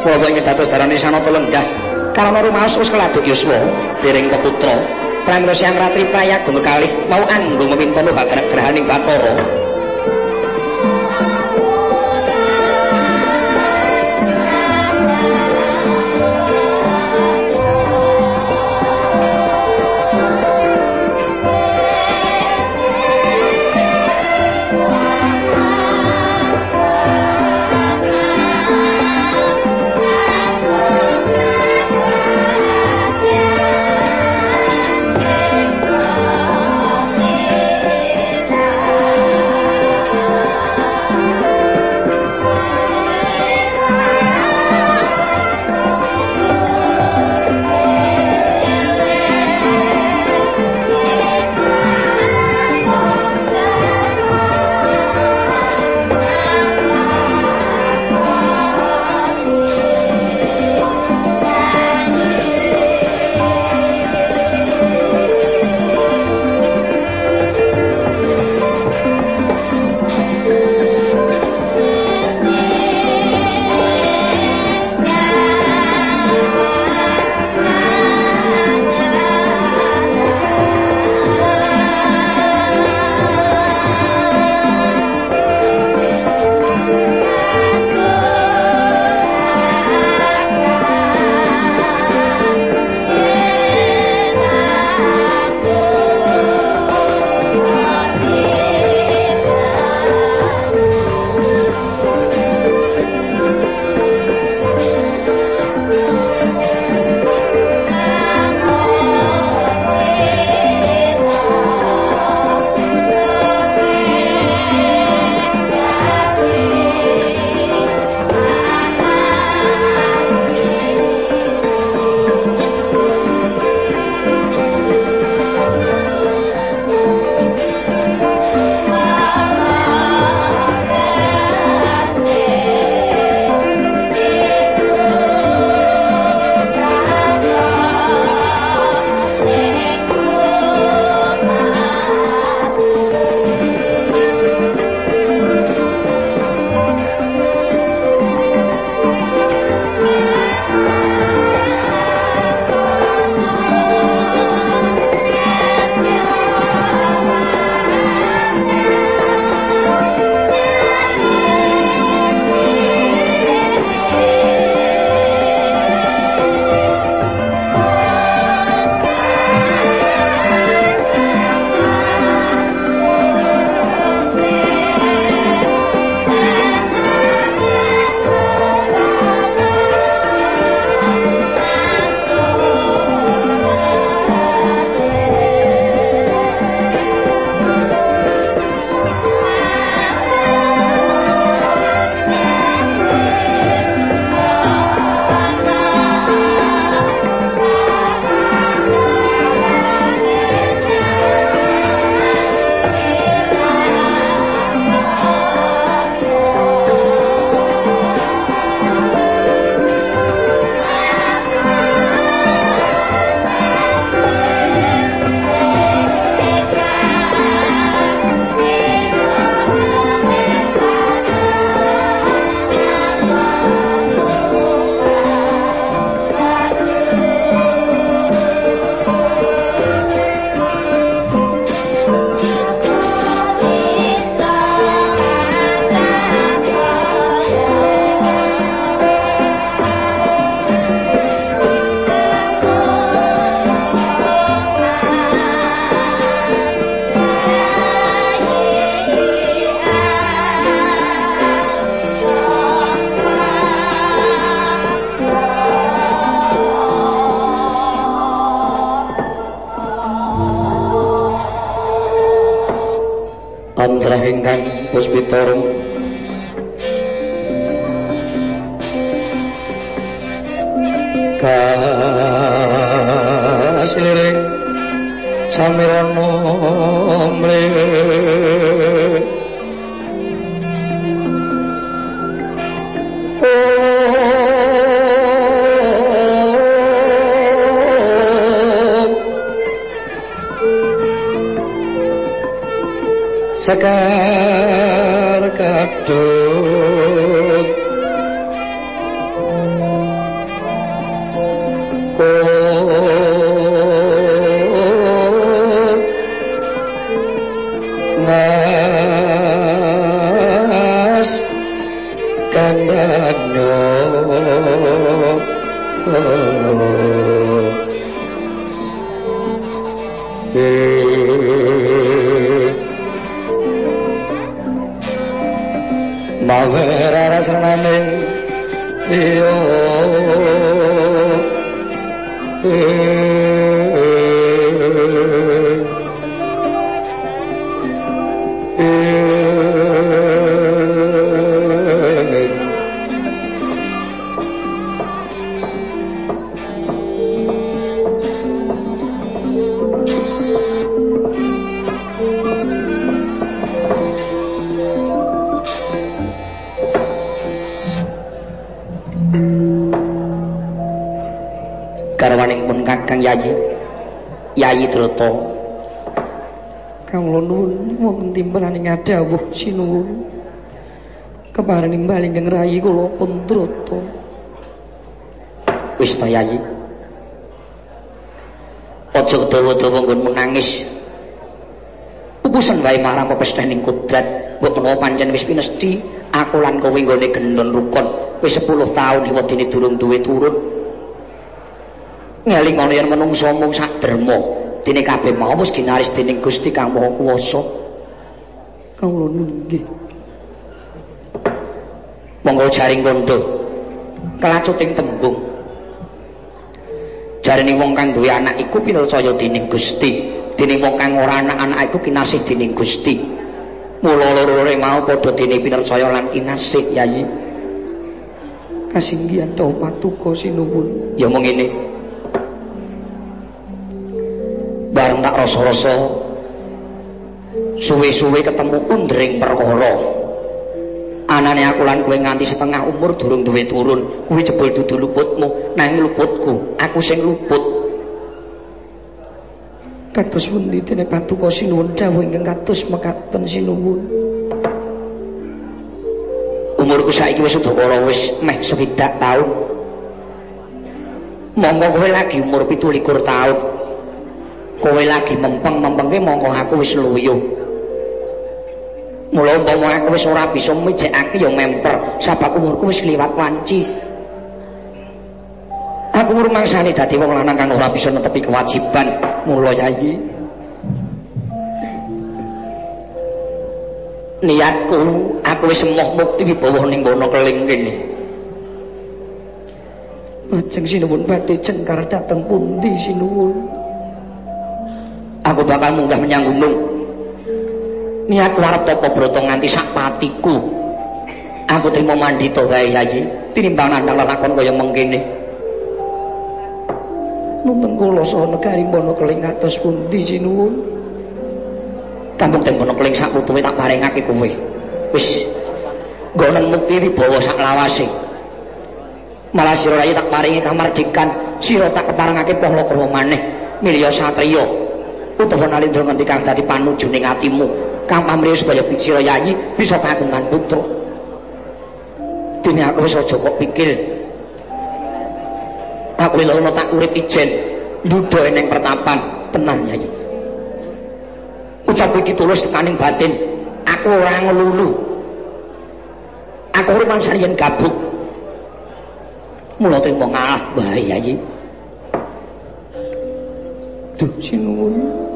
Wawa ingin dados darani sanata lenggah karena rumaos wis keladuk yuswa dereng peputra pramila siang ratri prayagung kekalih mau anggung meminta nuha grahaning Bathara droto Kawula nuwun wonten timbalan ing adawuh sinuwun. Keparing nimbal ingkang rayi kula pun drata. wis ta yayi aja dawa-dawa nggon menangis pupusen wae marang pepesthaning kudrat. Mbok menawa pancen wis pinesti. Aku lan kowe nggone gendon rukun. Wis 10 taun liwat dene durung duwe turun. Ngelingane yen menungsa mung sak derma dene kabeh mau wis ginaris dening Gusti Kang Maha Kuwasa. Kawula nggih. monggo jaring kondo kelacuting tembung. Jarene wong kang duwe anak iku pinarcaya dening Gusti. Dening wong kang ora anak-anak iku kinasih dening Gusti. Mula loro-loro mau padha dene pinarcaya lan kinasih yayi Kasinggihan tahu patuko sinuwun. ya mung ngene rasa-rasa suwe-suwe ketemu undring perkara. Anane aku lan kowe nganti setengah umur durung duwe turun kuwi jebul dudu luputmu. Nang luputku aku sing luput. Kados pundi dene patuko sinuwun dawuh ingkang kados mekaten sinuwun. umurku saiki wis udakara wis meh swidak taun. Monggo kowe lagi umur 17 taun kowe lagi mempeng-mempengke monggo aku wis luyuh mula umpama aku wis ora bisa mijekake ya memper. Sabab umurku wis kliwat wanci. Aku rumangsane dadi wong lanang kang ora bisa netepi kewajiban. Mula yayi niatku aku wis emoh mukti wibawa ning bono keling kene. Lajeng sinuwun badhe cengkar dhateng pundi sinuwun? Bakal munggah menyang gunung. Niatku arep tapa brata nganti sak patiku. Aku trimo mandita wae yayi tinimbang nandang lelakon kaya mengkene. Nuntun kula saha negari Bono Keling kados pundi sinuwun? kampung teng bono keling sak putuwe tak paringake kowe. Wis nggoneng mukti wibawa sak lawase. Malah sira tak paringi kamardikan sira tak keparengake pohla krama maneh. Milya satriya utawa nalindra ngendi kang dadi panuju ning atimu. Kang pamrih supaya sira yayi bisa kagungan putra. Dene aku wis aja kok pikir. Aku lho tak urip ijen. Ndudo ning pertapan. Tenan yayi ucap iki tulus tekaning batin. Aku ora ngelulu. Aku mangsane yen gabut. Mula trimo ngalah bae yayi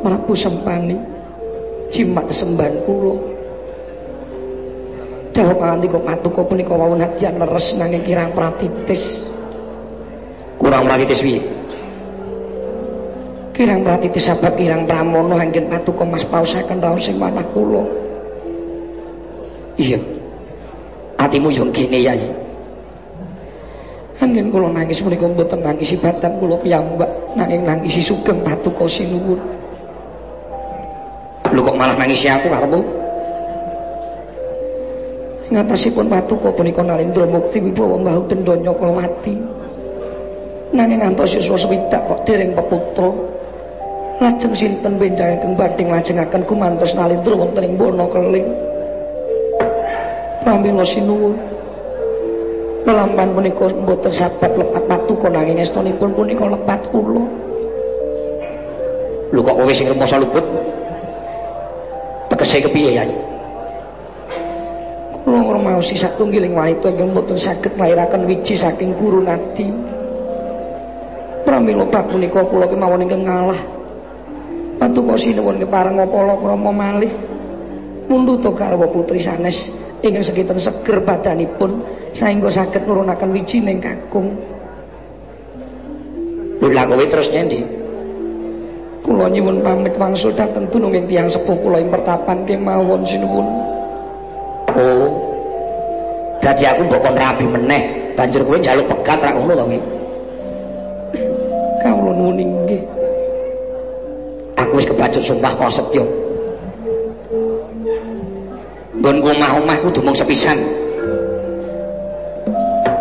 Prabu Sempani jimat sembahan kula. Dawa pangantika patuko punika wau nadyan leres nanging kirang pratitis. kurang pratitis piye Kirang pratitis sabab kirang pramono anggen patuko mas pausaken raos sing manah kula. Iya. Atimu yo ngene ya. Angin kula nangis menika mboten nangis ibatan kula piyambak, nanging nangis sugeng patuko sinuwun. Malah nangis aku karepmu? Ngatasipun patuko punika Narendra Mukti wibawa mbahu kula mati. Nanging ngantos yuswa swidak kok dereng peputra. Lajeng sinten benjangaken badhe nglajengaken kumantos Narendra wonten ing bono keling. Pramila sinuwun. Lelampan punika mboten sabat lepat patuko nanging estunipun punika lepat kula. Lho kok kowe sing remoso luput? Tegese kepiye ya? Kula ngrumaosi satunggiling wanita ingkang mboten saged nglairaken wiji saking kurun ati. Pramila bab punika kula kemawon ingkang ngalah. Patuko sinuwun kepareng kala krama malih. Munduta garwa putri sanes ingkang sekitar seger badanipun saengga saged nurunaken wiji ning kakung. Lha kowe terus nyendi? Kula nyuwun pamit wangsul dhateng dununging tiyang sepuh kula ing pertapan kemawon sinuwun. Oh. Dadi aku mbok kon rabi meneh, banjur kowe njaluk pegat ra ngono to kuwi. Kawula nuwun inggih. Aku wis kebacut sumpah prasetya. nggonku omah-omah kudu mung sepisan.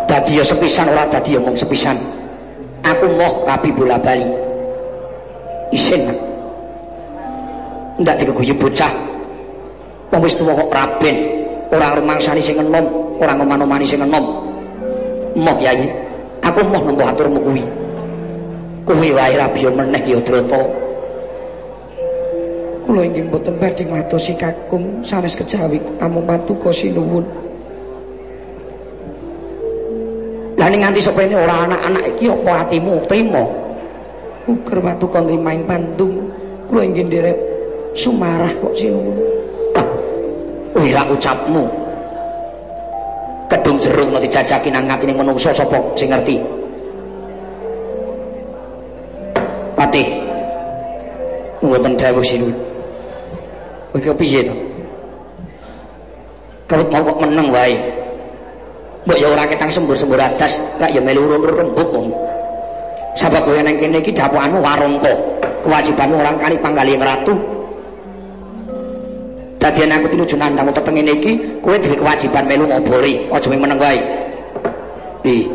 Dadi ya sepisan ora dadi ya mung sepisan. Aku moh rabi bola bali. Isin. Ndak dikeguyub bocah. Wong wis tuwa kok raben, ora rumangsani sing enom, ora ngoman-omani sing enom. Moh yai, aku moh nembe aturmu kuwi. Kuwi wae rabi meneh ya Drata. kula inggih boten badhe ngatosi kakung sanes kejawi amung patuko sinuwun Lah ning nganti sepene ora anak-anak iki apa atimu trima Uger patuko nrimaing pandung kula inggih nderek sumarah kok sinuwun Wira ucapmu kedung jerung no dijajaki nang ngatine menungso sapa sing ngerti Patih Mboten sinuwun Kowe iki piye to? Kawit mau kok meneng wae. Mbok ya ora ketang sembur-sembur adas, lak ya melu urun rembug wong. Sebab kowe nang kene iki dapokanmu warungka. Kewajibanmu orang kali panggali ratu. Dadi aku pinuju nandang teteng ngene iki, kowe duwe kewajiban melu ngobori, aja meneng wae. Pi.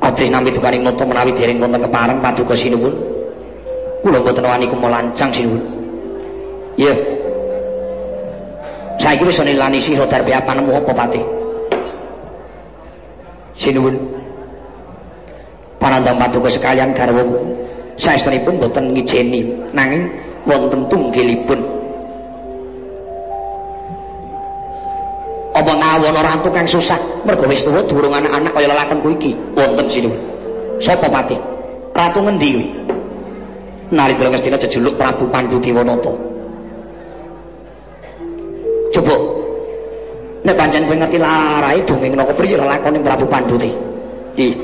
Ati nampi tukaring noto menawi dereng wonten kepareng paduka sinuwun. kula mboten wani kumelancang sinuwun iya saiki wis ana lani sira darbe apa nemu apa pati sinuwun panandang paduka sekalian garwa. Saestrinipun mboten ngijeni nanging wonten tunggilipun. Apa ngawon ora tukang susah? Mergo wis tuwa durung anak-anak kaya lelakonku iki. Wonten sinuwun sapa pati ratu ngendi kuwi? Narendra Ngastina jejuluk Prabu Pandu Dewanata. Coba nek pancen kowe ngerti larae dongeng napa priye lakone Prabu Pandu te. Ih.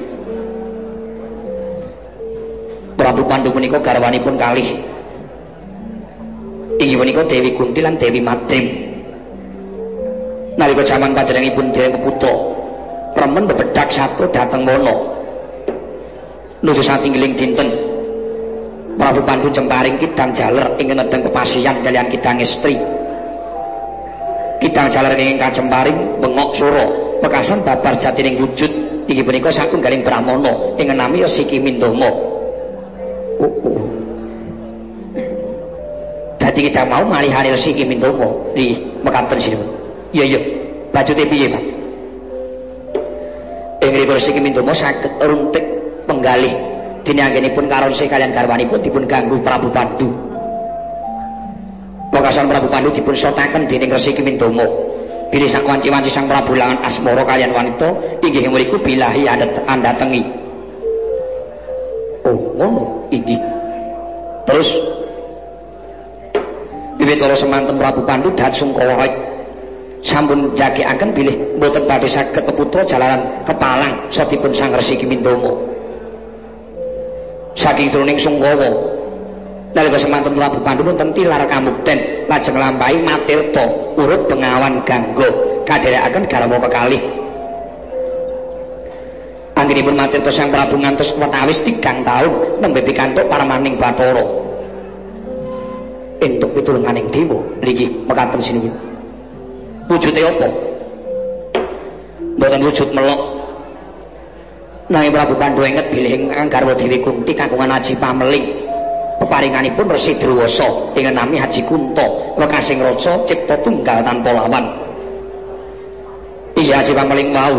Prabu Pandu menika garwanipun kalih. Inggih menika Dewi Kunti lan Dewi Madrim. Nalika jaman panjenenganipun Dewi Peputra, remen bebedak satu dateng mono. Nuju satinggiling dinten Prabu Pandu jemparing kidang jaler ingin nedeng pepasian kalian kidang istri kidang jaler ingin kajemparing bengok suro. Pekasan babar jatining wujud. Iki punika satu garing brahmono ingin nami Siki Mindomo uh, uh. kita mau malihani Siki Mindomo di mekaten sini iya iya. Baju piye Pak? Ingin Siki Mindomo sakit runtik penggalih. Dene anggenipun karon kalian garwanipun dipun ganggu Prabu Pandu. Wekasan Prabu Pandu dipun sotaken dening Resi Kimintama. Bilih sak wanci-wanci sang Prabu langan asmara kalian wanita inggih mriku bilahi anda tengi. Oh, ngono inggih. Terus Wiwitara semanten Prabu Pandu dan Sungkawa sampun jagekaken bilih mboten badhe saged peputra jalanan kepalang satipun Sang Resi Kimintama. saking sruning sunggawa nalika semanten Prabu Pandhu wonten tilar kamukten lajeng lampahi Matirta urut bengawan ganggo. Kadherekaken garwa kekalih. Anggenipun Matirta Sang Prabu ngantos watawis tigang taun nembe pikantuk paramaning Bathara. Entuk pitulunganing dewa. Niki mekaten sinuwun wujude apa? Mboten wujud melok. Nanging Prabu Pandhu inget bilih ingkang garwa Dewi Kunti kagungan aji pameling peparinganipun Resi Drwasa ing nami Haji Kunto wekasing raja cipta tunggal tanpa lawan. Iya Haji Pameling mau.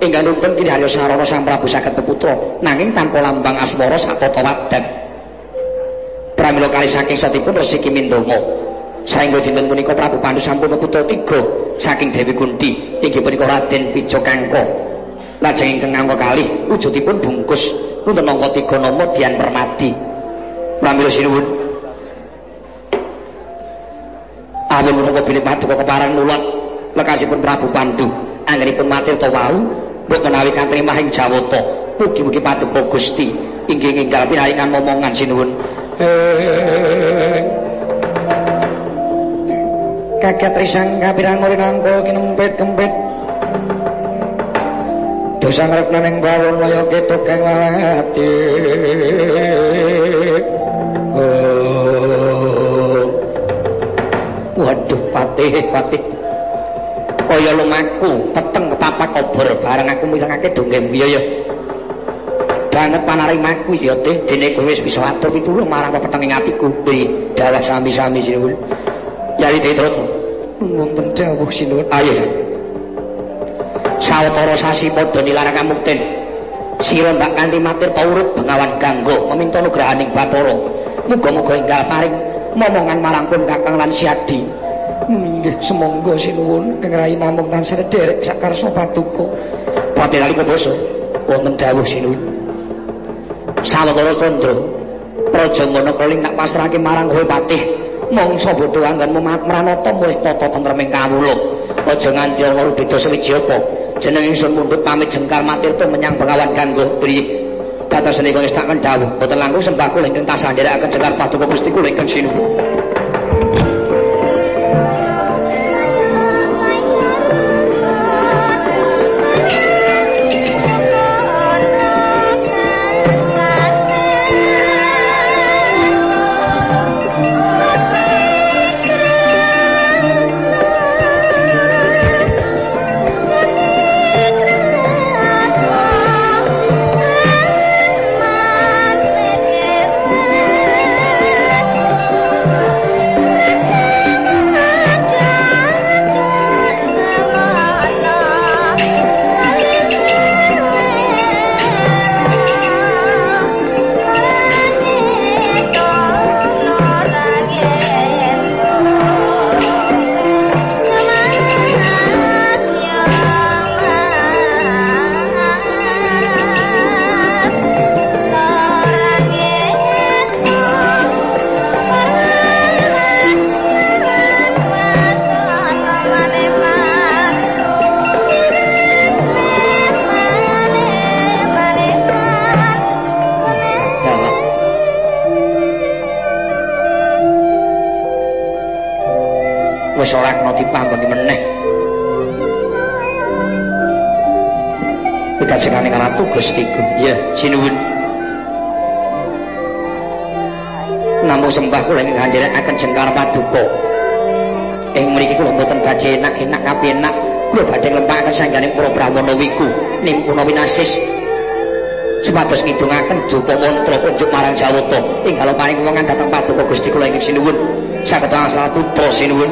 Ingkang nuntun Ki Haryo Sarana Sang Prabu saged peputra nanging tanpa lambang asmara satata wadak pramila kali saking satipun Resi Kimindama saengga dinten punika Prabu Pandhu sampun peputra tiga saking Dewi Kunti. Inggih punika Raden Picokangka lajeng ingkang angka kalih wujudipun bungkus. Nuntun angka tiga nama Dian Permadi pramila sinuwun amun menapa bilih paduka keparang nulat lekasipun Prabu Pandu. Anggenipun matir to wau. Mbok menawi kantri mahing Jawata mugi-mugi paduka Gusti. Inggih ninggal pinaringan momongan sinuwun kaget risang kapirang ora nangko kinempet kempet. Dosa ngrepna ning bawon kaya ketok kang walati Waduh, patih, patih. Kaya lumaku, peteng ke papa kobor bareng aku milangake donggem ya ya. Banget panarimaku ya teh dene kowe wis bisa atur pitulung marang peteng ing atiku. Di dalah sami-sami sinuwun. Yari tetrut. Wonten dawuh sinuwun. Ayo. Sawetara sasi padha nilarang kamukten. Sira mbak kanthi matur taurut bengawan ganggo meminta nugrahaning Bathara. Muga-muga enggal paring momongan marang pun Kakang lan Siadi. Nggih, semonggo sinuwun Kang Rai namung tansah derek sakarsa patuko. Pati nalika basa wonten dawuh sinuwun. Sawetara Candra Praja Manakraling tak pasrahake marang Kowe Mangsa bodho anggen mranata mulih tata tentreming kawula. Aja nganti ana beda sewiji apa. Jeneng ingsun mundhut pamit jengkar matirta menyang Bengawan Ganggo. Priye? Kata seni kau istakan dawuh, boten langkung sembah kula ingkang tasah nderekaken jengar paduka Gusti kula ingkang sinuwun. Sinuwun. Namung sembah kula ing akan jengkar paduka. Ing mriki kula mboten badhe enak-enak kapenak. Kula badhe nglempakaken sangganing para Brahmana wiku nimpuna winasis supados ngidungaken duka mantra kunjuk marang Jawata ing paling wewengan dhateng paduka Gusti kula ing sinuwun saged asal putra sinuwun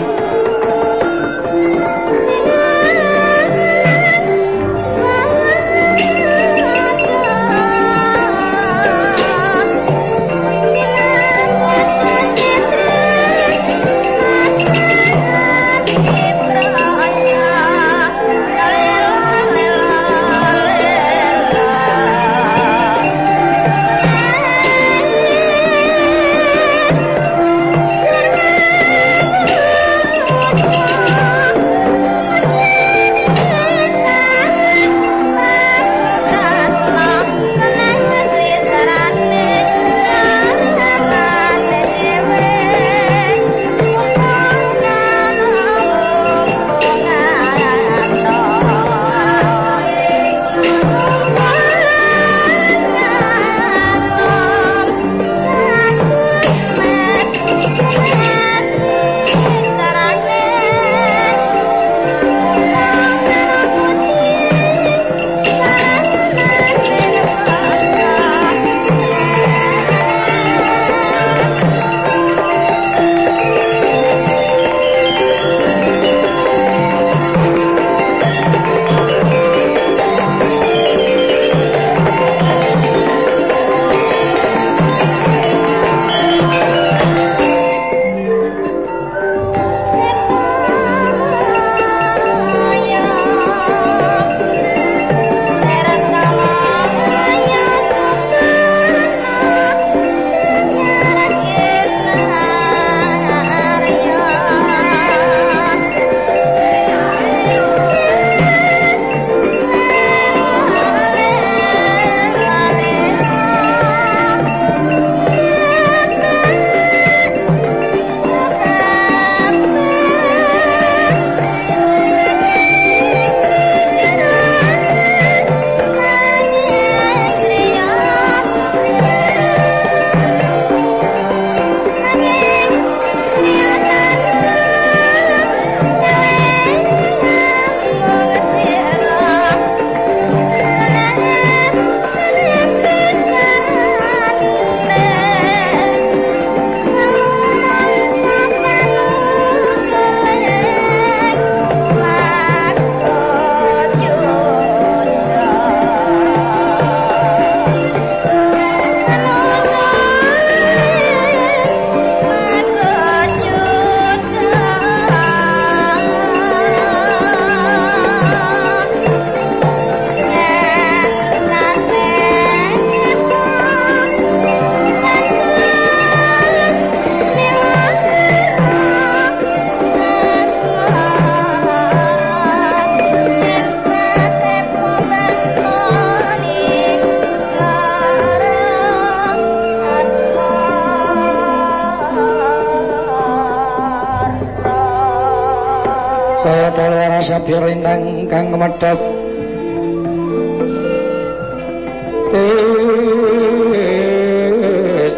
rasa birintang kang kemedhep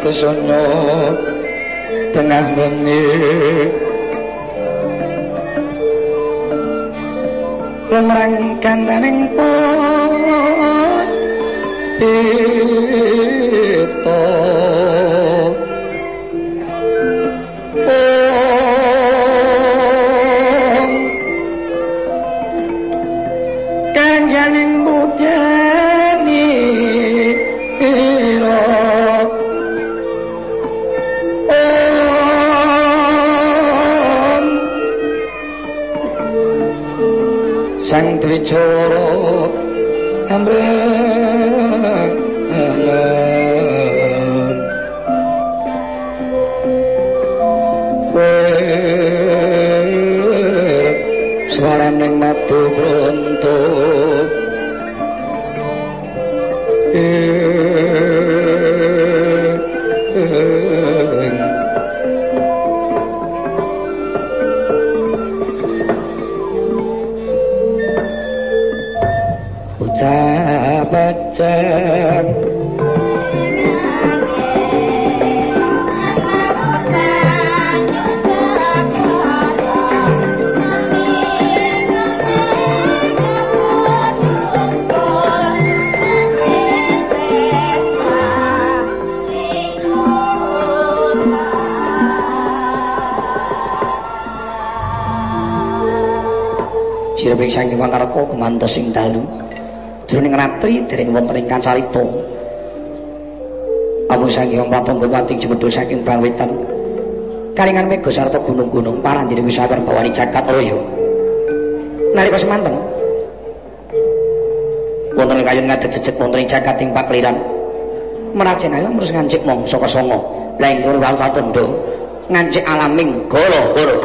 Tesono tengah bengi. Lemrang kandaning pos saking Wantarka kemantos sing dalu. Jroning ratri dereng wonten ingkang carita. Amung saking Pratangga Pati jemedhul saking Bangwetan. Kalingan mega sarta gunung-gunung parandene wis sabar bawani jagat raya. Nalika semanten wonten ing kayun ngadeg jejeg wonten ing jagat ing pakliran. Menajen ayo terus ngancik mangsa kesanga. Lah ing kono wau katondo ngancik alaming golo-golo.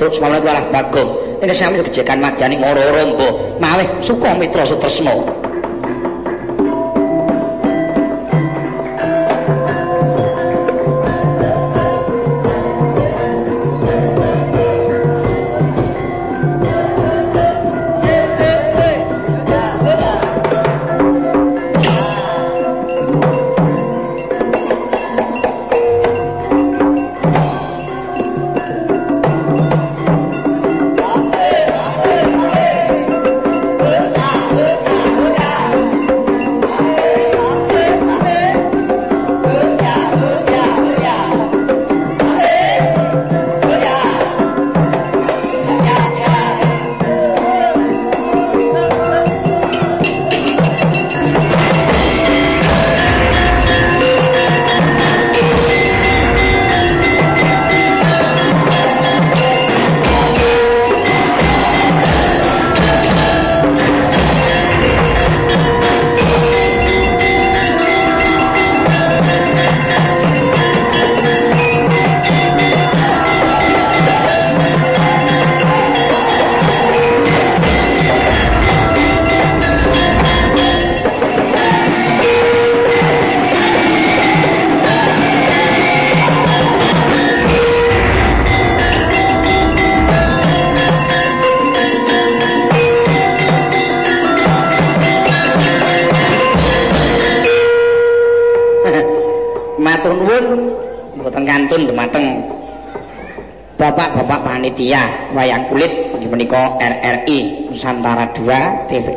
truk semalam itu malah bagong. Ini saya ambil kejekan mati, ini ngoro-ngoro, mbo. Malah, suka mitra sutresno.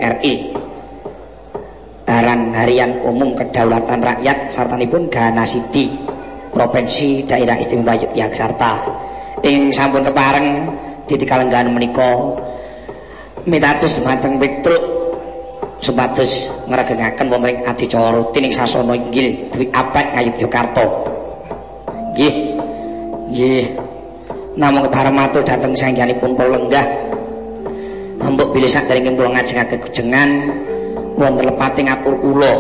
2 TVRI Daran Harian Umum Kedaulatan Rakyat sartanipun Gana Sidi Provinsi Daerah Istimewa Yogyakarta. Ing sampun kepareng kalenggan menika mitados dumateng Petruk supados ngregengaken wonten ing adicara rutin ing sasana inggil Dwi Apek Ngayogyakarta. Nggih. Nggih. Namung kepareng matur dhateng sangyanipun kula lenggah mbok bilih saderenge kula ngajengake kujengan wonten lepating atur kula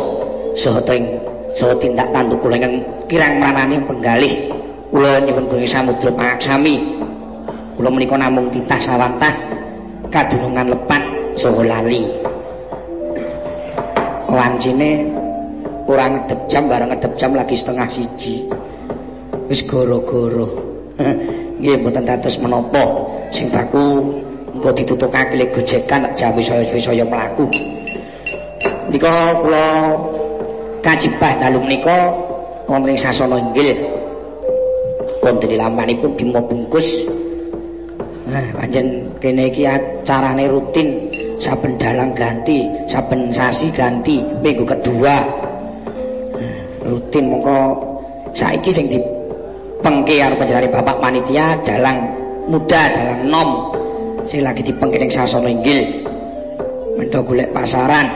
saha teng saha tindak tanduk kula ingkang kirang manani penggalih. Kula nyuwun gunging samudra pangaksami. Kula menika namung titah sawantah kadunungan lepat saha lali. Wancine ora ngedep jam bareng ngedep jam lagi setengah siji. Wis goro-goro. Nggih mboten dados menapa. Sing baku engko ditutukake le gojekan jam saya mlaku. Nika kula kajibah dalu menika wonten ing sasana inggil wonten lampanipun bima bungkus. Nah panjen kene iki acarane rutin. Saben dalang ganti saben sasi ganti minggu kedua. Rutin mongko saiki sing di pengke karo panjenengane Bapak panitia dalang muda dalang nom sing lagi dipengke ning sasana inggil. Mendo golek pasaran.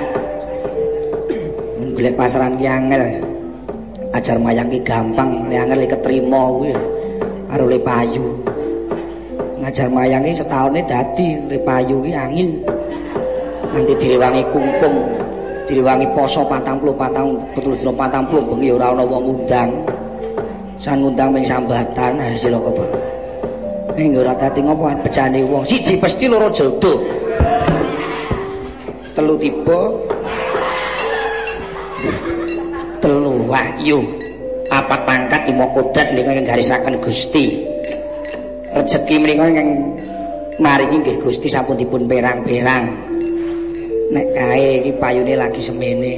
Golek pasaran ki angel. Ajar mayang ki gampang le angel ketrima kuwi. Karo le payu. Ngajar mayang ki setahune dadi le payu ki angin. Nanti direwangi kungkum direwangi poso patang puluh patang betul betul patang puluh bengi ora ana wong undang san ngundang ming sambatan hasil Pak ning ora dadi ngopo becane wong. Siji pasti loro jodoh telu tiba telu wahyu. Apa pangkat imo kodat menika ingkang garisaken Gusti. Rezeki menika ingkang maringi nggih Gusti sampun dipun perang-perang nek kae iki payune lagi semene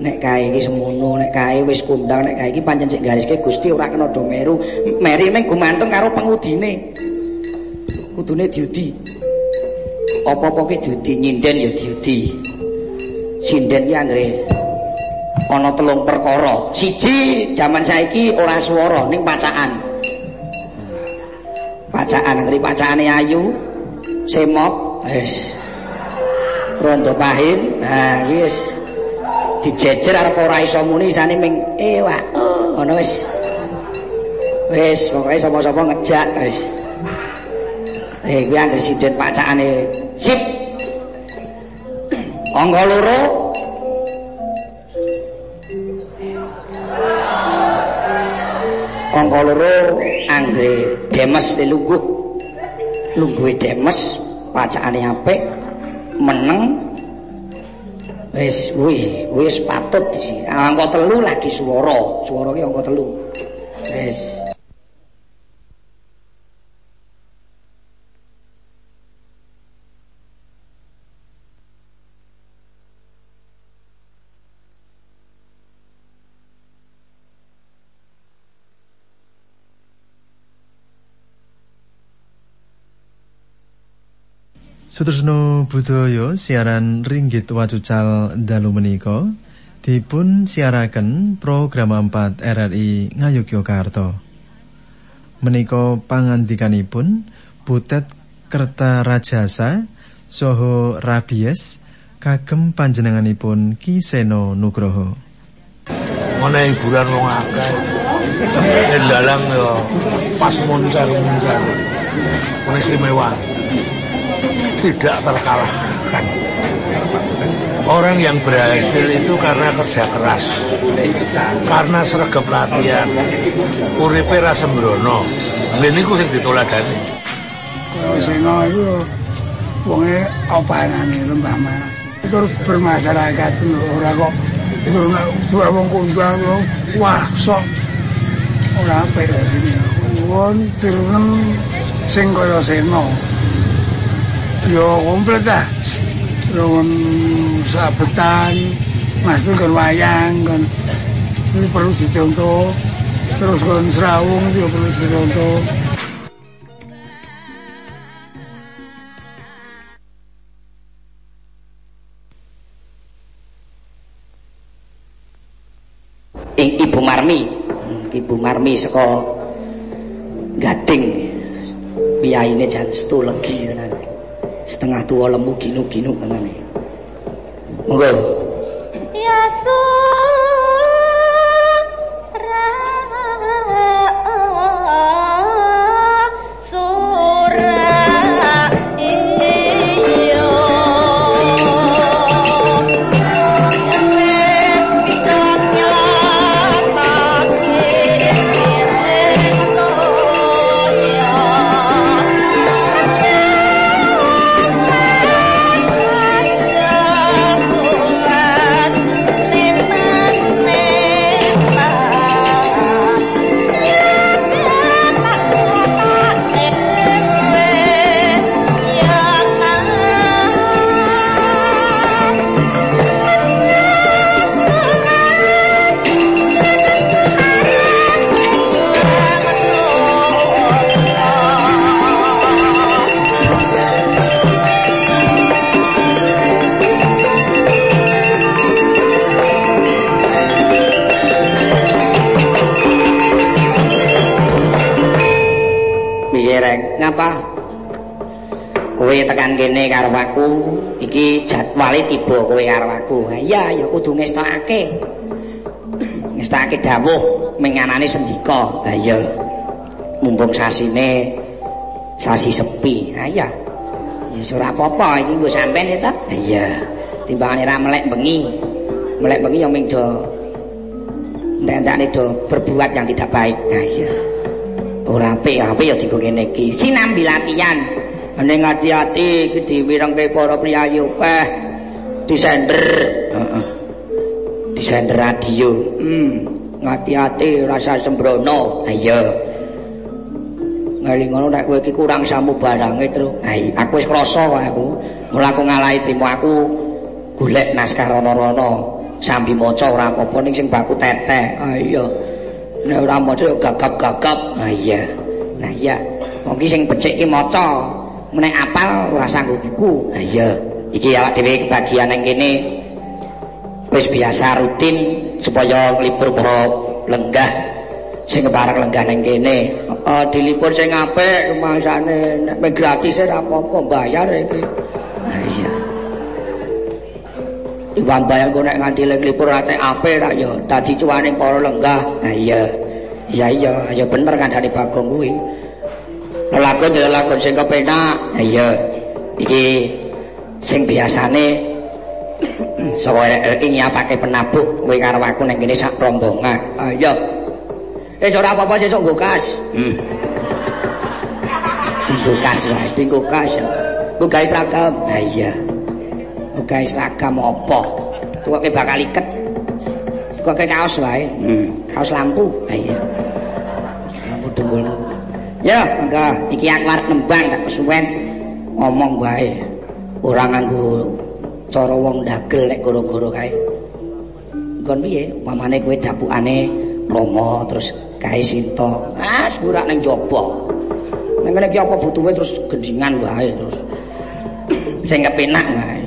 nek kae iki semono nek kae wis kondang nek kae iki pancen sik gariske Gusti ora kena do meru. Meri meng gumantung karo pengudine. Kudune diudi. Apa-apa ki diudi nyinden ya diudi. Sinden ki anggere ana telung perkara. Siji jaman saiki ora swara ning pacaan pacaan anggere pacane ayu semok wis. Rondo pahin ha wis dijejer arep ora iso muni isane ming eh wah oh, ngono wis. Wis pokoke sapa-sapa ngejak wis. Eh kuwi anggere sinden pacakane. Sip. Angga loro. Angka loro anggere demes lungguh. Lungguhe demes wacane apik meneng wis kuwi wis patut angka telu lagi swara swara ki angka telu. Wis Sutresno Budaya siaran Ringgit Wacucal dalu menika dipun siaraken program 4 RRI Ngayogyakarta. Menika pangandikanipun Butet Kerta Rajasa Soho Rabies kagem panjenenganipun Ki Seno Nugroho. Mana hiburan wong akeh. Dalang yo pas moncar-moncar. Mana istimewa. Tidak terkalahkan. Orang yang berhasil itu karena kerja keras, karena sergap latihan, uripe rasa sembrono. Ini ku sing ditoladani. Kalau singo itu, wonge opanane lembah mana. Terus bermasyarakat orang kok suara wong kundang wah sok ora apa ini. Wong tirunem sing kaya seno. Yo komplit dah yo sabetan mas itu kan wayang kan ini perlu dicontoh. Terus kan serawung itu perlu dicontoh. Ibu Marmi. Ibu Marmi saka Gading. Piyaine jan setu legi tenan setengah tua lemu ginu-ginu tenan iki. Monggo. Ya kene karo aku iki jadwale tiba kowe karo aku. Iya ya kudu ngestokake. Ngestokake dawuh menganane sendika. Ha iya. Mumpung sasine sasi sepi. Ha iya. Ya ora apa-apa iki nggo sampean ya ta iya. Timbangane ra melek bengi. Melek bengi yang ming do ndandane do berbuat yang tidak baik. Ha iya. Ora apik-apik ya digo kene iki. Sinambi latihan Ning ati-ati iki diwirengke para priyayi akeh disender. Heeh. Disender radio. Hmm. Ngati-ati rasa sembrono. Ha iya. Ngali ngono nek kowe iki kurang samu barange, Tru. Ha aku wis krasa wae aku. Mula aku ngalahi trimo aku golek naskah rono-rono. Sambi maca ora apa-apa ning sing baku tetek. Ha iya. Nek ora maca yo gagap-gagap. Ha iya. Nah iya. Wong ki sing becik ki maca. Menek apal ora sanggup buku. Ha iya, iki awak dhewe kebagian nang kene wis biasa rutin supaya libur para lenggah sing kepareng lenggah nang kene. Uh, dilipur sing apik kemasane nek gratis ora apa-apa bayar iki. Ha iya. Iwan bayar kok nek nganti libur ate apik ra ya dadi cuane para lenggah. Ha iya. Iya iya, ya bener kan Bagong kuwi. Lakon jadi lakon sing kepenak iya iki sing biasane saka RRI nyapake penabuk kowe karo aku ning kene sak rombongan ayo Wis ora apa-apa sesuk nggo kas. Hmm. Tinggo kas wae, tinggo kas. Ku gawe seragam. Ha iya. Ku gawe seragam apa? Tukoke bakal iket. Tukoke kaos wae. Hmm. Kaos lampu. Ha iya. Lampu dengkul. Ya, enggak. Iki aku arep nembang tak kesuwen. Ngomong wae. Ora nganggo cara wong dagel nek gara-gara kae. Nggon piye? Pamane kowe dapukane Rama terus kae Sinta. Ah, surak ning jaba. Ning kene iki apa butuhe terus gendingan wae terus. Sing kepenak wae.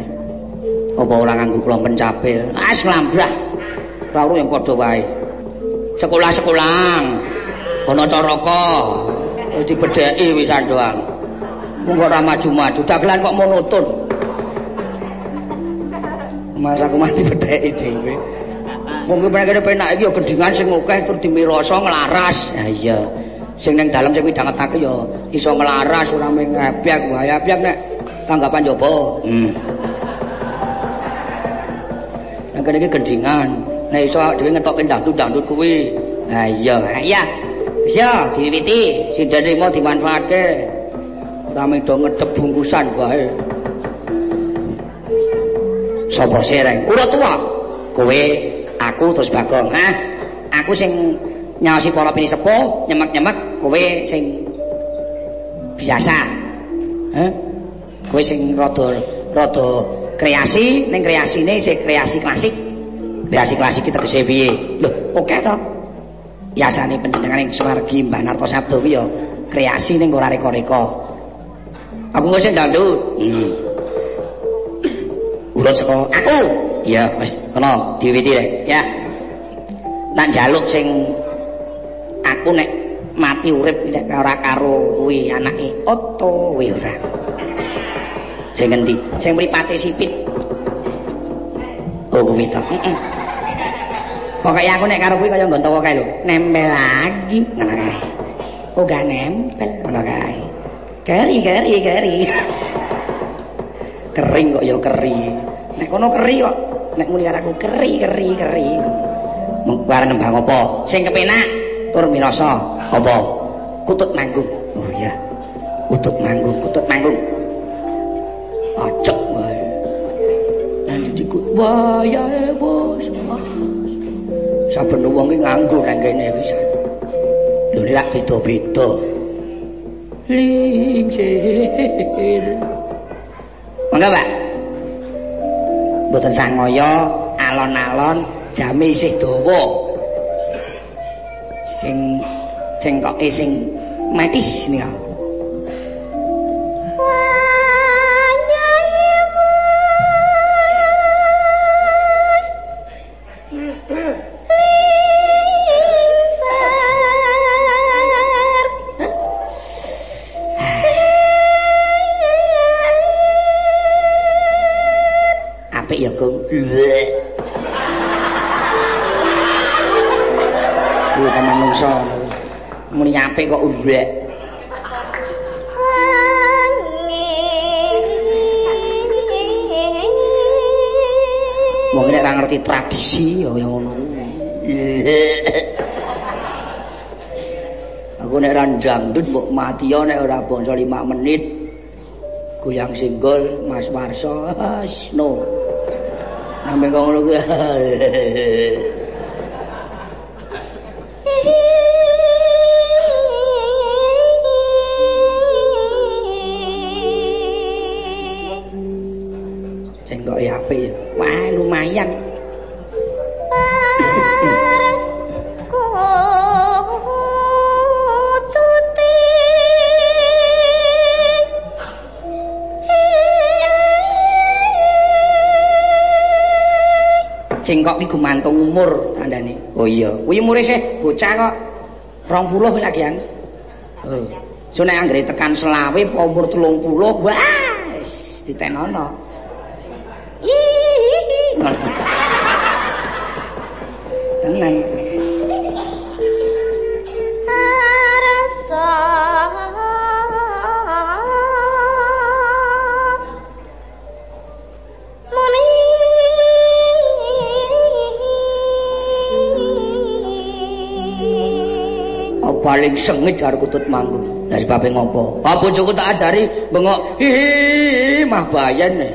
Apa ora nganggo kula pencapil? Ah, nglambrah. Ora yang padha wae. Sekolah-sekolah. Ana caraka. Wis dibedheki wisan doang. Mung ora maju-maju, dagelan kok monoton. Mas aku mati bedheki dhewe. Wong ki pengen penak iki ya gendingan sing akeh tur dimiroso nglaras. Ha iya. Sing ning dalem sing midhangetake ya iso nglaras ora mung ngabyak wae. Abyak nek tanggapan jopo. Hmm. Nek iki gendingan. Nek iso dhewe ngetokke dangdut-dangdut kuwi. Ha iya, ha iya. Ya diwiwiti, sindene mau dimanfaatke. Mung do ngedep bungkusan wae. Sopo sereng? Ura tua. Kowe, aku terus Bagong. Hah? Aku sing nyaosi para pinisepuh, nyemek-nyemek, kowe sing biasa. Hah? Kowe sing rada rada kreasi, ning kreasine sing kreasi klasik. Kreasi klasik kita tegese piye? Lho, oke okay, to. Biasane panjenengan ing Sumargi Mbah Narto Sabdo ya kreasi ning ora reka-reka. Aku wis ndandut. Hmm. urut saka aku. Ya wis kena diwiti rek. Ya. Tak njaluk sing aku nek mati urip nek ora karo kuwi anake. Otto kuwi ora. Sing endi sing mripate sipit. Oh kuwi to. Heeh pokoke aku nek karo kuwi kaya nggontawa kae lho. Nempel lagi. Ngono kae. Oh gak nempel. Ngono kae. Keri keri keri. Kering kok ya keri. Nek kono keri kok. Nek muni aku keri keri keri. Mung bareng nembang apa? Sing kepenak tur mirasa apa? Kutut manggung. Oh iya. Kutut manggung kutut manggung. Acak wae. Nanti dikut. Wayahe bos saben wong ki nganggo nang kene pisan lho nek beda-beda lingsir Mangga, Pak. Mboten sangaya alon-alon jame isih dawa. Sing kok sing metis nika. Ra ndangdut mbok mati ya nek ora bangsa 5 menit. Goyang singgol Mas Warso. No. Sampai kau ngono kuwi. Gumantung umur tandane. Oh iya, kuwi umure sih bocah kok 20 lagian. Oh. So nek anggere tekan selawe umur 30, wis ditenono. Tenan. Paling sengit karo kutut manggung. Lah sebabe ngopo? Ah bojoku tak ajari bengok hi mah bayan.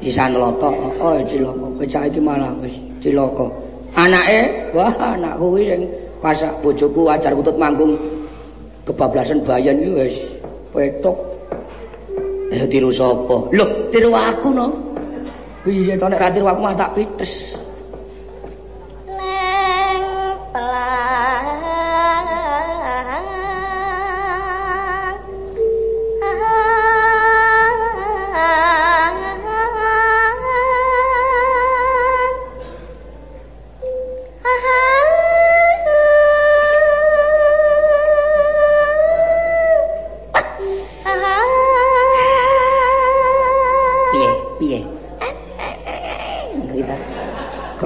Isan loto, oh ciloko, kecah iki malah wis ciloko. Anake, wah anakku kuwi sing pas bojoku ajar kutut manggung kebablasan bayan iki wis petok. Eh tiru sapa? Loh, tiru aku no. Piye to nek ra tiru aku mah tak pites.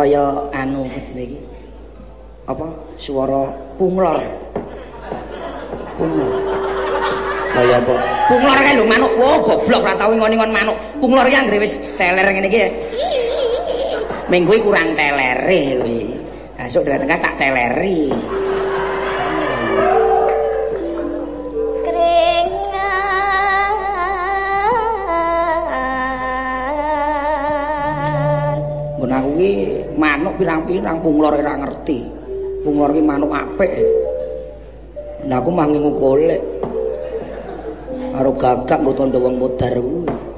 Kaya anu jenenge iki. Apa? Swara punglor. Punglor. Kaya apa? Punglor kae lho manuk. Wo goblok ora tau ngon-ngon manuk. Punglor ki anggere wis teler ngene iki. Minggu kurang telere kuwi. Besok tengah tak teleri. Manuk pirang-pirang punglor ora ngerti. Punglor ki manuk apik. Lah aku mah ngingu golek. Karo gagak nggo tandha wong modar kuwi.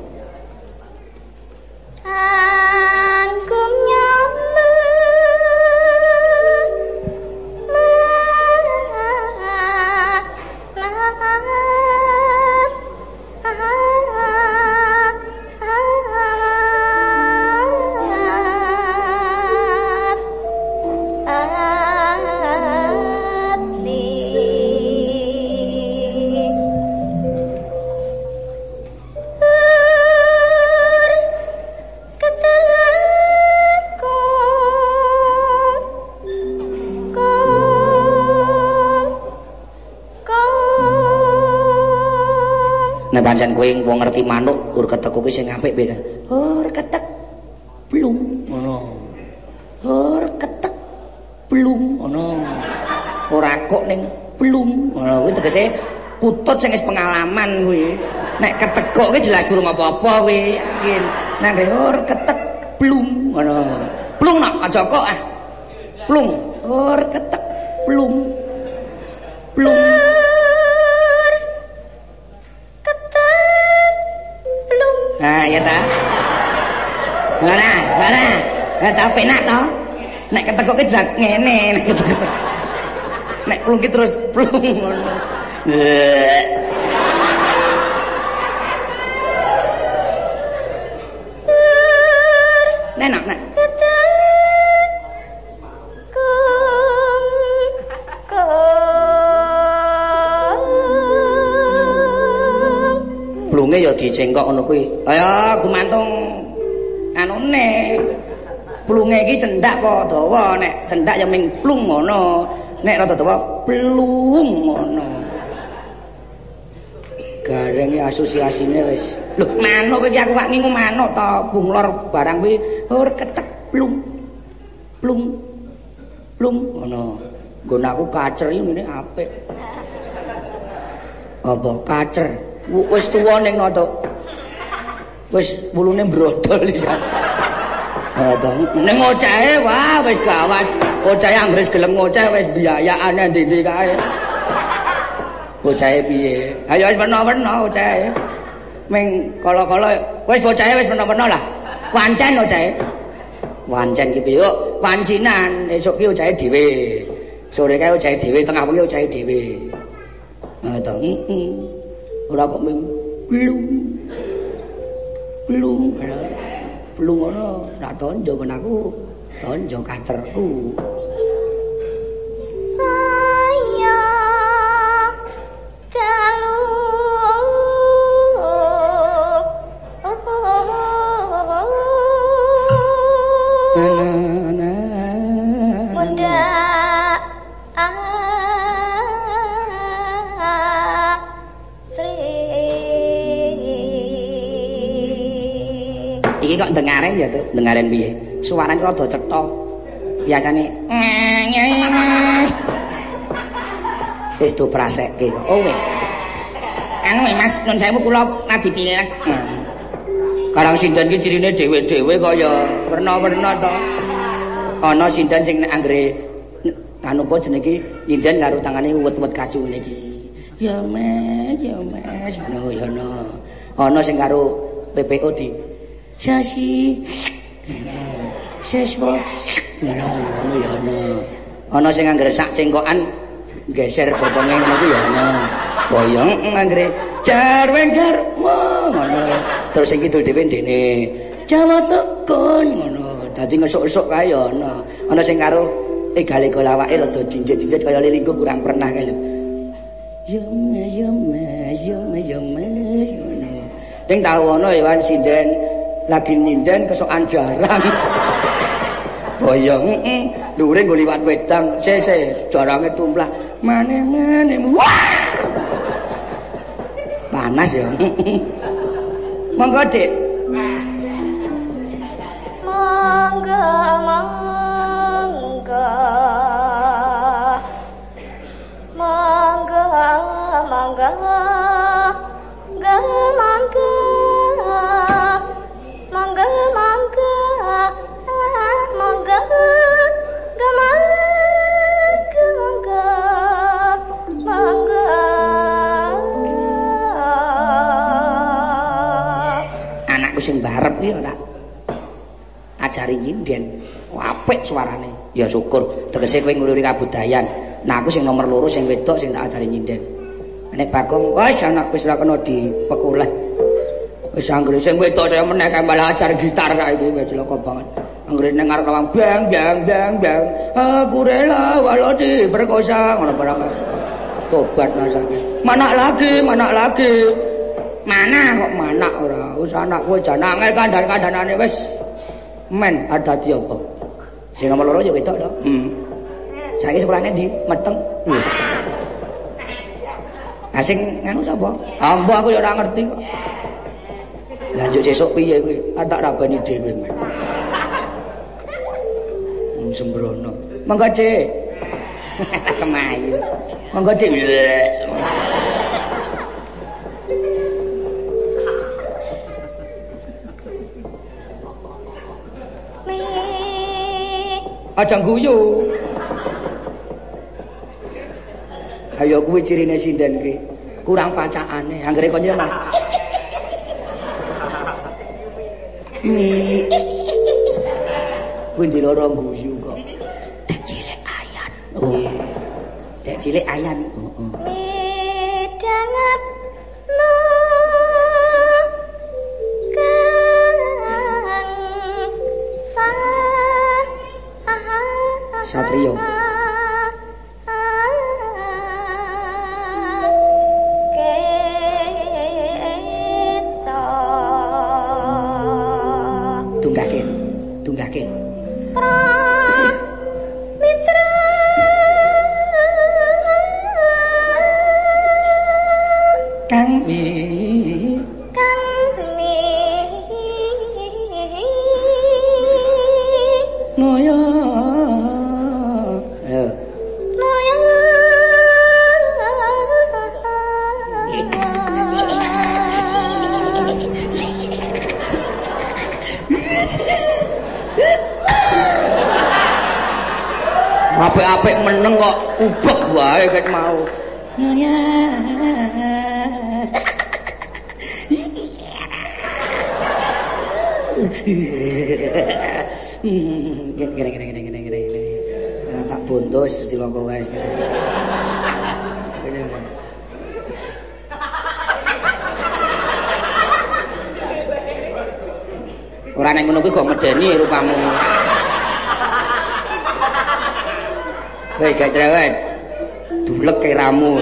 Pancen kowe wong ngerti manuk ur keteku kuwi sing apik piye ur ketek. Blung ngono. Ur ketek. Blung ngono. Ora kok ning blung ngono. Kuwi tegese kutut sing wis pengalaman kuwi. Nek ketekok kuwi jelas durung apa-apa kuwi. Yakin. Nek ur ketek blung ngono. Blung nak aja kok ah. Blung. Ur Lah tau penak to. Nek ketekuke jelas ngene. Nek plungki terus plung ngono. Nenak, nak. Blunge ya dicengkok ngono kuwi. Ayo gumantung anune. Plunge iki cendak apa dawa? Nek cendak ya ming plung ngono. Nek rada dawa plung ngono. Garenge asosiasine wis. Lho, manuk iki aku wak ngingu manuk to, bunglor barang kuwi hur ketek plung. Plung. Plung ngono. Nggon aku kacer iki ngene apik. Apa kacer? wis tuwa ning noto wis wulune brodol iki ning ocahe wah wis gawat. Ocahe anggres gelem ngoceh wis biayaane ndi-ndi kae. Ocahe piye? Ayo wis peno-peno ocahe ming kala-kala wis ocahe wis peno-peno lah. Wancen ocahe wancen ki piye? Pancinan esuk ki ocahe dhewe. Sore kae ocahe dhewe tengah wengi ocahe dhewe. Ha ora kok ming blung lungo ora tonjo menaku tonjo kancerku iki kok dengaren ya, Truk? Dengaren piye? Suarane rada cetha. Biasane Wis do prasekke kok. Oh wis. Anu Mas, nun sewu kula nadi pilih. Karang sinten ki cirine dhewe-dhewe kaya werna-werna to. Ana sinten sing anggere anu apa jenenge nyinden karo tangane uwet-uwet kacune iki. Ya Mas, ya Mas, ngono ya ono. Ana sing karo PPO di Sasi. Seswo. Ngono ya ono. Ana sing anggere sak cengkokan geser botonge ngono ku ya ono. Boyong anggere jar weng jar. Ngono. Terus sing kidul dhewe dene Jawa tekon ngono. Dadi ngesuk-esuk kae ya ono. Ana sing karo eh gale golawake rada jinjit-jinjit kaya lilingku kurang pernah kae lho. Ya me ya me me ya me. Ding tau ana Iwan sinden lagi nyinden kesokan jarang. Boyong dhuwure nggo liwat wedang. Se se jarange tumplah. Mane mane. Wah! Panas ya. Monggo, Dik. Mangga mangga Mangga mangga Mangga mangga Anakku sing barep iki tak ajari nyinden. Apik suarane. Ya syukur. Tegese kowe nguluri kabudayan. Nah aku sing nomor loro sing wedok sing tak ajari nyinden. Nek Bagong, wis anak wis ra kena dipekuleh. Wis anggere sing wedok saya meneh kembali ajar gitar saiki wis celaka banget. Anggere ning ngarep lawang bang bang bang bang. Aku rela walau diperkosa ngono barang. Tobat nasake. Mana lagi, mana lagi. Mana kok mana ora? Wis anak kowe jan angel kandan-kandanane wis men ada di apa? Sing nomor loro ya wedok to. Hmm. Saiki sekolahane di Meteng. Lho. Asing nganu sapa? Ambo aku ya ora ngerti kok. Lanjut sesuk piye kuwi? Tak rabani dhewe men. Sembrono. Monggo Dik. Kemayu. Monggo Dik. Mi Aja guyu. Ayo kuwi cirine sinden ki. Kurang pacakane. Anggere kon mah. Mi. Kuwi guyu kok. Dek cilik ayan. Oh. Dek cilik ayan. Heeh. midanget no kang sa Satrio. Bontos cilaka wae. Ora nek ngono kuwi kok medeni rupamu. Wei gak cerewet. Dulek kiramu.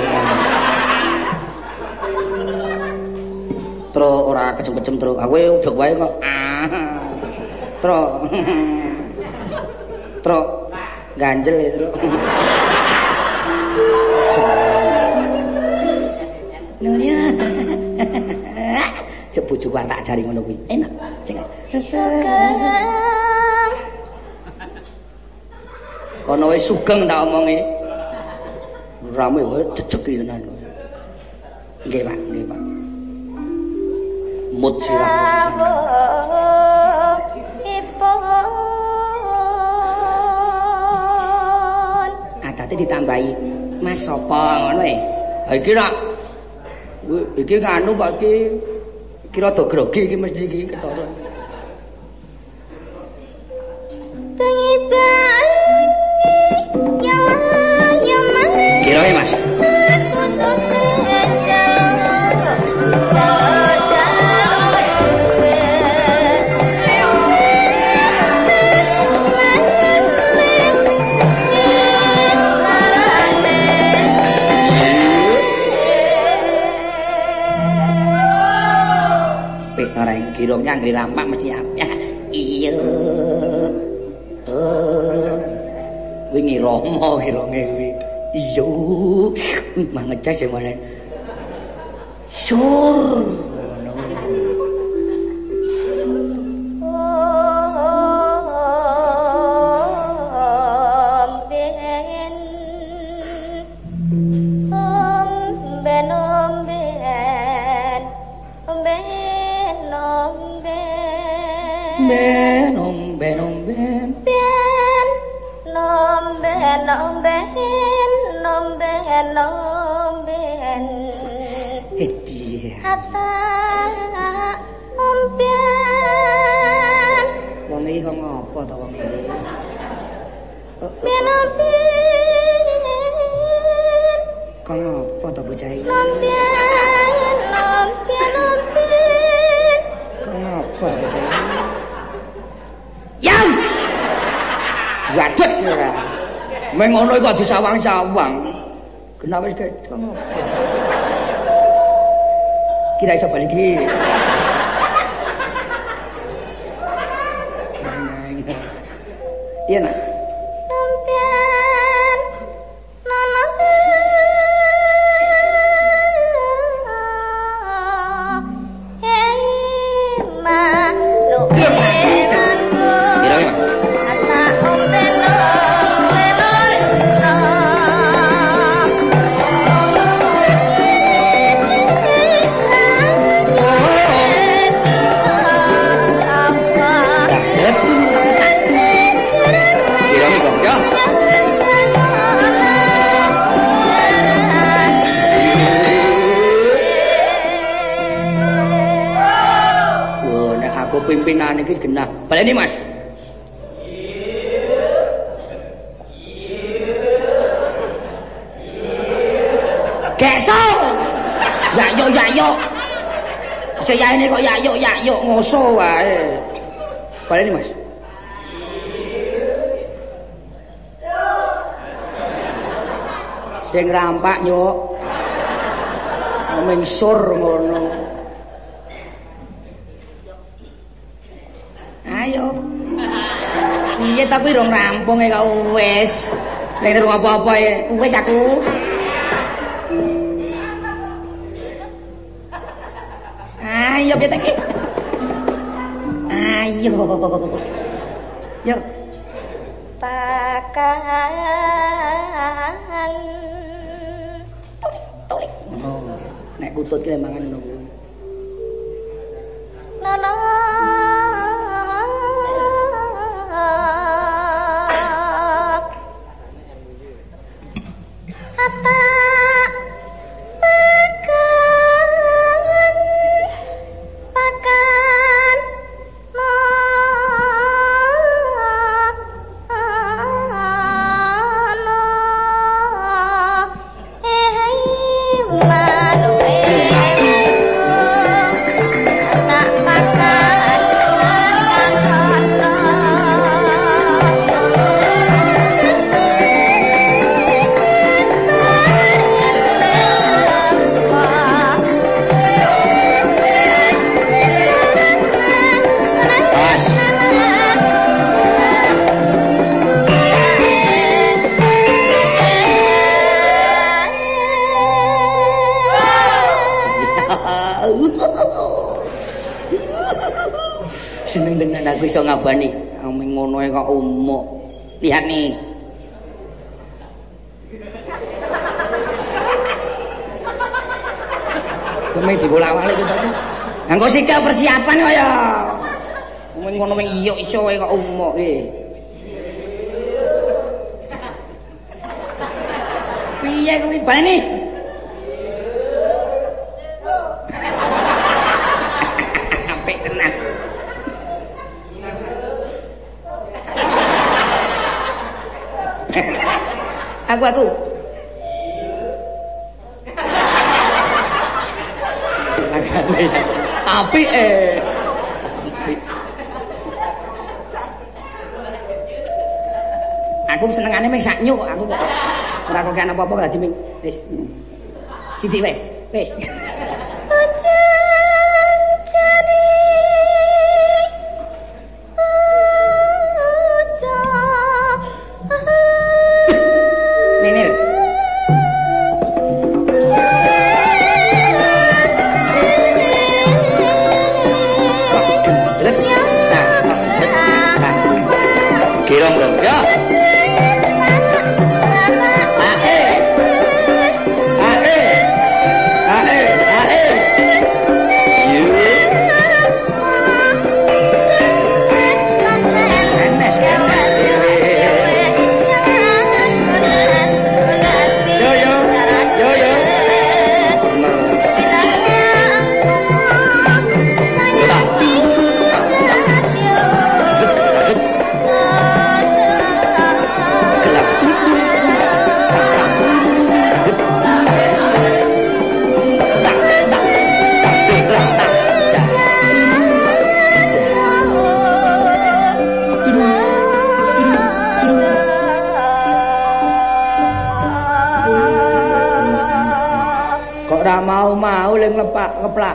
Tro ora kejem-kejem tro. Aku wae kok. Ah. Tro. Ganjel Tro. Nunya. Sebujuku tak ajari ngono kuwi. Enak. Cek. Kono wis sugeng tak omongi. Rame wae cecek iki tenan. Nggih, Pak, nggih, Pak. Mut sirah. Adate ditambahi Mas sapa ngono e. Ha iki nak iki nganu kok iki kira do grogi iki mesti iki ketara. Kira nyangri rampak mesti apik. Iya. Eh. Wingi romo kironge kuwi. Iya. Mangecas ya malah. Sur. Ngono kok disawang-sawang. Kenapa wis ngopo? Kira iso balik iki. Iya. Sing rampak nyuk. Ming sur ngono. Ayo. Piye tapi rong rampung kok wis. Nek rong apa-apa e wis aku. puto que le mangan los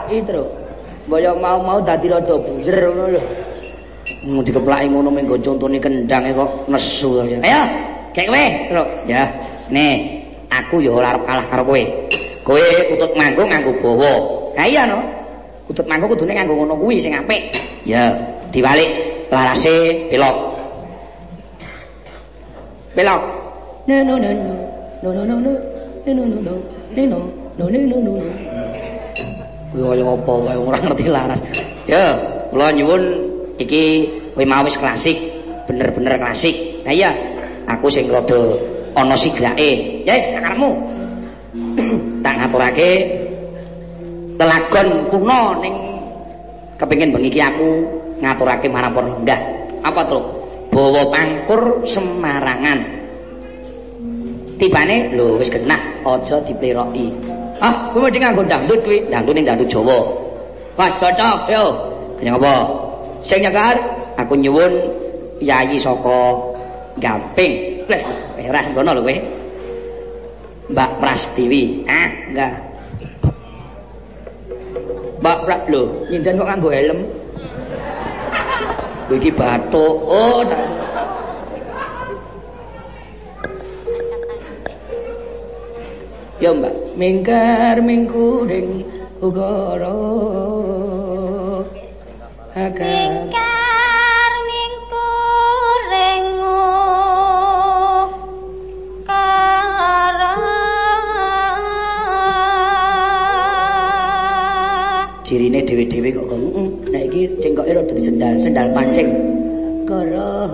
ngeplaki terus. Mau-mau dadi rada bujer ngono lho. Mau dikeplaki ngono menggo contone kendhange kok nesu ya. Ayo, kek kowe. Ya. Nih, aku ya ora arep kalah karo kowe. Kowe kutut manggung nganggo bawa. Ha iya no. Kutut manggung kudune nganggo ngono kuwi sing apik. Ya, diwalik larase belok. Belok. No no no no. No no no no. No no no no. No no. No no no kaya apa wae ora ngerti laras. Ya, kula nyuwun iki kowe mau wis klasik, bener-bener klasik. Nah iya, aku sing rada ana sigrake. Yes, sakarmu. tak ngaturake lelagon kuno ning kepengin bengi iki aku ngaturake marang lenggah. Apa to? Bawa pangkur Semarangan. Tibane lho wis genah, aja dipleroki. Ah, kowe mesti nganggo dangdut kuwi, dangdut ning dangdut Jawa. Wah, cocok yo. Kaya apa? Sing nyekar aku nyuwun yayi saka Gamping. Eh, ora sembrono lho kowe. Mbak Prastiwi. Ah, enggak. Mbak Pra lho, nyinden kok nganggo helm? Kowe iki bathuk. Oh, tak mingkar mingkuring ukara akan cirine dhewe-dhewe kok kok heeh nek iki cengkoke rada sendal sendal pancing. Kara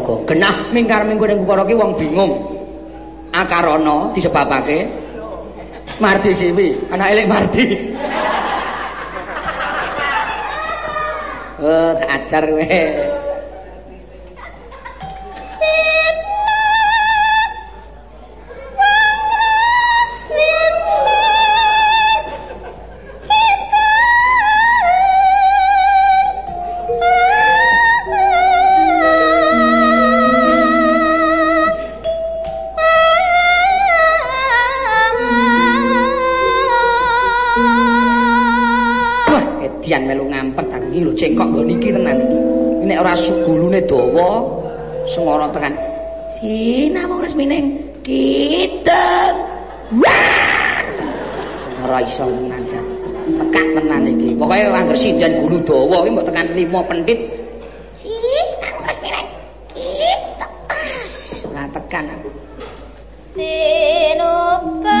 kok genah mingkar mingkuring ukara ki wong bingung. Akarana disebabake Mardi Siwi. Anak elek Mardi. Oh, tak ajar kowe. Tekan. Sinamung resmining kita. Wah! Ora iso tenan jan. Tekak tenan iki. Pokoke angger sindan gulu dawa iki mbok tekan 5 pentit. Sinamung resmining kita. Ora tekan aku. Sinuka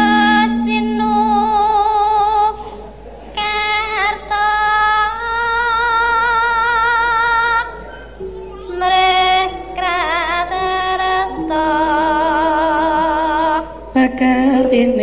tienen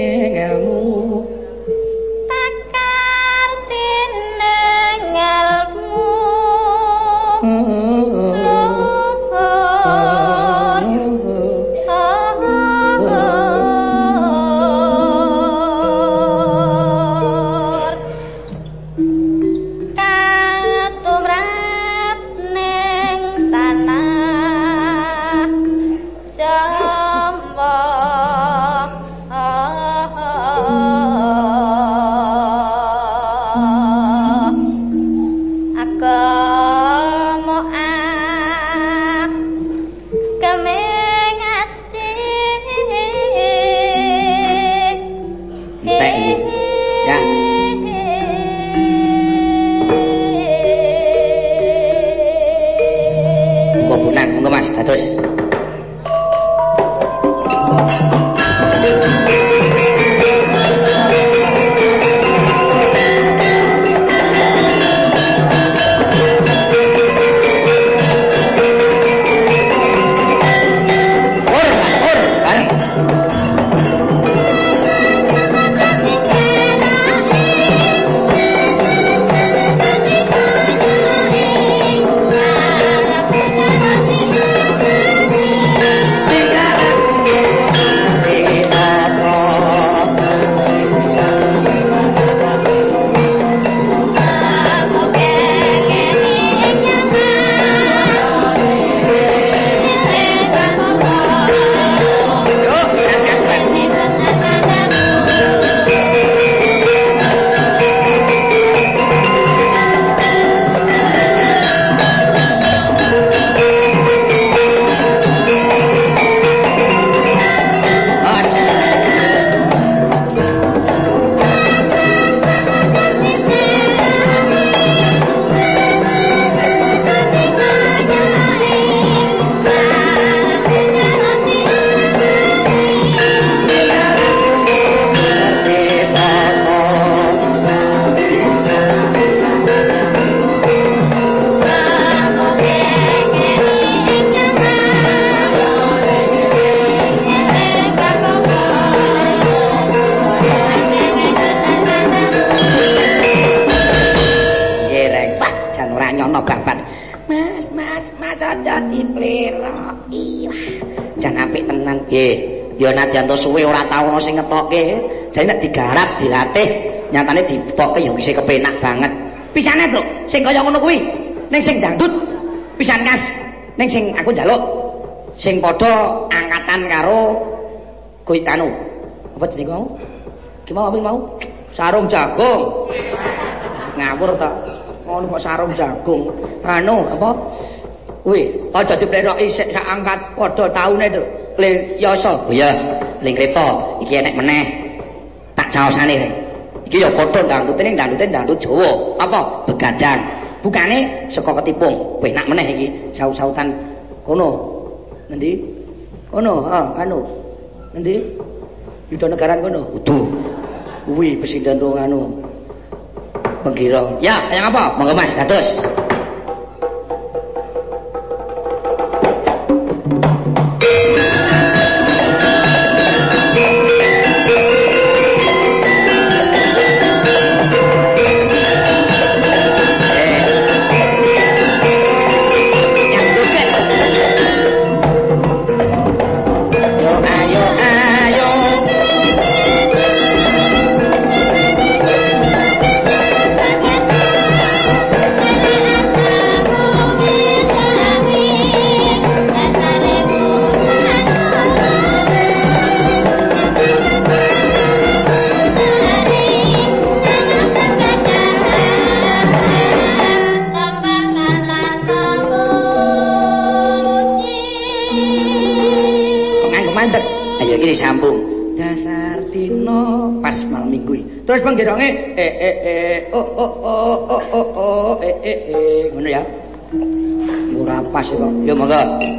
suwe ora tau ono sing ngetokke. Jadi nek digarap, dilatih, nyatane ditokke ya isih kepenak banget. Pisane, Bro, sing kaya ngono kuwi. Ning sing dangdut pisan kas. Ning sing aku njaluk sing padha angkatan karo Goitanu. Apa jenenge mau? Ki mau apa mau? Sarung jagung. ngawur ta ngono kok sarung jagung anu apa kuwi aja dipleroki sik sak angkat padha taune to le yasa oh iya ling kreta iki enek meneh. Tak caosane iki ya padha dangdute ning dangdute dangdut Jawa. Apa? Begadang. Bukane saka ketipung. Penak meneh iki. Saut-sautan. Kono. Endi kono ha anu. Endi Yudo negaran kono? Udu. Kuwi presiden dong anu. Penggiro. Ya, yang apa? Monggo Mas, dados. 대령의 에에에 어어어어어어에에 그느야 뭐라 빠시고 여마가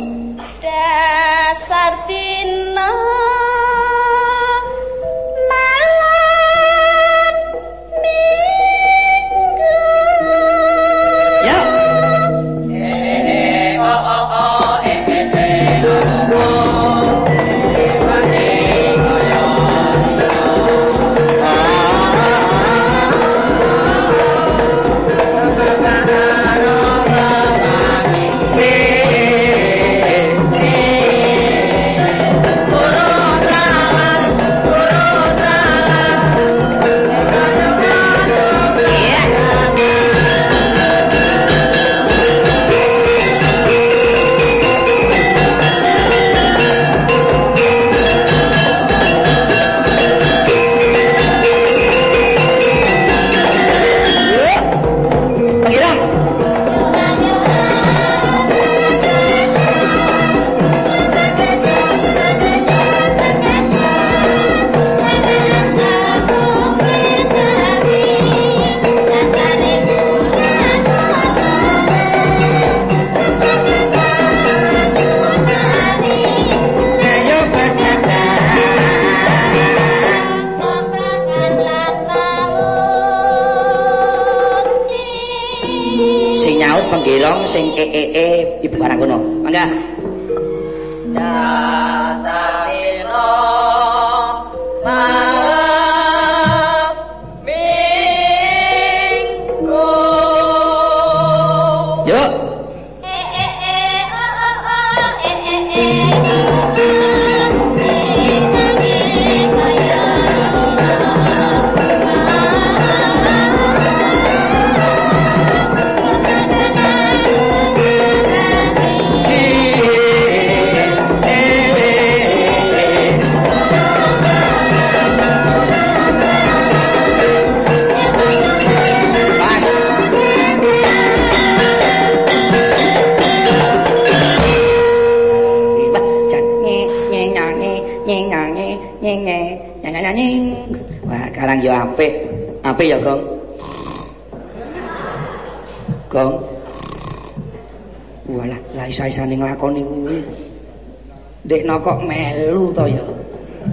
kok melu to ya.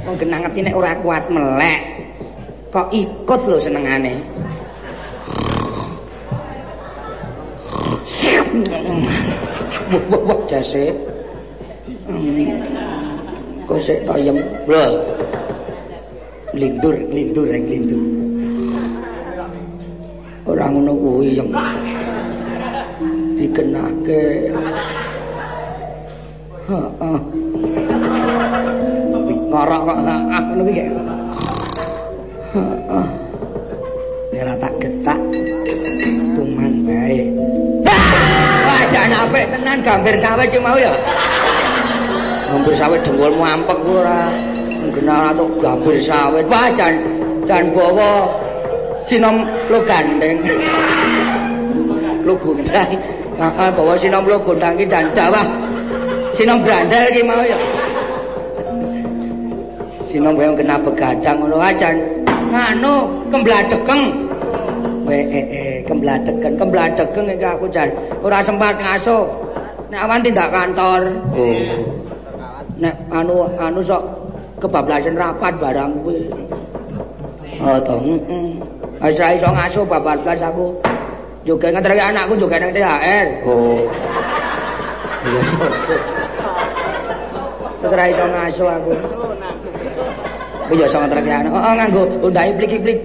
Wong genah ngerti nek ora kuat melek. Kok ikut lho senengane. Wah, wah, jase. Kok sik toyem. Lho. Lindur, lindur, lindur. ora ngono kuwi yang dikenake ngono kuwi heeh. Ora tak getak. Tuman bae. Wah jan apik tenan gambir sawit ki mau ya gambir sawit dengkulmu ampek ora. Genah ora gambir sawit. Wah jan jan bawa sinom lo gandeng. Lo gundang heeh bawa sinom lo gundang ki jan dawah. Sinom brandel ki mau ya sinom yang kena begadang ngono aja nganu kembladekeng we eh eh kembladeken kembladeken iki aku jan ora sempat ngaso nek awan tindak kantor oh nek anu anu sok kebablasan rapat barang kuwi oh to heeh Wis ra iso ngasuh bapak blas aku. Juga nganterke anakku juga nang THR. Oh. Iya. Setelah iso ngasuh aku. Ku yo iso anak. Oh, nganggo undai plik-plik.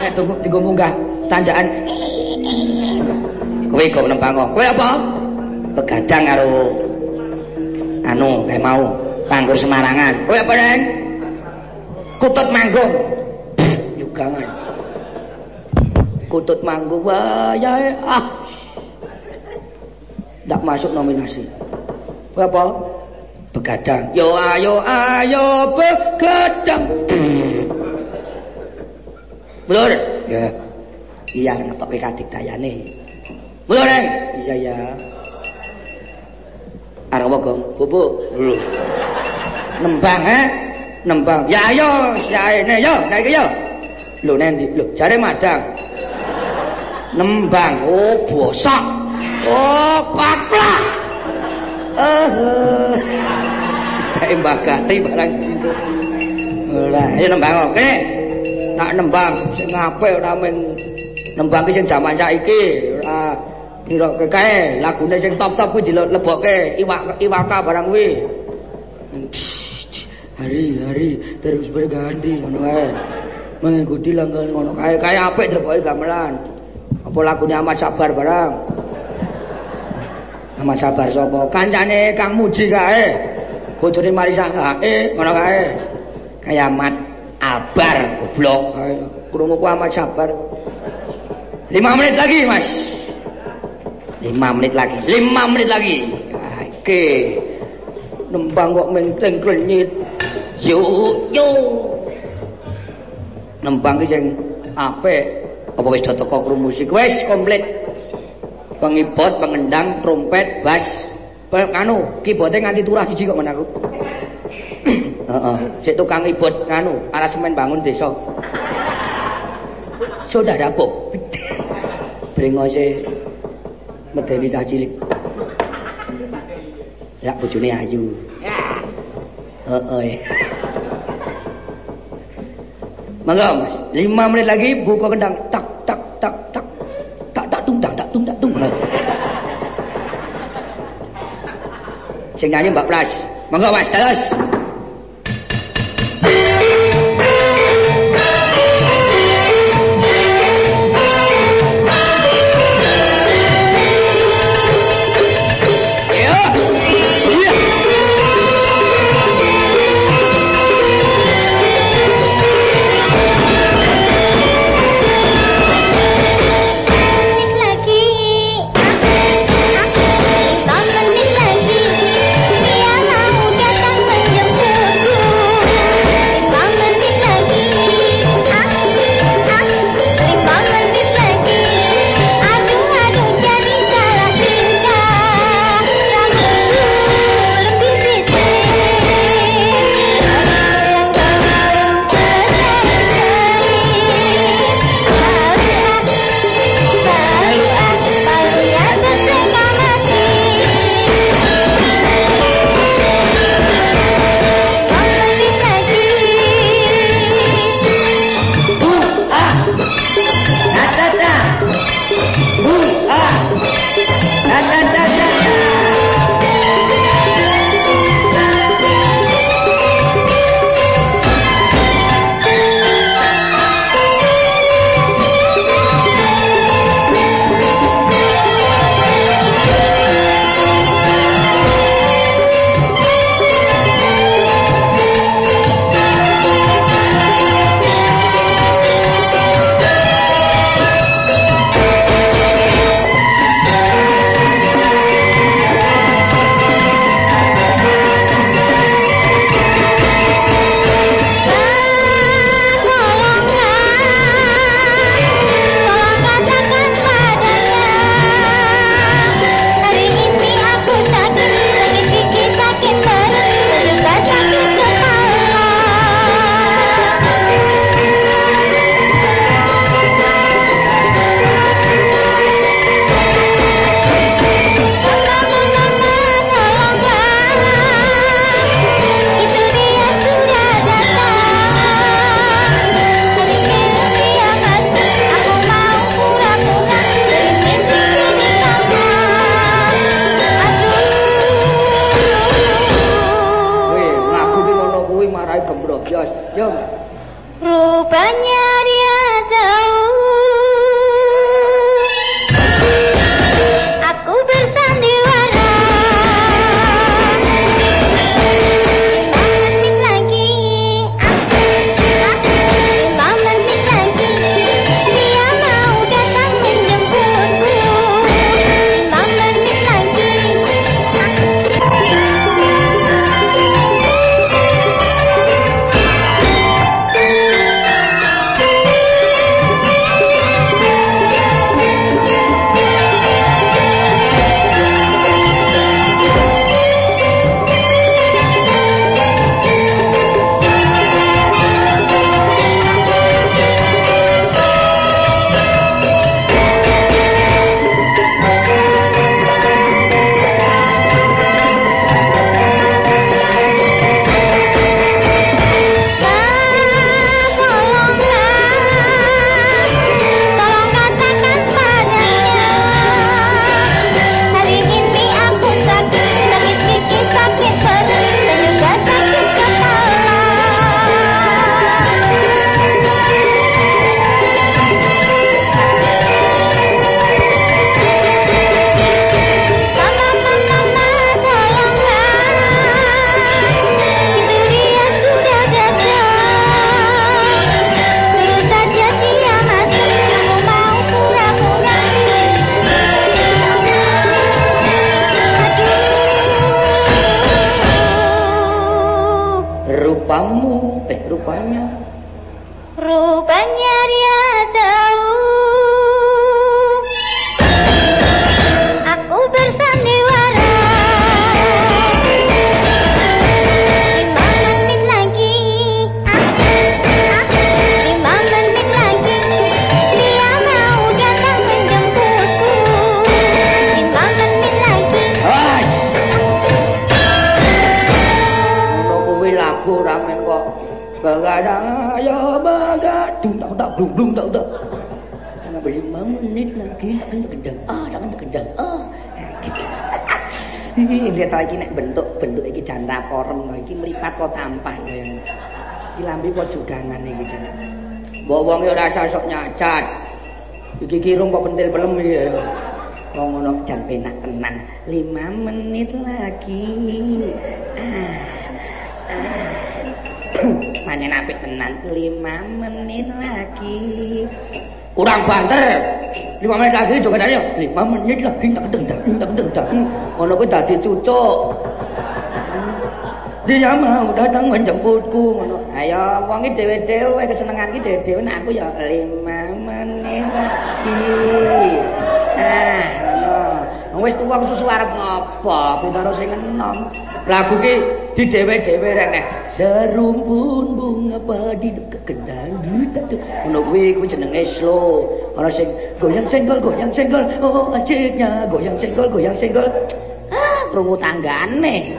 Nek tunggu tunggu munggah tanjakan. Kowe kok kok. Kowe apa? Begadang karo anu kayak mau panggur Semarangan. Kowe apa, Neng? Kutut manggung. Juga kan. kutut manggu wayahe ah ndak masuk nominasi apa begadang yo ayo ayo begadang Mulur. Ya. Iya ngetok kadik dayane. Mulur iya ya Arep gong bubuk nembang eh. Nembang. Ya ayo saene yo. Saiki yo. Lho nendi. Lho jare madang. Nembang. Oh bosok. Oh kaplak eh kae mbak gati barang ora ayo nembang oke. Nak nembang sing apik ora mung. Nembang sing jaman saiki ora kira kae. Lagune sing top-top kuwi dilebokke iwak iwaka barang kuwi. Hari-hari terus berganti ngono kae mengikuti langkah ngono kae. Kae apik dilebokke gamelan. Apa lagune amat sabar barang? Amat sabar sapa? Kancane Kang Muji kae. Bojone Marisa kae ngono kae kaya amat abar goblok. Krungu ku amat sabar. 5 menit lagi Mas. 5 menit lagi 5 menit lagi. Oke nembang kok menteng klenyit yo yo. Nembang ki sing apik. Apa wis do teko musik? Wis komplit. Pengibot pengendang trompet bass. Kanu kibote nganti turah siji kok men aku sik tukang ibot kanu arasemen bangun desa. Saudara Bob. Brengose medeni cah cilik. Rak bojone ayu. Heeh. Mangga 5 menit lagi buka kendang. Tak tak tak tak. Tak tak tung tak tak tung tak tung. Sing nyanyi Mbak Pras. Mangga Mas, terus. Pentil pelem ya. Wong ngono jan penak tenan. 5 menit lagi. Ah. ah. Apik tenan. 5 menit lagi. Kurang banter. 5 menit lagi jogetane 5 menit lagi tak kedeng tak tak kedeng tak. Ngono kuwi dadi cucuk. Dia mau datang menjemputku ngono. Ayo wong iki dhewe-dhewe kesenengan iki dhewe-dhewe aku ya 5 menit lagi. Ah, ngono. Wis tuwa susu arep ngopo? Pitaro sing enom. Lagu ki di dhewe-dhewe rek serumpun bunga padi kendal tak ngono kuwi kuwi jenenge slow. Ora sing goyang senggol goyang senggol. Oh, asiknya goyang senggol goyang senggol. Ah, krungu tanggane.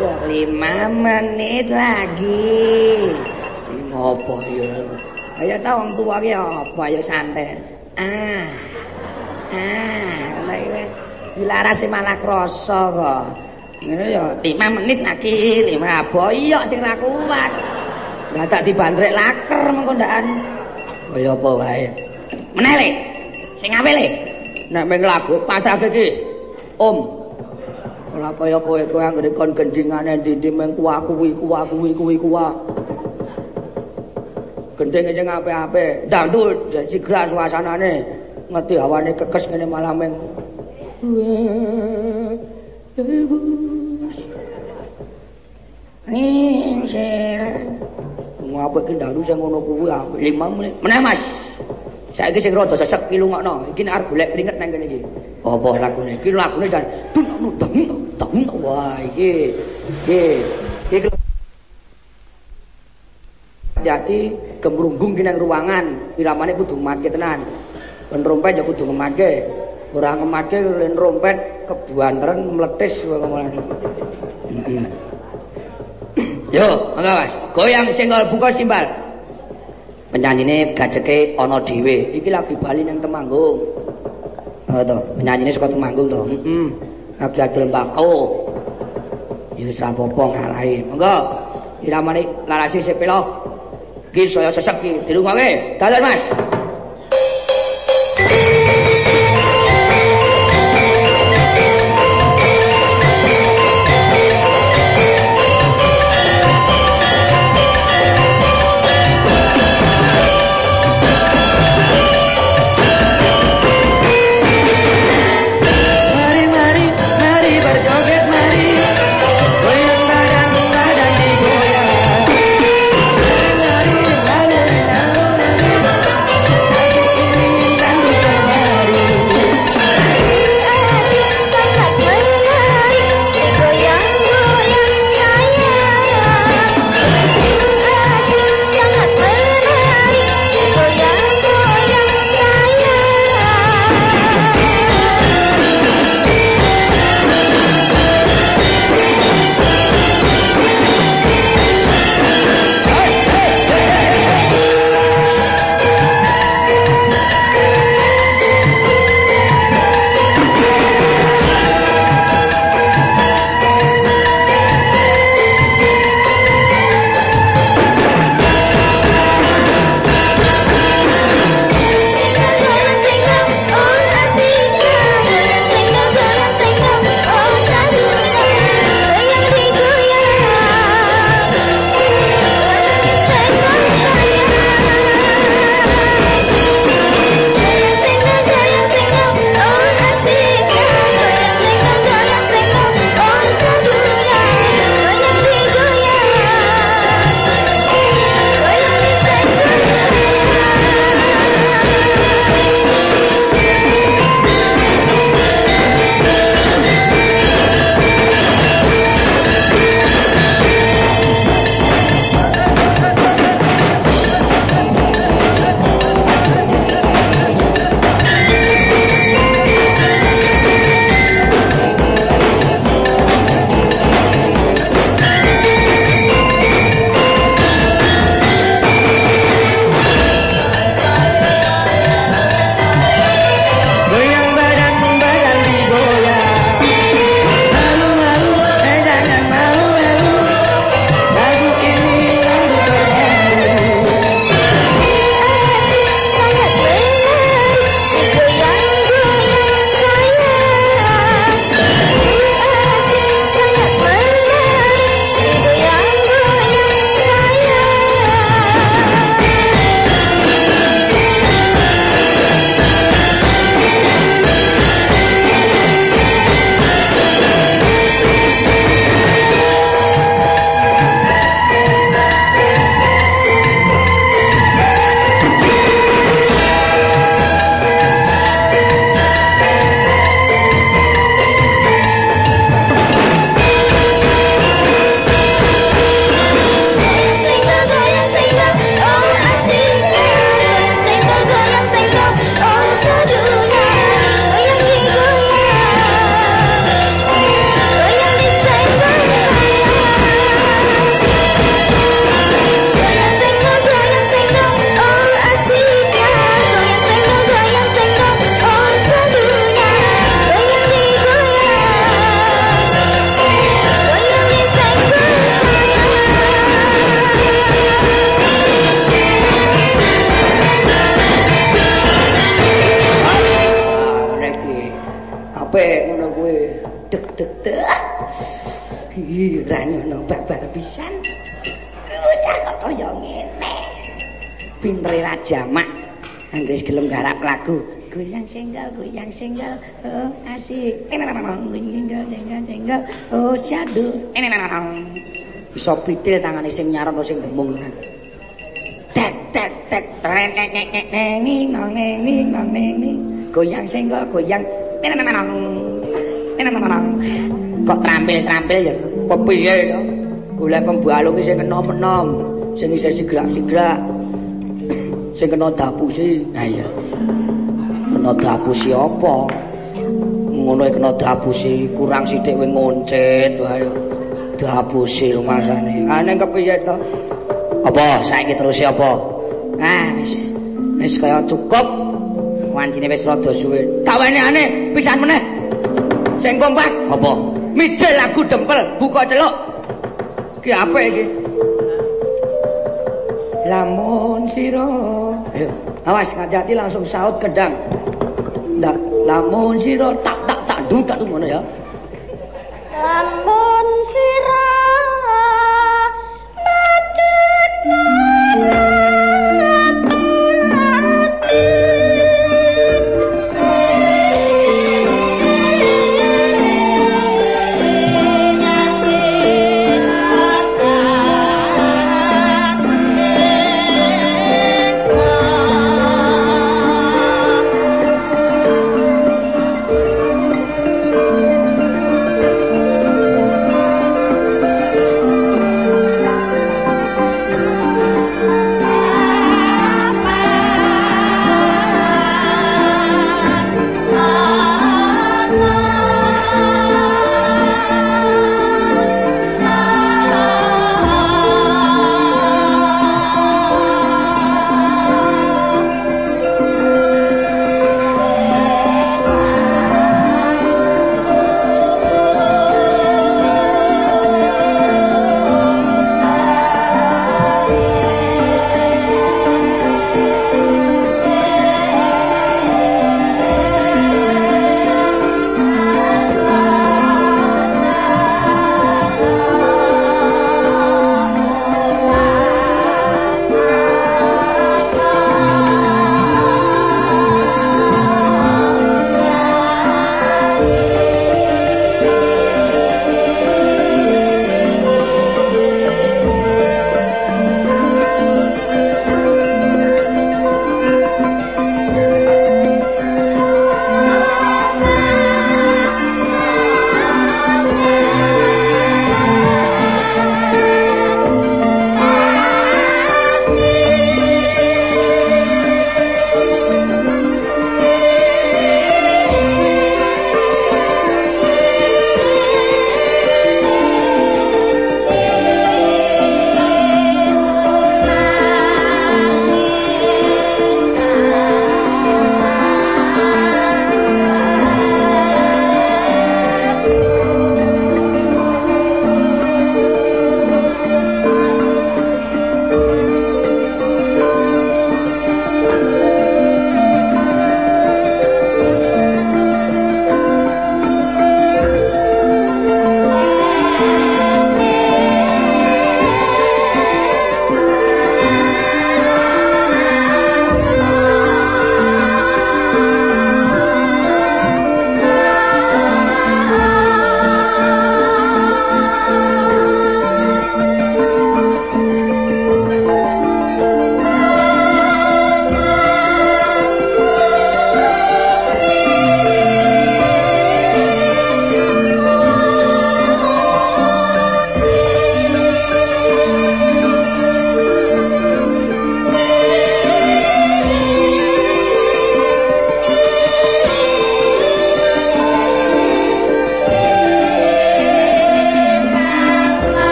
Ya, lima menit lagi. Ngopo ya? Ayo ta wong tuwa ki apa ya santai. Ah. Ah, ngono iki. Dilarasi malah krasa kok. Ngene ya 5 menit lagi, 5 boyok sing ra kuat. Lah tak dibandrek laker mengko ndakan. Kaya apa wae. Meneh le. Sing apik le. Nek meng lagu padake iki. Om, Ora kaya kowe kowe anggere kon gendingane ndi-ndi meng kuwa kuwi kuwa kuwi kuwi kuwa. Gending sing apik-apik. Ndandut sigran suasanane. Ngerti hawane kekes ngene malah meng. Ningsir. Ngapik ki ndandut sing ngono kuwi apik. 5 menit. Meneh Mas. Saiki sing rada sesek ki lungokno. Iki arep golek kringet nang kene iki. Apa lagune? Iki lagune jan dum dum dum wah iki. Iki. Iki Jadi gemrunggung ki nang ruangan, iramane kudu matke tenan. Ben rompet ya kudu ngematke. Ora ngematke len rompet kebuanteren meletis wae ke mana. Heeh. Yo, mangga Mas. Goyang senggol buka simbal. penyanyine gajeke ana dhewe. Iki lagi bali nang Temanggung. Oh to, penyanyine saka Temanggung to. Heeh. Lagi adol mbako. Ya wis rapopo ngalahi. Monggo. Iramane larasi sepelo. Ki saya sesek ki dilungake. Dalan Mas. Bisa pitil tangane sing nyaron sing gemung. Tek tek tek, nek nek neni, neni, neni. Goyang senggal, goyang. Eneneneneng. Eneneneneng. Kok trampil-trampil ya kepiye to? Golek pembalung sing enom-enom, sing isih sigrak-sigrak. Sing kena dapusi. Ha iya. Kena dapusi apa? Ngono iki kena dapusi kurang sithik wing ngoncet wae. Dapusi rumasane. Ane kepiye to? Apa saiki terus apa? Ah wis. Wis kaya cukup. Wancine wis rada suwe. Kawane ane pisan meneh. Sing kompak apa? Mijil lagu dempel, buka celuk. Ki apik iki? Lamun sira. Ayo, awas hati-hati langsung saut kedang. Ndak, lamun sira tak tak tak duk tak ngono ya.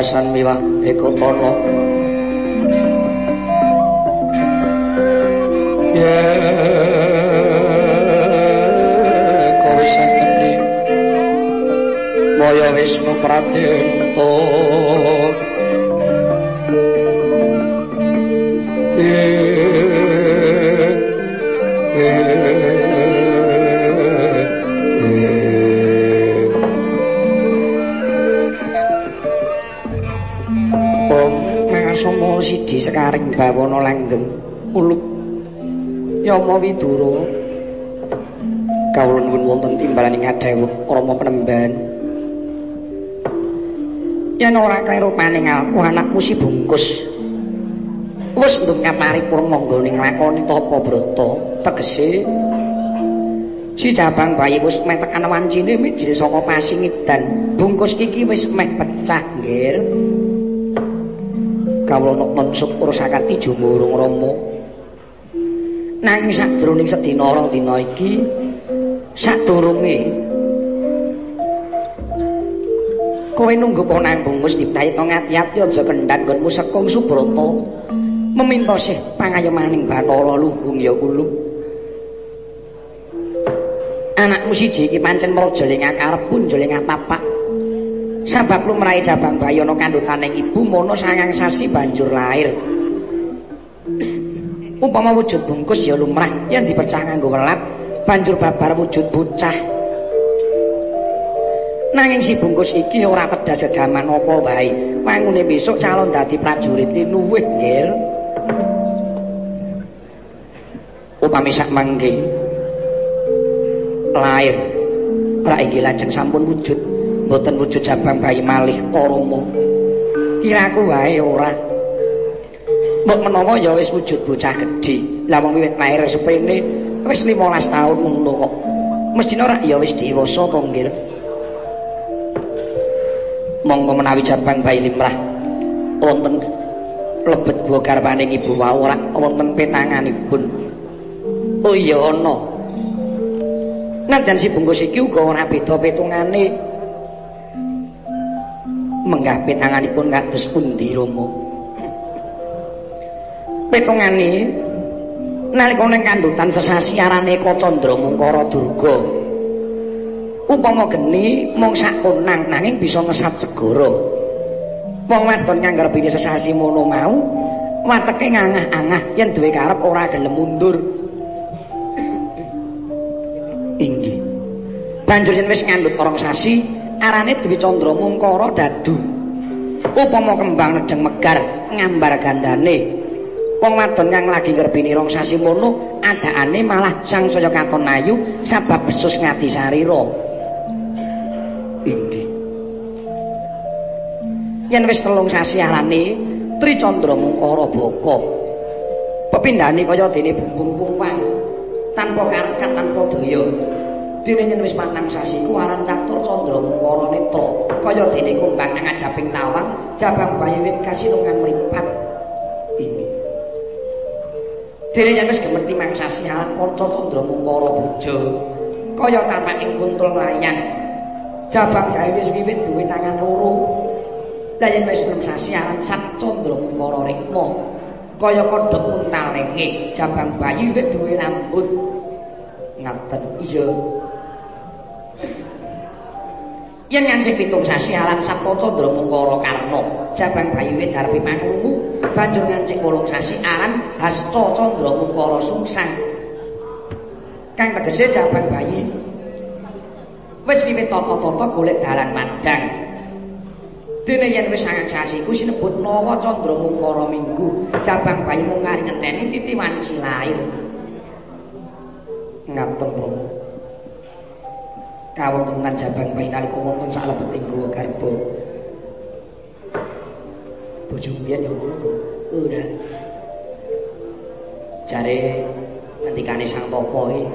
ආශ්‍රමේවා Widura kawula nuwun wonten timbalan ing adhewuh Rama Penemban. Yen ora kleru paningalku anakmu si bungkus. Wis nduk paripurna nggone nglakoni tapa brata tegese. Si cabang bayi wis meh tekan wancine mijil saka pasingidan bungkus iki wis meh pecah nggih kawula nuk syukur sakati jumurung Rama nanging sadroning sedina rong dina iki sadurunge kowe nunggu ponang bungus diprayitna ngati-ati aja kendhat nggonmu sekung subrata meminta sih pangayomaning bathara luhung ya kula anakmu siji iki pancen mraja ing akarep punjul ing papak sabab lumrahe jabang bayi ana kandhutaning ibu mono sangang sasi banjur lair upama wujud bungkus ya lumrah. Yang dipercah nganggo welat banjur babar wujud bocah. Nanging si bungkus iki ora tedas gegaman apa wae. Mangune besok calon dadi prajurit luwih nggih upami sak mangke. Lair. Ra iki lajeng sampun wujud. Mboten wujud jabang bayi malih karama. Kiraku wae ora mbok menawa ya wis wujud bocah gedhe. Lah wong wiwit lair sepene wis 15 taun ngono kok. Mestine ora ya wis dewasa to nggih monggo menawi jabang bayi limrah. Wonten lebet buah garpaning ibu wau ora wonten petanganipun. Oh iya ana. Nandan si bungkus iki uga ora beda petungane. Menggah petanganipun kados pundi Rama petungane nalika ning kandutan sesasi arane Eka Candra Mungkara Durga. Upama geni mung sakonang nanging bisa ngesat segara. Wong wadon kang ngrepini sesasi mono mau wateke ngangah-angah yen duwe karep ora gelem mundur. Inggih. Banjur yen wis ngandut orang sasi arane duwe Candra Mungkara dadu upama kembang nedeng megar ngambar gandane wong wadon kang lagi ngrebini rong sasi mono adakane malah sang saya katon ayu sabab besus ngati sarira. Inggih. Yen wis telung sasi arane Tri Candra Mungkara Baka pepindhane kaya dene bumbung wang tanpa karkat tanpa daya. Dene yen wis patang sasi ku aran catur Candra Mungkara Netra kaya dene kumbang nang ajaping tawang jabang bayi wit kasinungan mripat Dene yen wis gemerti mangsasi alat kanca Candra Mungkara Bojo. Kaya tapaking kuntul layang. Jabang jae wis wiwit duwe tangan loro. Lah yen wis mangsasi alat Sat Candra Mungkara Rikma. Kaya kodhok untal lenge, jabang bayi wiwit duwe rambut. Ngaten iya. Yen ngancik pitung sasi aran Sabta Candra Mungkara Karna, jabang bayi wit darepe mangungu, banjur ngancik wolung sasi aran Hasta Candra Mungkara Sungsang. Kang tegese jabang bayi wis wiwit tata-tata golek dalan mandang. Dene yen wis sangang sasi iku sinebut Nawa Candra Mungkara Minggu, jabang bayi mung kari ngenteni titi wanci lair. Ngaten Romo. Kawontenan jabang bayi nalika wonten salebeting guwa garba. Bojo mbiyen yo ngono. Ora. Jare ngendikane Sang Tapa iki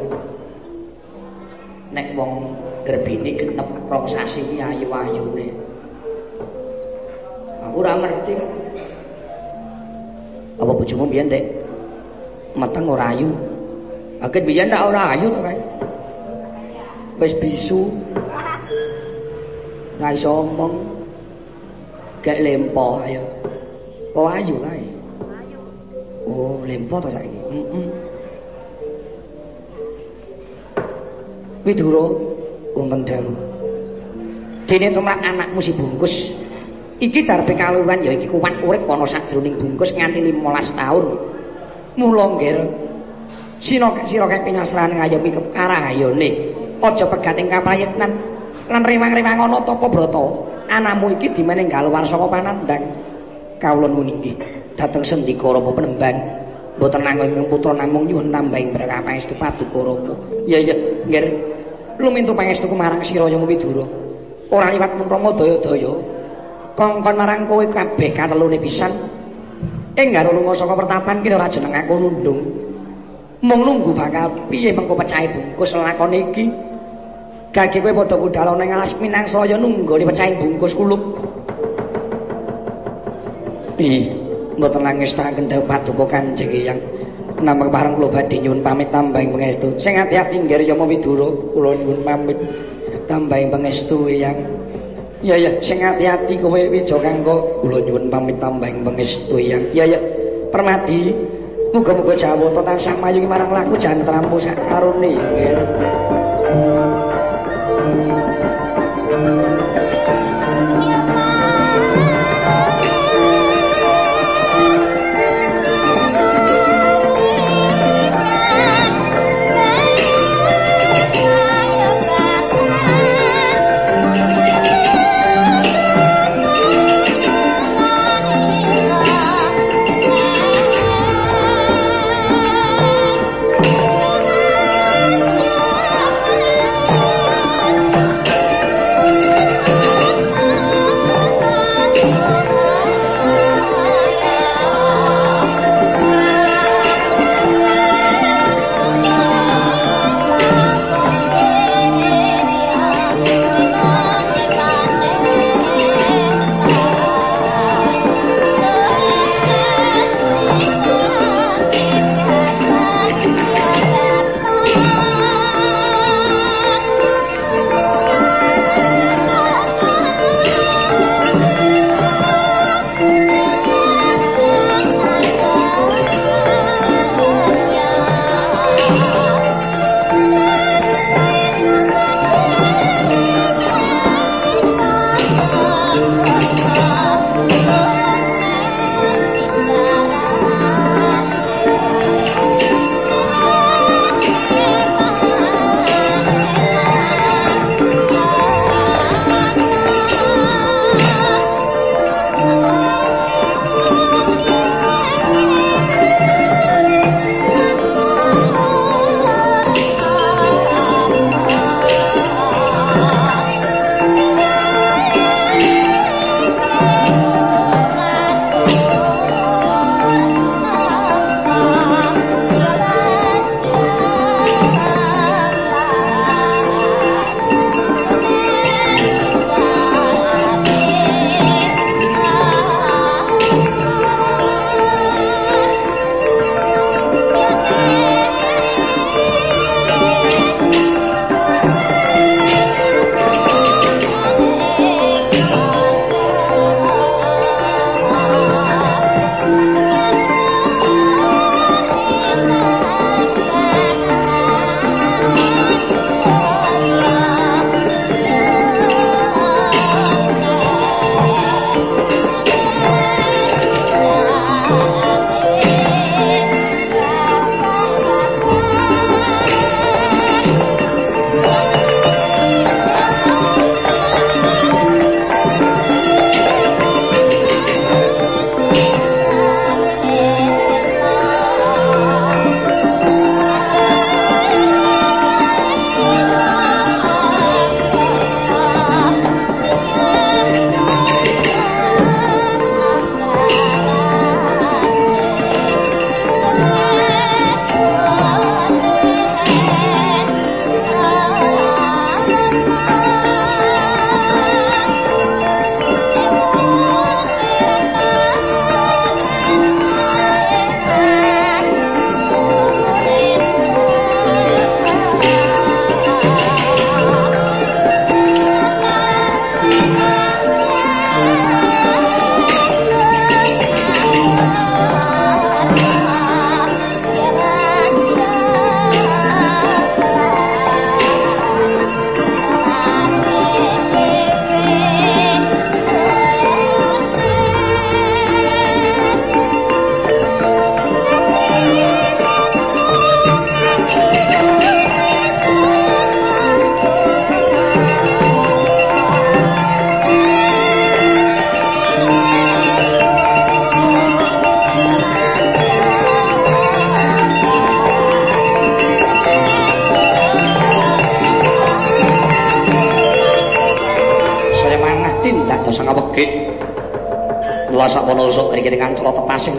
nek wong grebine genep rong sasi iki ayu-ayune. Aku ora ngerti. Apa bojomu mbiyen, Dek? Meteng ora ayu. Agen biyen ora ayu to kae. Wis bisu ra iso omong Gak lempo ayo. Oh ayu kae. Oh, lempo to saiki. Heeh. Widuro wonten dalu. Dene tumrap anakmu si bungkus. Iki darpe kaluwan ya iki kuwat urip kono sadroning bungkus nganti 15 taun. Mula nggir. Sira sira kek pinyasran ngayomi kekarayone. Aja pegating kaprayitnan lan rewang-rewang ana tapa brata. Anakmu iki dimeneng galuwar saka panandang. Kawula niki dhateng sendika Rama Penemban. Mboten nanging putra namung nyuwun tambahing berkah pangestu paduka Rama. Iya iya, nggih. Lumintu pangestuku marang sira Yama Widura. Ora liwat mun Rama daya-daya. Kongkon marang kowe kabeh katelune pisan. Ing garo lunga saka pertapan ki ora jeneng aku nundung. Mung nunggu bakal piye mengko pecahe bungkus lakon iki. Gage kowe padha budhal ning alas minang saya nunggu pecahe bungkus kulup. Ih, mboten nangis tak kendhau paduka Kanjeng Hyang. Namung pareng kula badhe nyuwun pamit tambahing pangestu. Sing ati-ati nggih Yama Widura, kula nyuwun pamit tambahing pangestu Hyang. Ya ya, sing ati-ati kowe wija kanggo kula nyuwun pamit tambahing pangestu Hyang. Ya ya, Permadi, muga-muga jawata tansah mayungi marang laku jantramu sak karone nggih.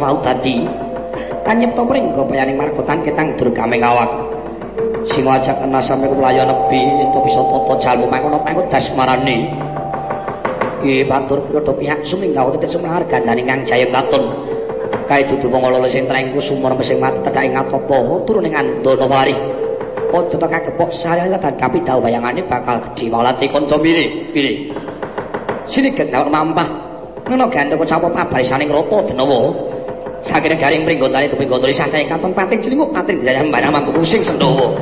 Wau dadi kanyepta pringgo bayaning margotan ketang durgame kawak sing ajak kena sampe kulayo nebi ento bisa tata jalmu mangkono pangko dasmarane iki batur kula pihak suminggawa tetek sumahar gandane kang jaya katun kae dudu wong lolo sing trengku sumur mesing mati tedhake ngatopo. Turun ing andana wari padha tak kagepok sare lan kapital bayangane bakal gedhi walati kanca mire pire sini gek mampah ngono ganteng kocapa pabarisane ngrata denawa sakire garing pringgotane tupi gondoli sasae katon pating cilinguk pating daya mbarang mampu kusing sendawa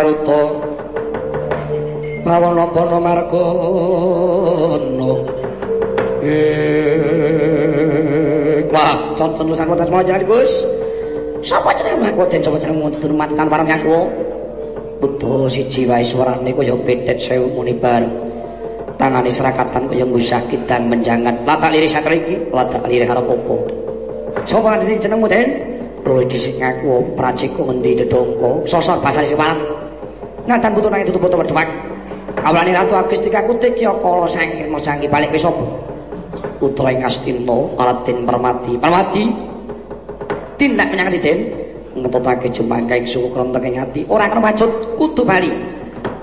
soro maruta pawana pono margono wah contoh nusan kota semua jangan gus. Sapa jeneng mahkoten sapa jeneng tutur matikan parang aku? Butuh siji wae suarane kaya bedet sewu muni bar. Tangane serakatan kaya ngusakit dan menjangan. Lata liris sakra iki lata liris harap opo sapa jenengmu den? Roy disik ngaku praciko ngendi dedongko sosok bahasa sing. Ngatan butuh nang tutup botol wedhek. Awalane ratu Agustika kutik ya kala sangkir mosangi balik wis apa? Putra ing Astina Alatin Permati. Permati tindak menyang Den ngetutake jumangka ing suku krontek ing ati. Ora kena macut kudu bali.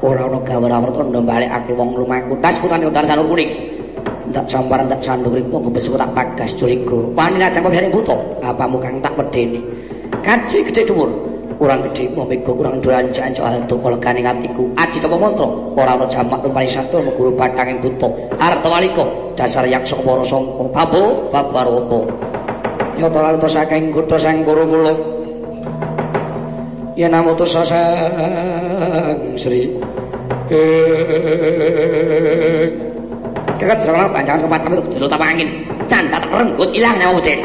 Ora ana gawara tondo balekake wong lumaku. Das putane undar sanur kuning. ndak sampar ndak sandung ripo besok tak pagas curiga wani ajeng pembiaring buta apa mukang tak medeni kaji gede dhuwur kurang gedhe mbeko kurang dolan soal ado kolgane atiku aji toko mantra ora ana jamak rumani satu guru batang ing kutuk arta walika dasar yaksa para sangka babo babar yata ya saking kutha sang guru kula yen namo sasang sri kakak jangan panjang kepadamu dulu tapa angin canda tak renggut ilang nyawa bucin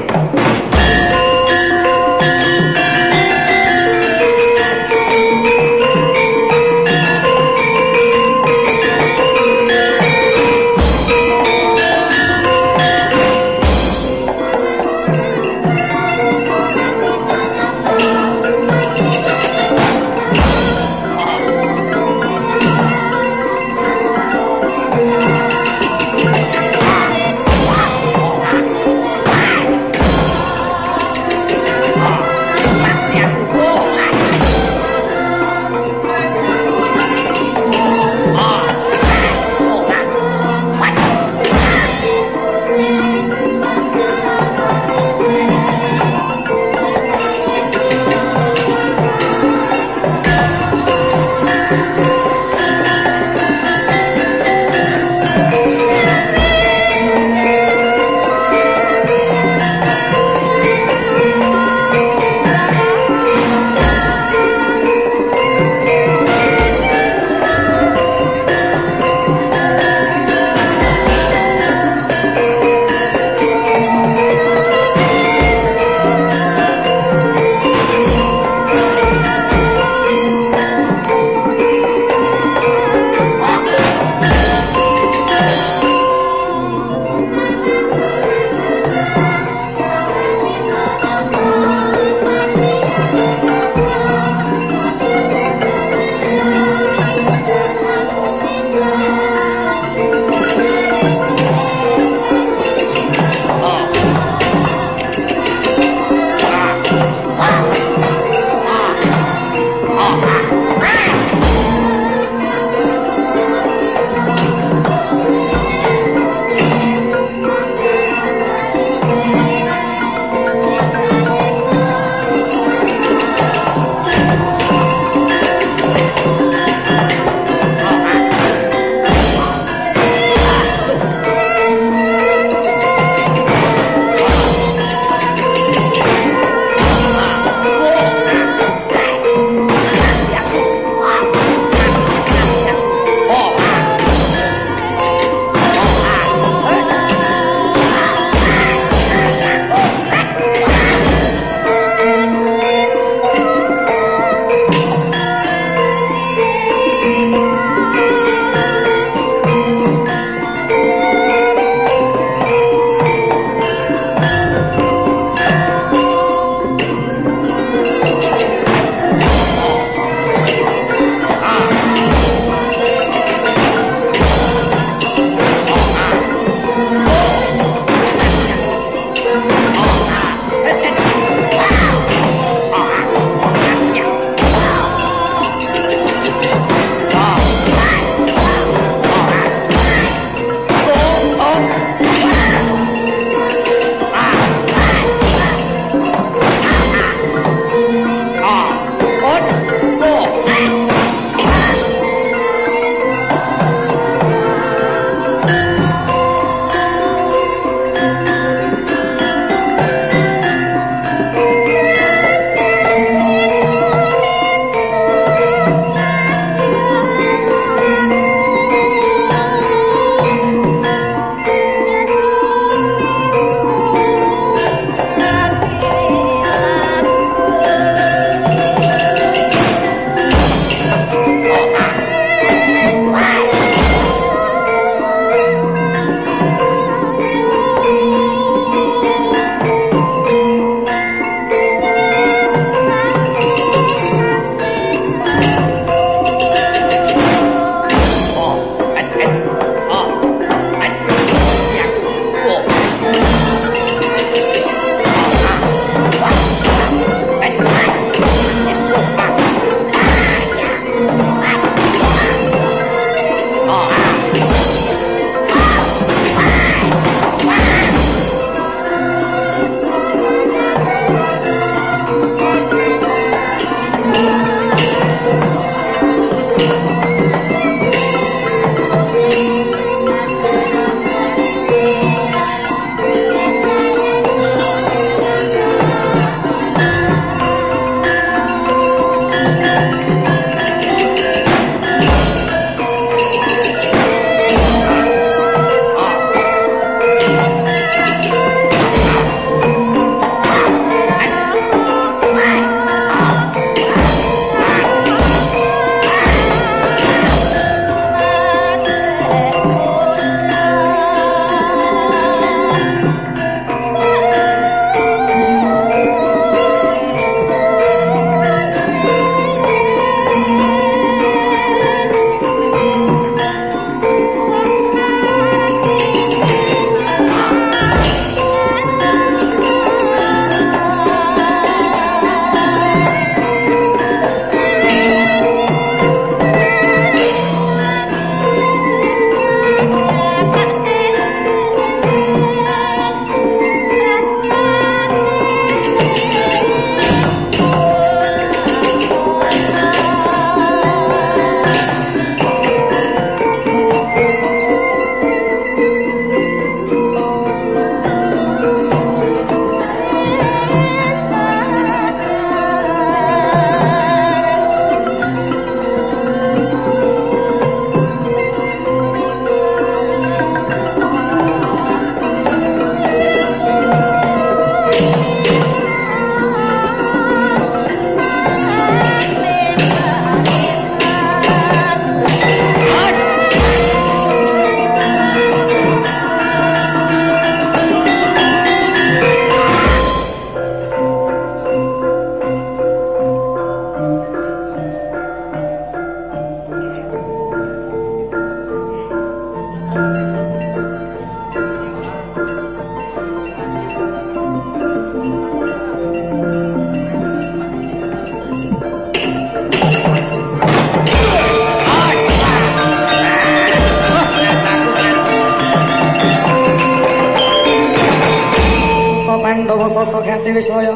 tata kanthi wisaya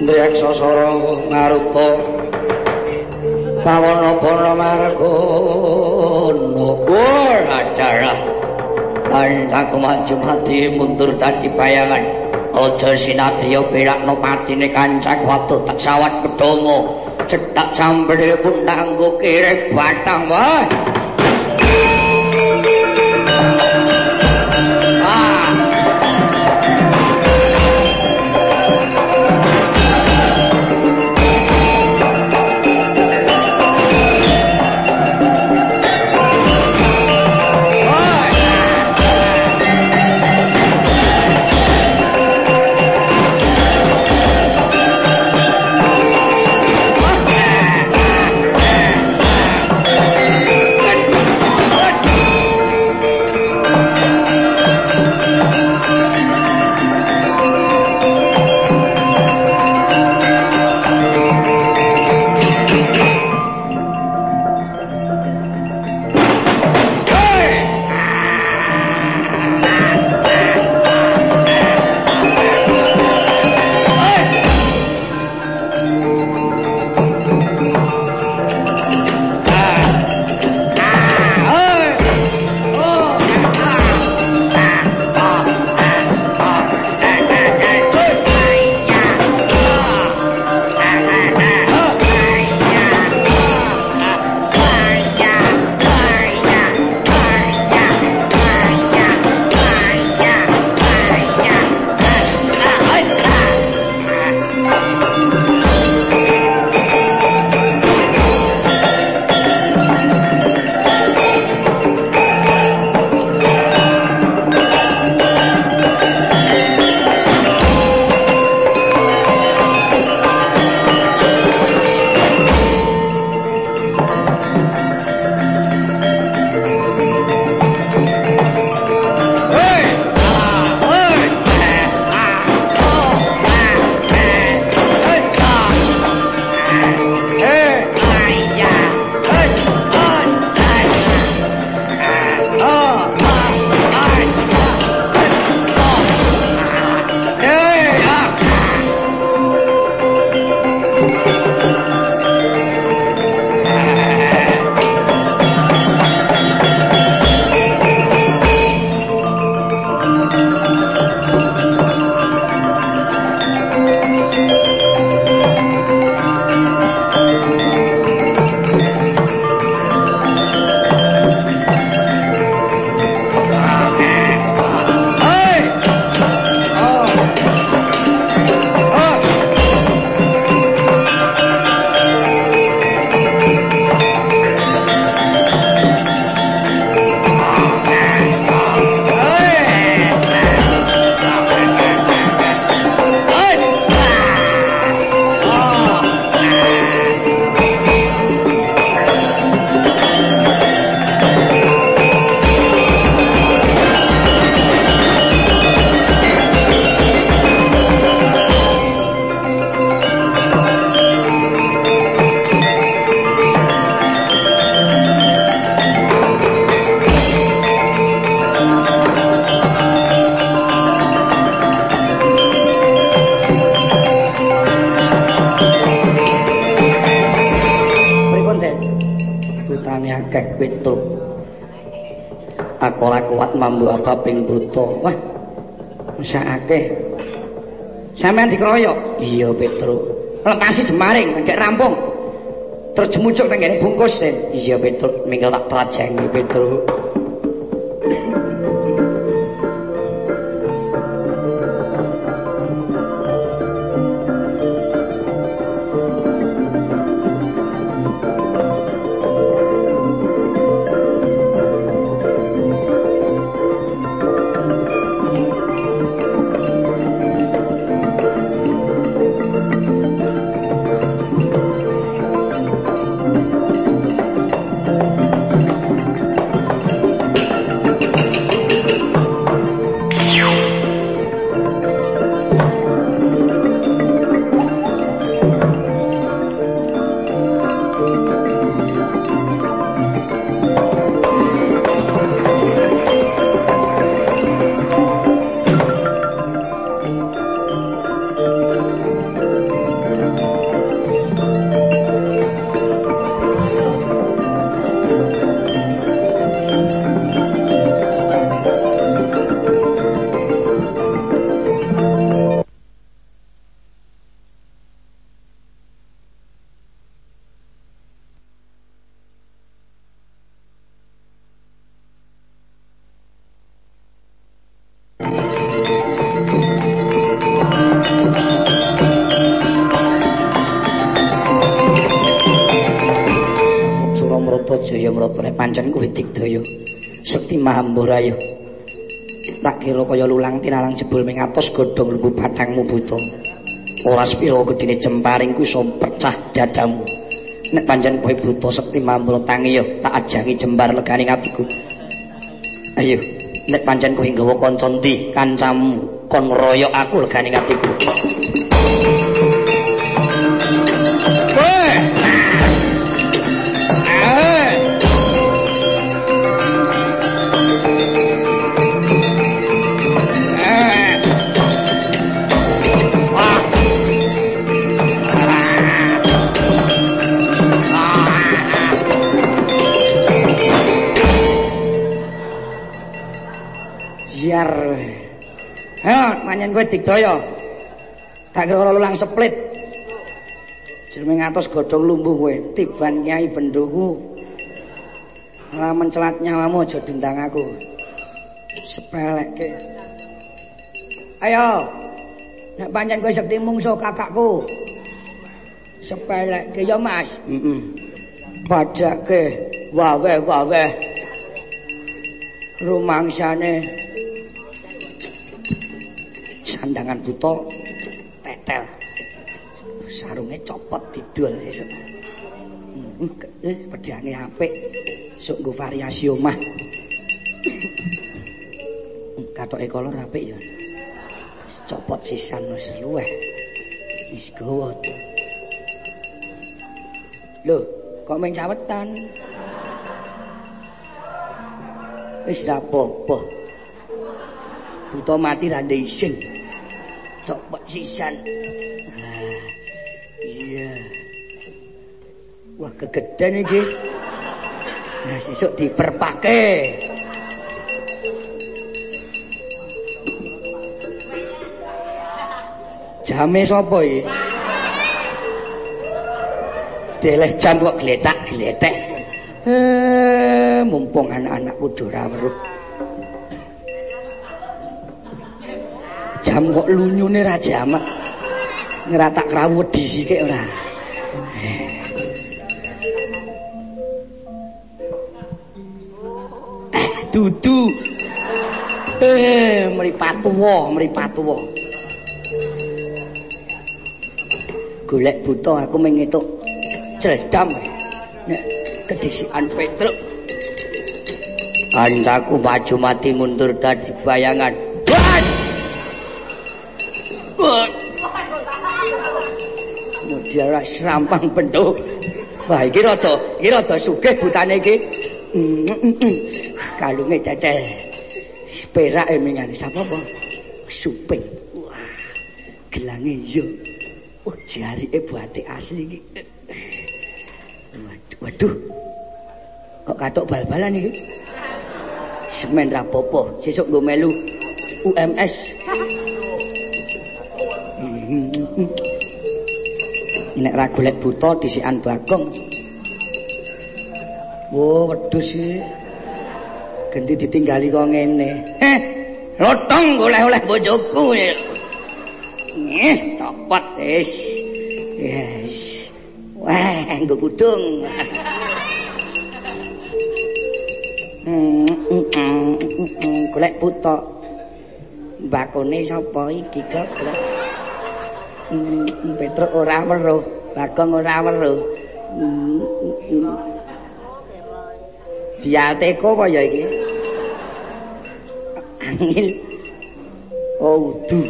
ndriyaksa sara naruta pawana bana marga nukur acara antak maju mati mundur dadi bayangan aja sinatriya berakno patine kancak watu tak sawat pedomo cetak sambede pun tanggo kirek batang wae. Sampeyan dikeroyok? Iya, Petro. Lepasi jemaring, gak rampung. Terus jemucuk tenggene bungkus, Iya, Petro. Minggal tak trajengi, Petro. Lulang tinalang jebul ming atos godhong lembu bathangmu buta. Ora spira gedine jemparing ku iso pecah dadamu. Nek pancen kowe buta sekti Mahambaraya tangi ya tak ajangi jembar legane atiku. Ayo, nek pancen kowe nggawa kanca ndi kancamu kon ngeroyok aku legane atiku. Ha, manyen kowe digdaya. Tak kira lulang seplit. Jeneng ngatos godhong lumbuh kowe, tiban Kyai Bendoku. Ora mencelat nyawamu aja dendang aku. Sepelekke. Ayo. Nek pancen kowe sekti mungsuh kakakku. Sepelekke ya, Mas. Heeh. Padake wawe-wawe. Rumangsane buta tetel. Sarunge copot didol sesuk eh pedhane apik. Sok nggo variasi omah. Katoke kolor apik ya. Copot sisan wis luweh. Wis gawa lho kok meng cawetan? Wis ra apa-apa. Buta mati ra copot sisan. Ah, iya. Wah, kegedean iki. Nah, sesuk diperpake. Jame sapa iki? Deleh jam kok gletak-gletek. Eh, mumpung anak-anakku ora weruh. Jam kok lunyune ra jamak. Ngratak krawedi sithik ora. Eh, dudu. Eh, mripat tuwa, mripat tuwa. Golek buta aku mengetuk celdam. Nek kedisikan Petruk. Ancaku maju mati mundur tadi bayangan. Wah! Serampang bentuk. Wah, iki rada, iki rada sugih butane iki. Kalunge tetel. Perak emingane sapa apa? Suping. Wah. Gelange yo. Wah, jarike batik asli iki. Waduh, waduh. Kok katok bal-balan iki? Semen ra apa-apa, sesuk nggo melu UMS. Nek ra golek buta dhisikan bagong. Oh wedhus iki. Ganti ditinggali kok ngene. Eh lotong golek-oleh bojoku eh copot wis. Yes. Wah nggo kudung golek buta. Bakone sapa iki kok Petruk ora weruh, Bagong ora weruh. Diateko apa ya iki? Angil. Oh, udu.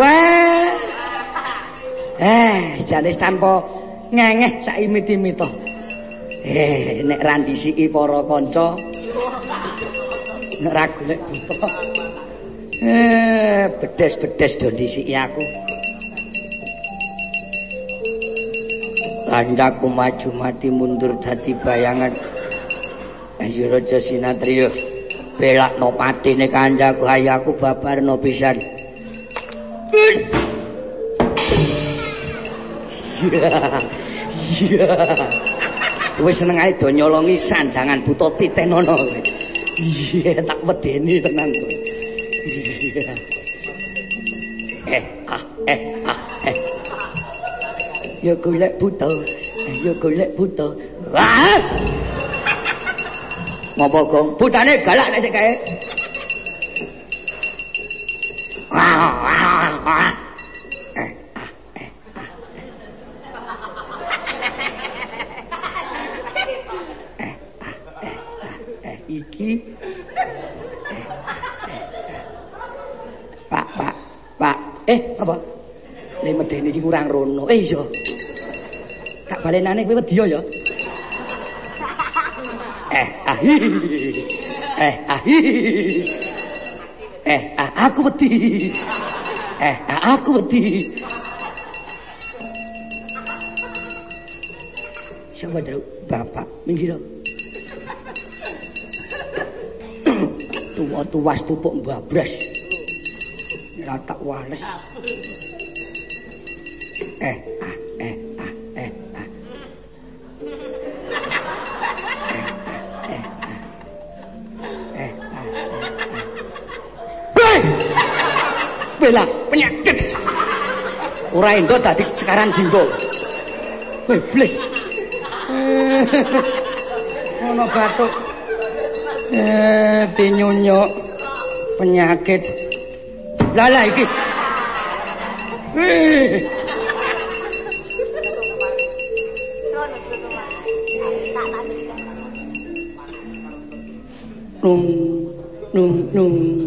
Wah. Eh, jane tanpa ngengeh sak imit-imit. Eh, nek ra ndisiki para kanca. Nek ra golek. Eh, bedes-bedes do ndisiki aku. Kandaku maju mati mundur dadi bayangan. Ayo raja sinatriya. Belakno patine kandaku ayo aku babarno pisan. Iya. Wis seneng ae do nyolongi sandangan buta titenono kowe. Iya, tak medeni tenan kowe. Ya golek buta Ayo golek buta. Wah. Ngopo gong? Butane galak nek sik kae. Wah, wah, wah. Eh, ah, eh, ah. Eh, ah, eh, ah, eh, iki eh, eh, Pak, Pak, Pak. Eh, apa? Le medeni iki Eh, iya. Kak balenane kowe wedi ya? Eh, ah. Eh, ah. Eh, ah, aku wedi. Eh, ah, aku wedi. Siapa dulu? Bapak, minggir. Tua-tuas pupuk mbabras. Ora tak wales. Eh, ah, eh, ah, eh, ah. Bela, penyakit. Ora endo tadi sekarang jinggo. Weh, blis. Ono batuk. Eh, dinyunyuk. Penyakit. Lala iki. Eh. đùng đùng đùng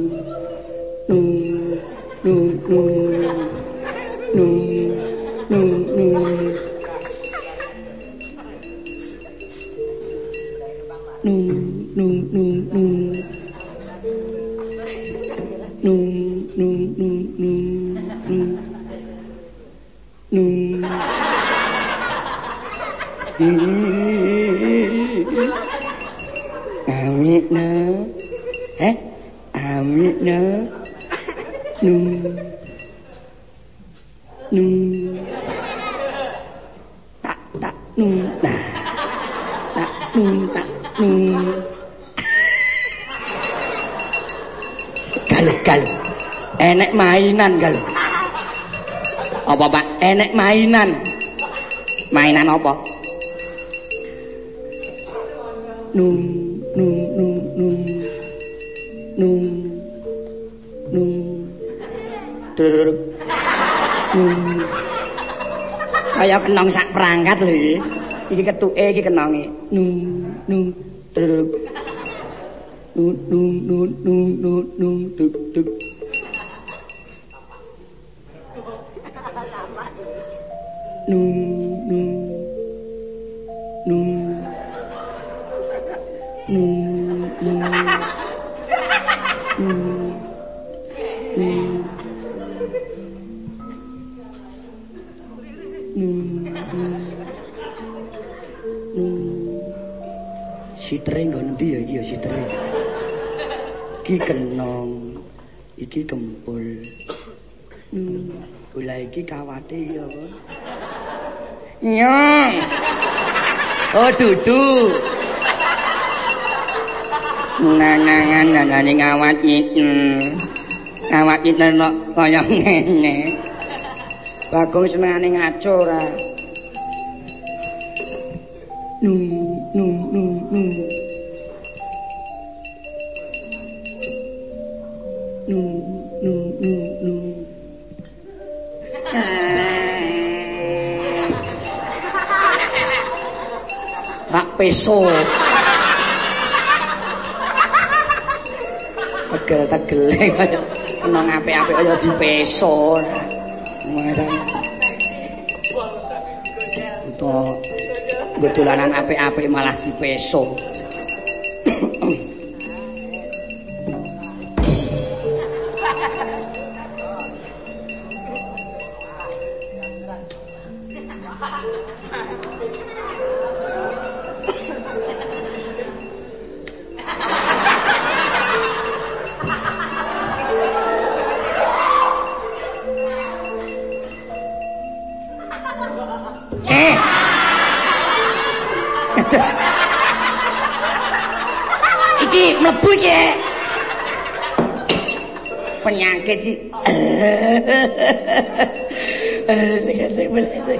ನಾನು ಮಾಯನ nung nung num nung num num num num kaya kenong sak perangkat lho iki iki ketuke iki kenonge nung nung num nung nung nung nung nung tuk tuk Nung, nung. Nung. Nung, nung. Nung. Nung. Nung, nung. Nung. Sitre nggon endi ya iki ya sitre? Iki kenong, iki kempul. Hmm, bola iki kawate iki apa? Nyong. Oh, dudu. Nanangan nanane ngawat nyiten. Ngawat nyiten kok kaya ngene. Bagong senengane ngaco ora. Nung peso. Tegel-tegel kaya kena apik-apik kaya dipeso. Masa. Uto nggo dolanan apik-apik malah dipeso.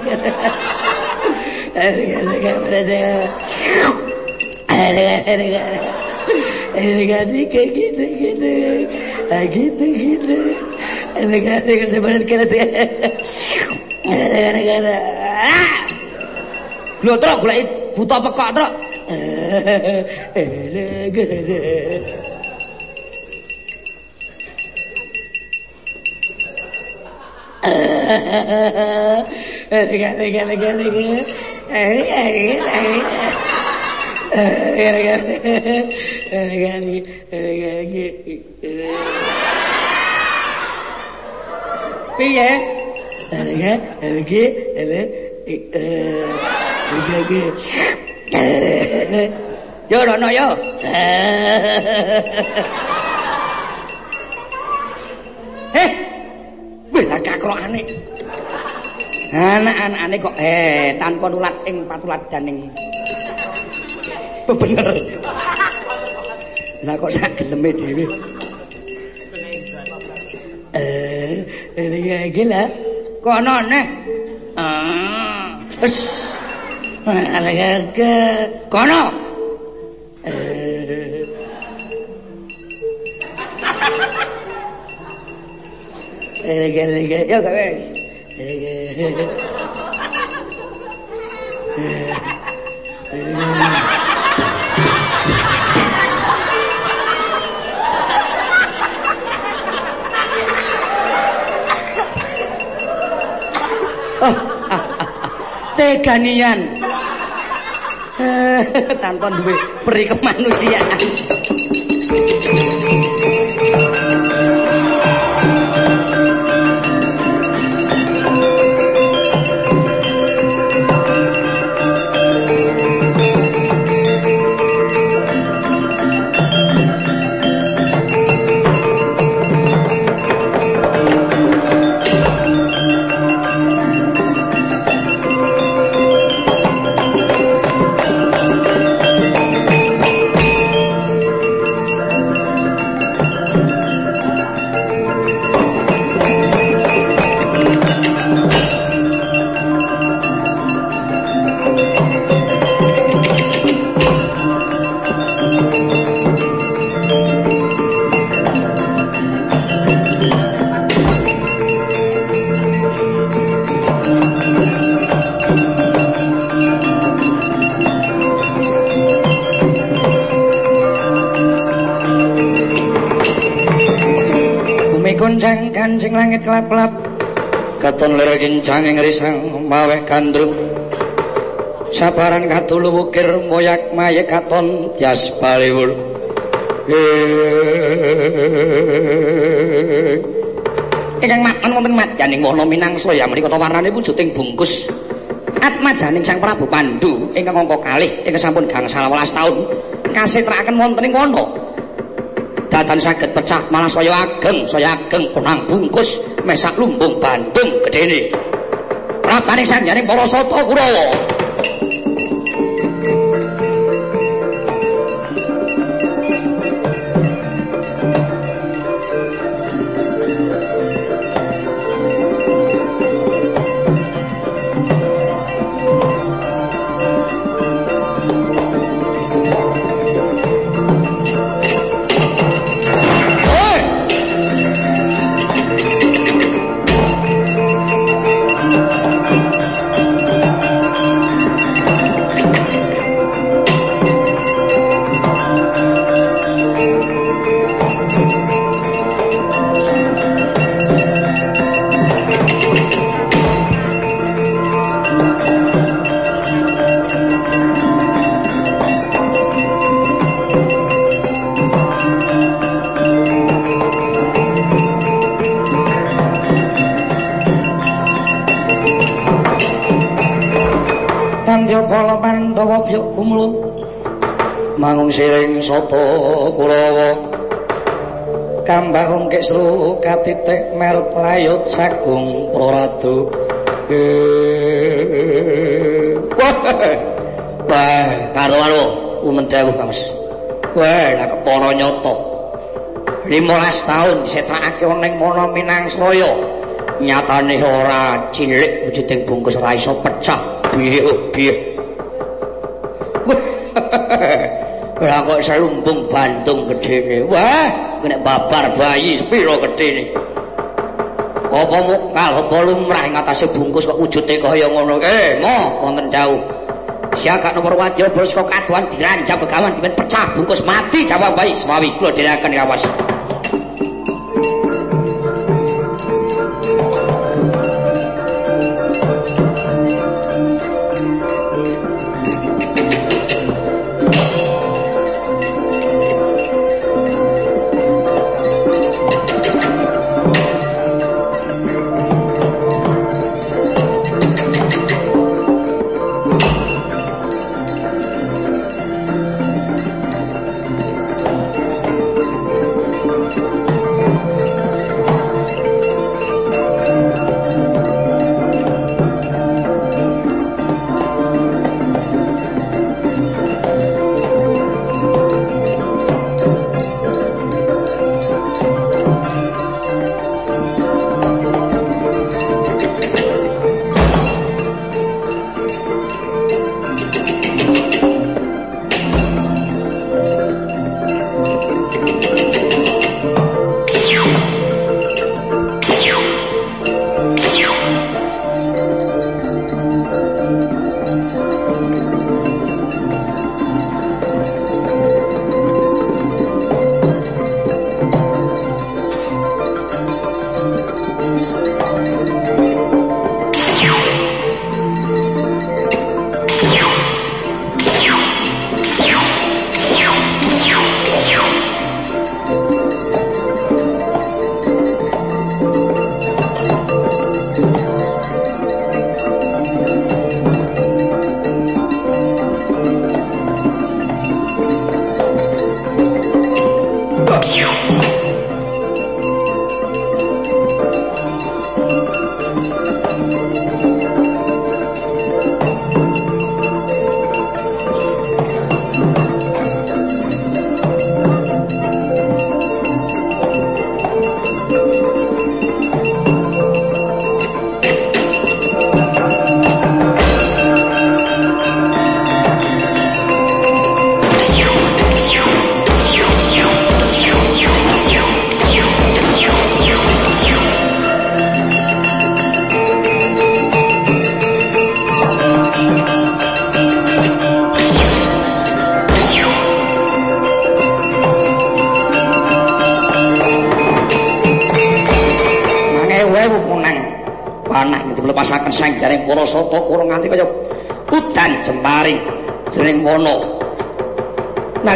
Gitu gitu gitu gitu gara-gara sebenarnya gara-gara gara-gara Lho truk golek Bây giờ vô rồi nói vô Ê, quỷ là cả con anh ấy Anak-anakane kok eh tanpa nulat ing patulat. Bebener. Lah kok sak geleme dhewe. Eh, iki ya. Kok ana neh? Ah. Wes. Ala gak kono. Eh. Eh, gak, gak, gak, gak, Teganian. Tanpa duwe peri kemanusiaan Bumi goncang kancing langit kelap-kelap Katon lir kincang ing risang maweh kandrung Sabaran katulu wukir moyak mayek katon tias baliwul Ingkang makan wonten madyaning wana minangsa ya menika warnane wujuding bungkus. Atmajaning Sang Prabu Pandu ingkang angka kalih ingkang sampun gangsal 12 taun kasitraken wonten ing kono dadan saged pecah malah saya ageng saya ageng konang bungkus mesak lumbung Bandung gedene. Prabaning sanjaring para sata Kurawa Pandhawa byuk kumlung mangung siring sata Kurawa. Kambah ungkik sru katitik merut layut sagung praradu wah karo karo umen dawuh Mas. Wah lah kepara nyata 15 taun disetakake ning mono Minangsraya nyatane ora cilik wujuding bungkus ora iso pecah. Piye kok selumbung bantung gedene. Wah, kena babar bayi sepiro gedene. Apa mukal apa lumrah ing atase bungkus kok wujude kaya ngono. Eh, mo wonten jauh. Siaga nomor wadya bos kok kaduan dirancam begawan dimen pecah bungkus mati jawab bayi semawi kula dhereaken kawas.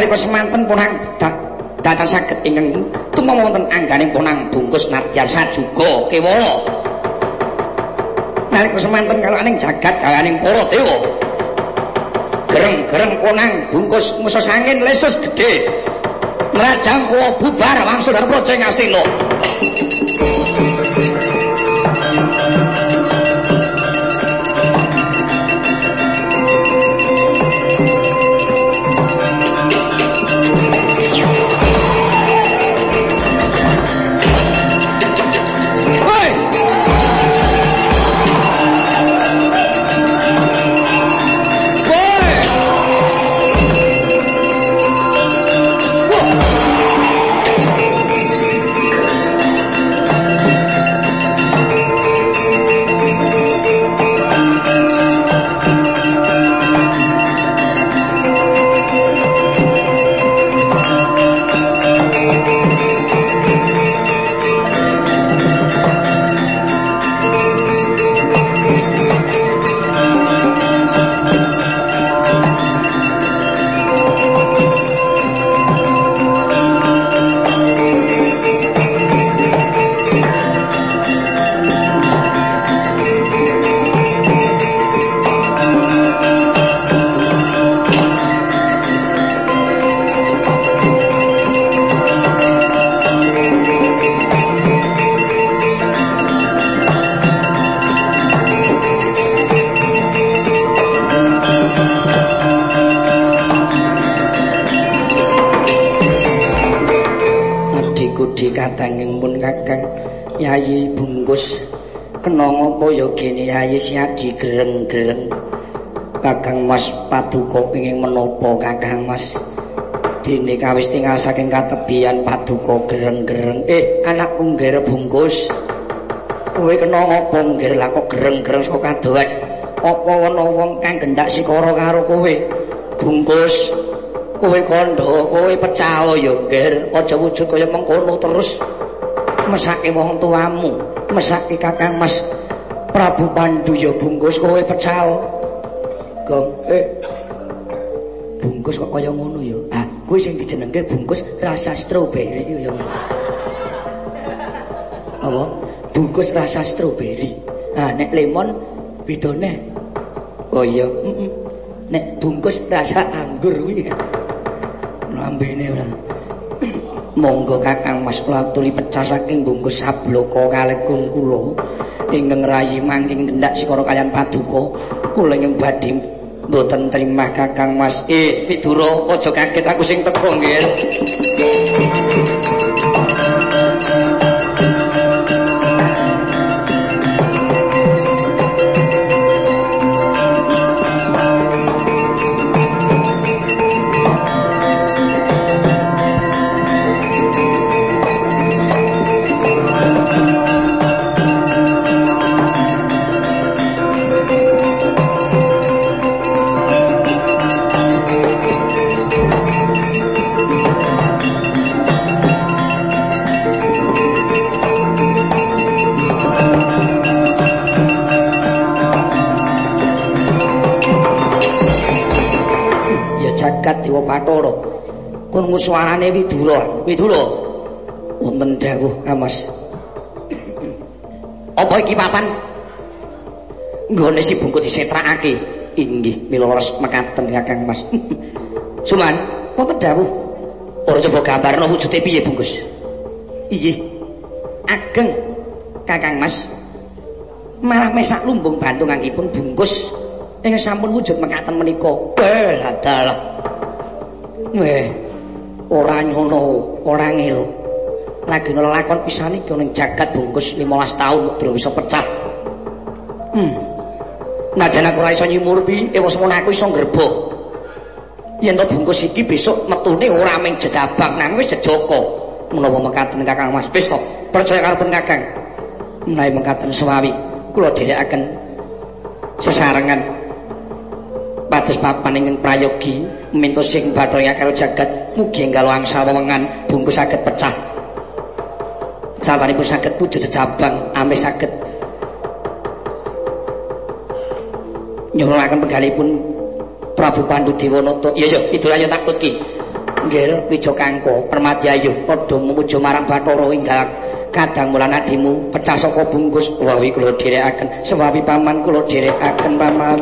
Nalika semanten punang datang saged ingkang tumama wonten angganing punang bungkus nadyan sajuga. Kewala nalika semanten kalaning jagat gawaning para dewa gereng-gereng punang bungkus musa sangin lesus gedhe. Nrajang bubar wangsul darpa ceng astina Yayi bungkus kena ngopo ya gene Yayi siap digereng-gereng Kakang Mas Paduka pengin menapa Kakang Mas? Dene kawis tinggal saking katebian Paduka gereng-gereng. Eh, anakku ngger bungkus. Kowe kena ngapa ngger lah kok gereng-gereng saka kadoan? Apa ana wong kang gendak sikara karo kowe? Bungkus. Kowe kandha, kowe pecah ya ngger. Aja wujud kaya mengkono terus. Mesake wong tuamu, mesake Kakang Mas Prabu Pandu ya bungkus kowe pecah. Gong, eh. Bungkus kok kaya ngono ya. Ah, kowe sing dijenengke bungkus rasa stroberi ya. Apa? Bungkus rasa stroberi. Ah, nek lemon bedone. Oh iya, heeh. Nek bungkus rasa anggur kuwi. Monggo Kakang Mas kula tuli pecah saking bungkus sabloko kalekun kula ingkang rayi mangking ngendak sikara kalian paduka kula ing badhe mboten terima Kakang Mas. Eh, Widura, aja kaget aku sing teko nggih. Suarane Widura. Widura. Wonten dawuh, Mas. Apa iki papan? Nggone si bungkut disetrakake. Inggih, milores mekaten Kakang Mas. Suman, wonten dawuh. Ora coba gambarno wujude piye bungkus? Inggih. Ageng Kakang Mas. Malah mesak lumbung bantung angkipun bungkus ingkang sampun wujud mekaten menika. Bel adalah Weh, ora nyono, ora ngelo. Lagi lakon pisan iki ning jagat bungkus 15 taun kok durung bisa pecah. Hmm. Najan aku ora iso nyimurpi, ewa semono aku iso ngrebok. Yen bungkus iki besok metune ora ming jejabang nang wis jejoko. Menawa mekaten Kakang Mas, wis to, percaya karo Kakang. Menawi mekaten suwawi, kula dherekaken sesarengan pados papan ingkang prayogi mintos sing bathaya karo jagat mugi enggal angsal wewengan bungkus saged pecah. Sawanipun saged wujud cabang ame saged nyuwunaken penggalipun Prabu Pandu Dewanata iya ya idul ayo takut ki. Nggih Wijokangka Permadyayu padha memuja marang Bathara inggal kadang mulan adimu pecah saka bungkus. Wawi kula dherekaken sewawi paman kula dherekaken paman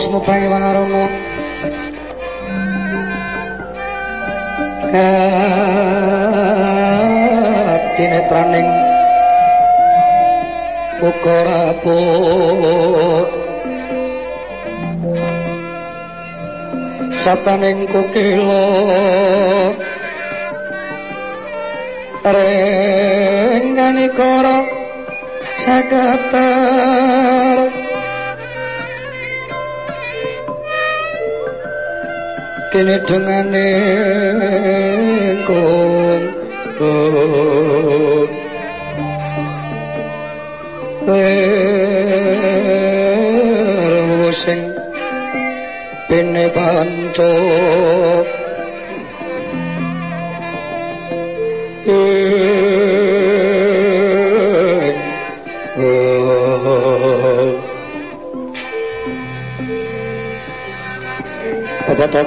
Wasmo Pangiwarono Kadinetraning Buka rapuk Sataning kukil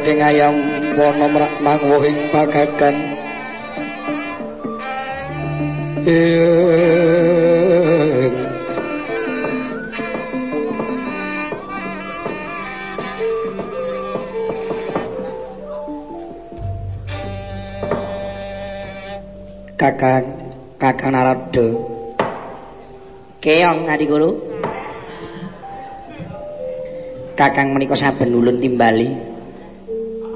Bapak ayam wana merak mangwuhing pagagan Kakang Kakang Narada. Keong Adi Guru. Kakang menika saben ulun timbali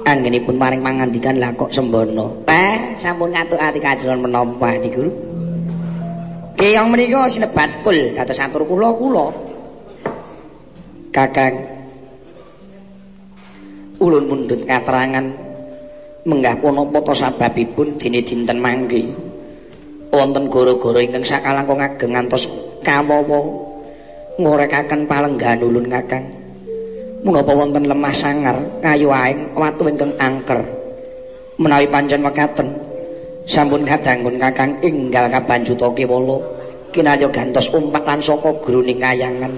anggenipun maring mangandikan lah kok sembono. Peh, sampun ngatuk ati kajeron menapa niku. Keyong menika sinebat kul dados atur kula kula. Kakang ulun mundut katerangan menggah punapa to sababipun dene dinten mangke. Wonten gara-gara ingkang sakalangkung ageng ngantos kawawa ngorekaken palenggan ulun kakang. Menapa wonten lemah sangar kayu aing watu ingkang angker. Menawi pancen mekaten sampun kadangun kakang inggal kabanjuta kewala kinaya gantos umpak lan saka gruning kayangan.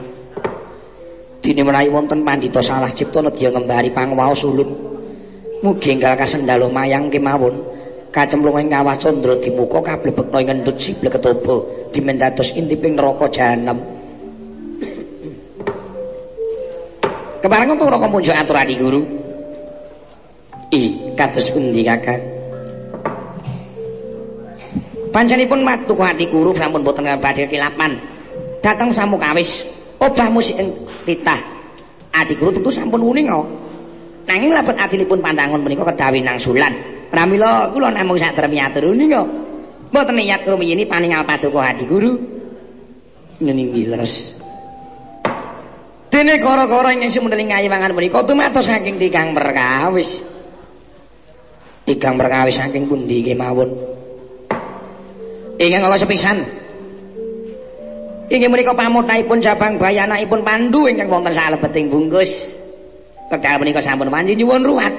Dene menawi wonten pandhita salah cipta nedya ngembari pangwaos ulun mugi enggal kasendalo mayang kemawon kacemplung ing kawah candra dimuka kablebekna ing endut siblek ketaba dimendados intiping neraka jahanam Kepareng kok ora munjuk aturane guru. I, kados pundi kakak? Panjenipun matu ati guru sampun boten badhe kilapan. Dateng samukawis, obah musik titah. Adi guru tentu sampun uning kok. Nanging labet adilipun pandangun menika kedawi nang sulan. Pramila kula namung drem nyatur uning kok. Mboten niat krumiyini paningal paduka adi guru. Nyening leres. Dene kara-kara ing sing mendeling ngayiwangan menika tumatos saking Tigang Perkawis. Tigang Perkawis saking pundi kemawon? Ingkang kala sepisan. Inggih menika pamutnaipun Jabang Bayanaipun Pandu ingkang wonten salebeting bungkus. Wekdal menika sampun wanci nyuwun ruwat.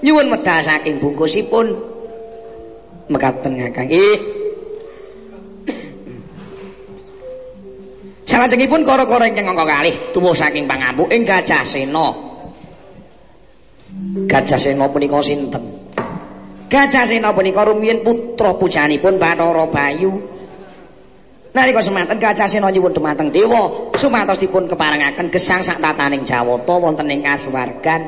Nyuwun medal saking bungkusipun. Mekaten Kakang. Nggih. Salajengipun kara-kara ingkang angka kalih tuwuh saking pangampu ing Gajah Sena. Gajah Sena punika sinten? Gajah Sena punika rumiyin putra pujanipun Bathara Bayu. Nalika semanten Gajah Sena nyuwun dumateng dewa sumatos dipun keparengaken gesang sak tataning Jawata wonten ing kasuwargan.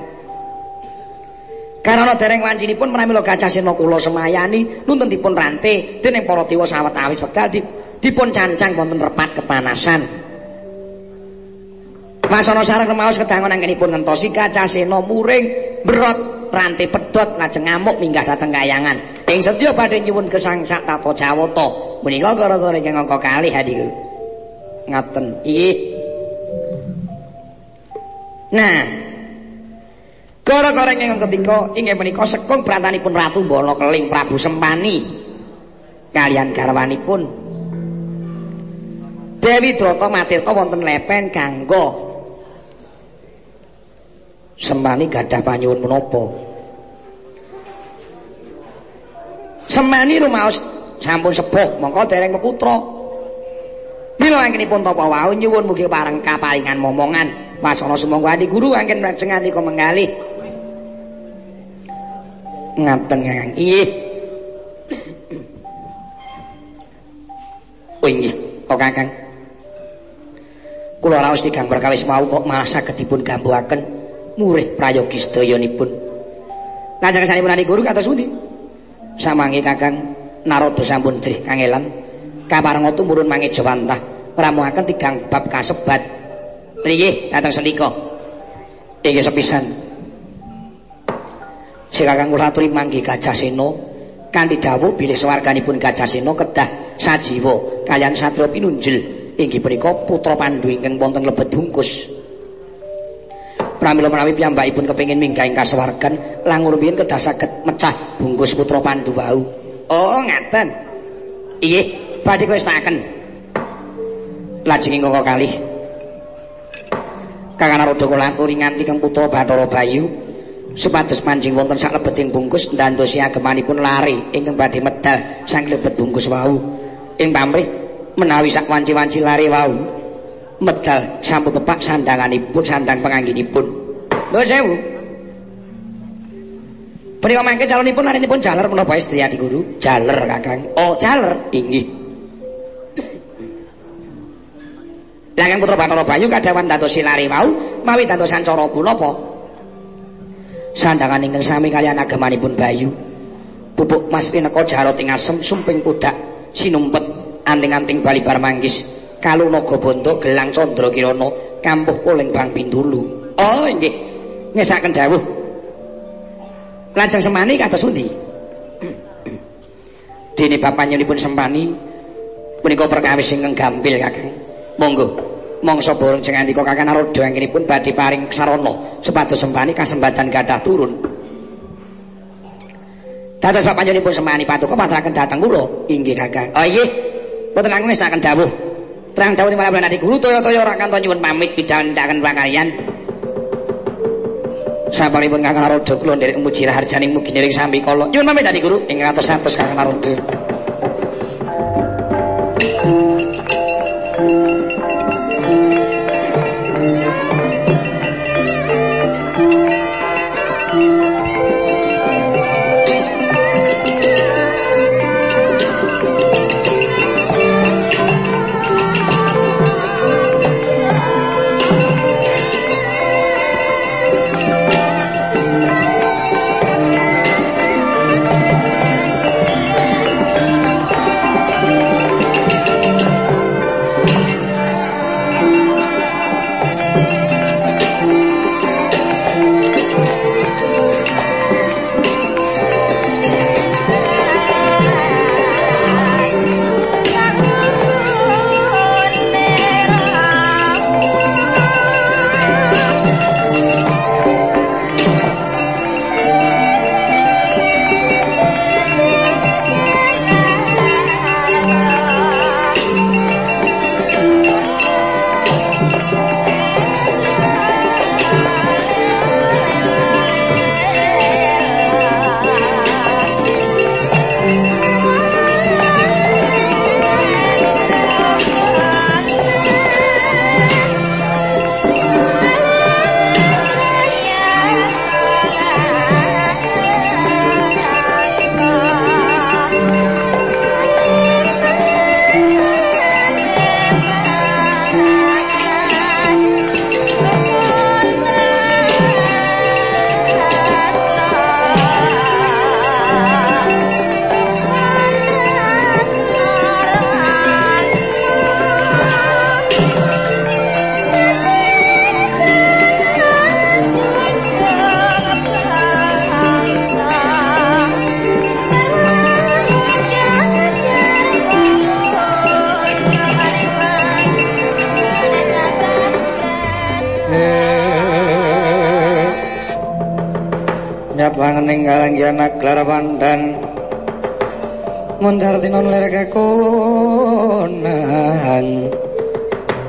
Karana dereng wancinipun pramila Gajah Sena kula semayani nuntun dipun rante dening para dewa sawetawis wekdal dipun cancang wonten repat kepanasan. Wasana sareng remaos kedangon anggenipun ngentosi kacasena muring berot rantai pedot lajeng ngamuk minggah dateng kayangan. Ing sedya badhe nyuwun gesang sak tata Jawata. Menika gara-gara ing angka kalih hadi. Ngaten. Iki. Nah. Gara-gara ing ketika inggih menika sekung brantanipun Ratu Bala Keling Prabu Sempani kalian garwanipun Dewi Drata Matirta wonten lepen kanggo? Semani gadah panyuwun menapa? Semani rumaos sampun sepuh mongko dereng peputra Mila anggenipun tapa wau nyuwun mugi pareng kaparingan momongan. Wasana sumangga adi guru anggen lajeng andika menggalih. Ngaten Kakang. Inggih. Oh inggih. Oh Kakang Kula raos tigang perkawis mau kok malah saged dipun gambuhaken murih prayogi sedayanipun. Lajeng sanipun Adi Guru kados pundi? Samangke Kakang Narada sampun jrih kangelan kaparenga tumurun mangke Jawantah ramuhaken tigang bab kasebat. Nggih, dateng senika. Iki sepisan. Si Kakang kula aturi mangke Gajah Sena kanthi dawuh bilih swarganipun Gajah Sena kedah sajiwa kalian satria pinunjul inggih punika putra Pandhu ingkang wonten lebet bungkus. Pramila menawi piyambakipun kepengin minggah ing kasuwargan langur biyen kedah saged mecah bungkus putra Pandhu wau. Oh, ngaten. Inggih, badhe kwestaken. Lajeng ing kalih. Kakang Narada kula aturi nganti kang putra Bathara Bayu supados manjing wonten sak lebeting bungkus ndandosi agemanipun lari ingkang badhe medal sang lebet bungkus wau. Ing pamrih menawi sak wanci-wanci lari wau medal sampun pepak sandanganipun sandang pengangginipun. Lho sewu. Menika mangke calonipun narinipun jaler istri adi guru? Jaler Kakang. Oh, jaler. Inggih. Lakang putra Bathara Bayu kadawan dados silare wau mawi dadosan cara punapa? Sandangan ingkang sami kaliyan agamanipun Bayu. Pupuk Mas Tineka jarot ing asem sumping kudak sinumpet anting-anting bali bar manggis. Kalu naga bondo gelang candra kirana kampuh kuling Bang Bindulu. Oh, nggih. Ngesaken dawuh. Lajeng semani kados pundi? Dene bapaknipun sempani punika perkawis ingkang gampil Kakang. Monggo. Mongso borong jeng andika Kakang Narada anggenipun badhe paring sarana supados sempani kasempatan gadah turun. Dados panjenenganipun semani patuko paturaken dhateng kula. Inggih Kakang. Oh nggih. Boten langkung ngestaken dawuh. Terang dawuh malah benari guru toyo-toyo ora kanto nyuwun pamit pidhandaken pakaryan. Sampun Kakang Narada kula nderek muji raharjaning mugi nderek sambi kala. Nyuwun pamit dadi guru ing atus-atus Kakang Narada. anak larawan dan muncar tinon lere kekonan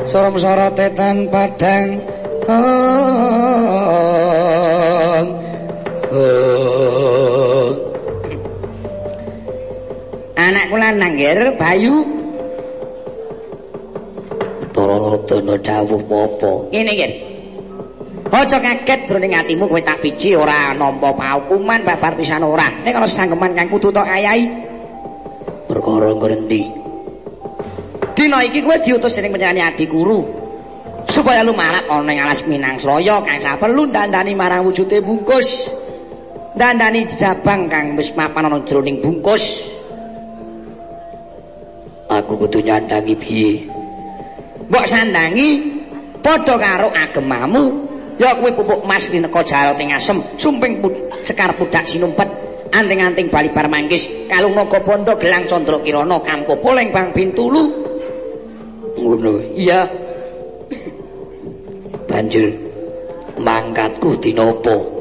sorom sorate tan padang oh. anak kula nangger bayu Tolong tuh dawuh apa? Ngene gini. Aja kaget jroning atimu kowe tak biji ora nampa paukuman babar pisan ora. Nek ana sanggeman kang kudu tok ayahi. Perkara ngendi? Dina iki kowe diutus dening panjenengane Adi Guru. supaya lumarat ana ing alas Minangsraya kang saperlu dandani marang wujude bungkus dandani jabang kang wis mapan ana jroning bungkus aku kudu nyandangi piye mbok sandangi padha karo agemamu ya kuwi pupuk mas rineka jarot ing asem. Sumping pud sekar pudak sinumpet anting-anting bali bar manggis kalung naga bondo gelang candra kirana kampopo leng bang bintulu. Ngono iya. Banjur mangkatku dinopo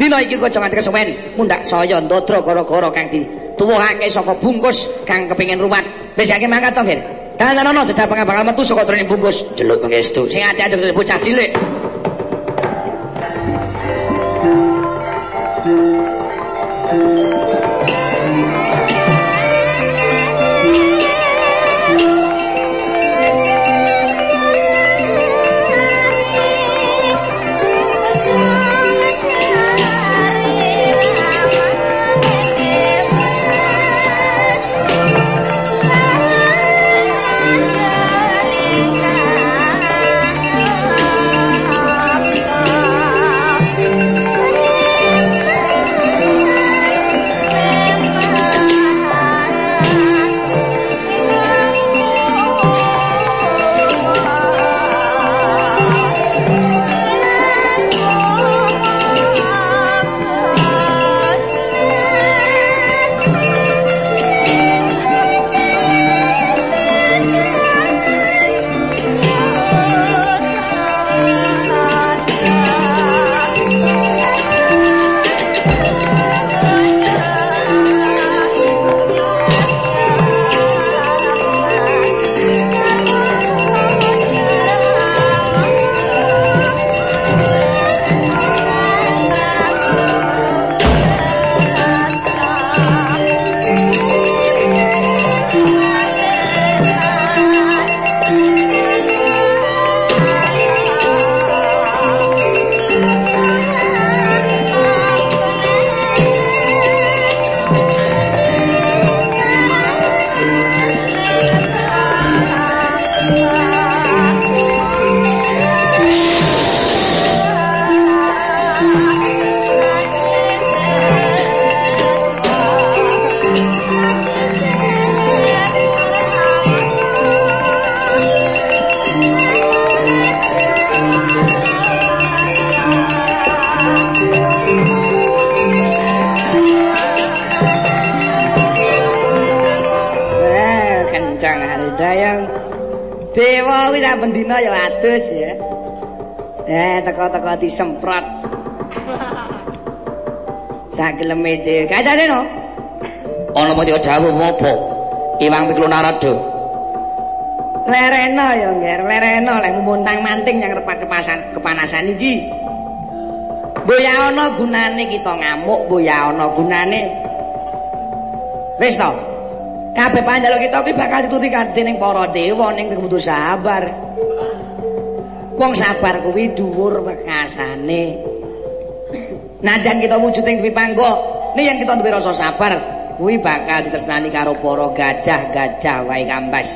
dina iki kok jangan kesuwen mundak saya ndodro gara-gara kang dituwuhake saka bungkus kang kepengin rumat wis akeh mangkat to nggih Dananono jajal bakal metu saka trene bungkus. Jeluk pangestu sing ati-ati bocah cilik teko-teko disemprot. Sageleme dhewe. Kacane no. Ana mati jawab apa? Iwang pikul narada. Lerena ya, Nger. Lerena lek muntang manting yang repat kepasan kepanasan iki. Boya ana gunane kita ngamuk, boya ana gunane. Wis to. Kabeh panjaluk kita iki bakal dituruti dening para dewa ning kudu sabar. wong sabar kuwi dhuwur wekasane najan kita wujud ing pipanggo nih yang kita duwe rasa sabar kuwi bakal ditresnani karo para gajah-gajah wae kambas.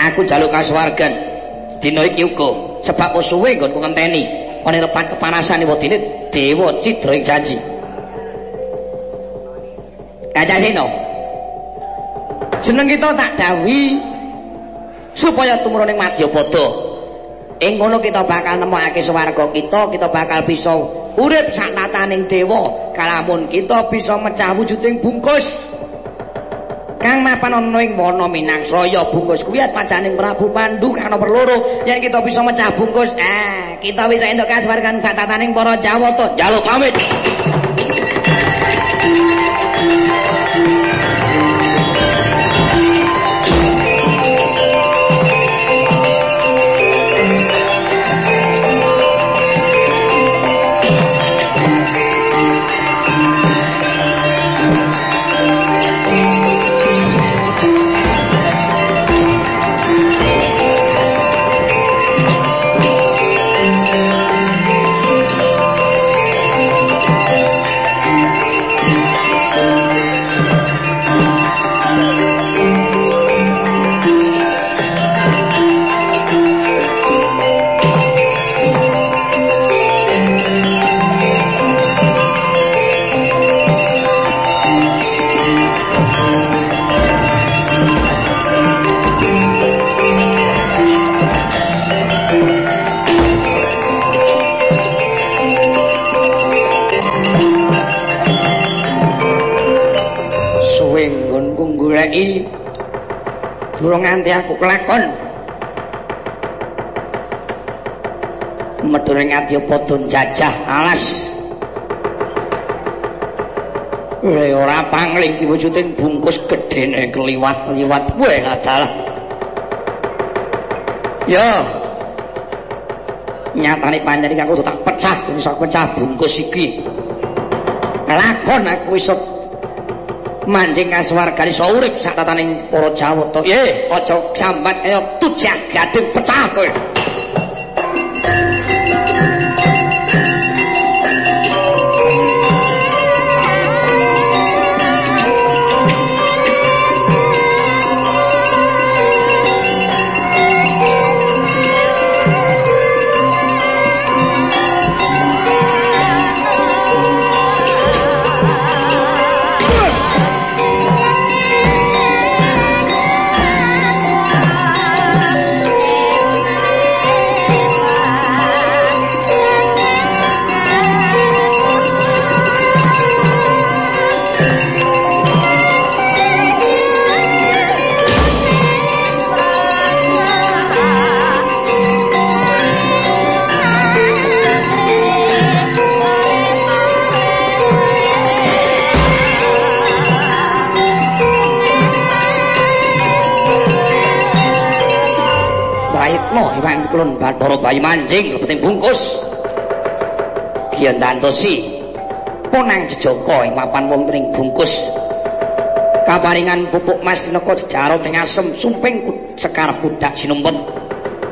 Aku jaluk kasuwargan. Dina iki uga sebab wis suwe nggonku ngenteni. Ana repan kepanasan wedine dewa cidra ing janji. Gajah Sino jeneng kita tak dawuhi supaya tumurun ing Madyapada. Ing ngono kita bakal nemokake swarga kita, kita bakal bisa urip sak tataning dewa kalamun kita bisa mecah wujuding bungkus. Kang mapan ana ing wana Minangsraya bungkus kuwi pacaning Prabu Pandu kang nomor loro yen kita bisa mecah bungkus eh kita bisa entuk kaswargan sak tataning para Jawata. Jaluk pamit. Nganti aku kelakon medhur ngati padha jajah alas Eh ora pangling ki wujuding bungkus gedene kliwat-kliwat. Weh adalah. Yo. Nyatane panjenengan aku tak pecah, iso pecah bungkus iki. Lakon aku iso manjing kasuwargane iso urip sak tataning para Jawata. Ye, aja sambat kaya tujah gading pecah kowe. Bayi mancing lebeting bungkus. Kiyen tantosi ponang jejaka ing mapan wong tring bungkus. Kaparingan pupuk Mas Neka dijarot ing asem sumping sekar budak sinumpet.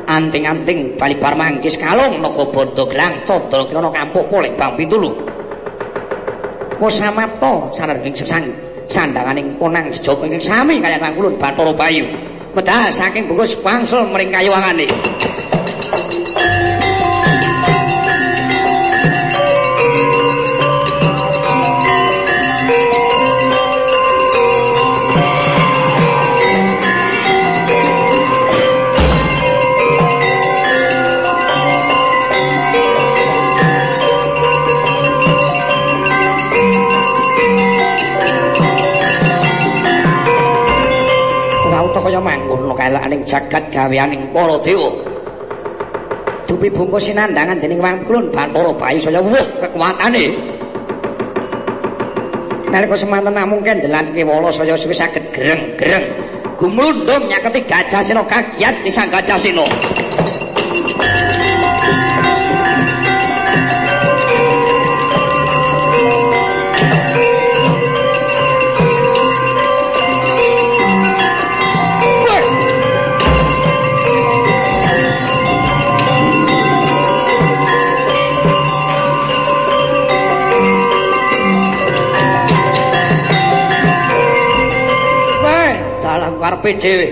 Anting-anting bali bar mangkis kalung naka bondo gelang candra kirana kampuk polek bang pintulu. Musamapta sanading sesang sandanganing ponang jejaka ing sami kaliyan Kulon Bathara Bayu. Medal saking bungkus bangsul mring kayuwangane. Elekaning jagat gaweaning para dewa. Dupi bungkus sinandangan dening Wangkulun Bathara Bayu saya wuh kekuatane. Nalika semanten namung kendelan kewala saya wis saged greng-greng gumundhung nyaketi Gajah Sena kagiat nisang Gajah Sena. Karepe dhewe.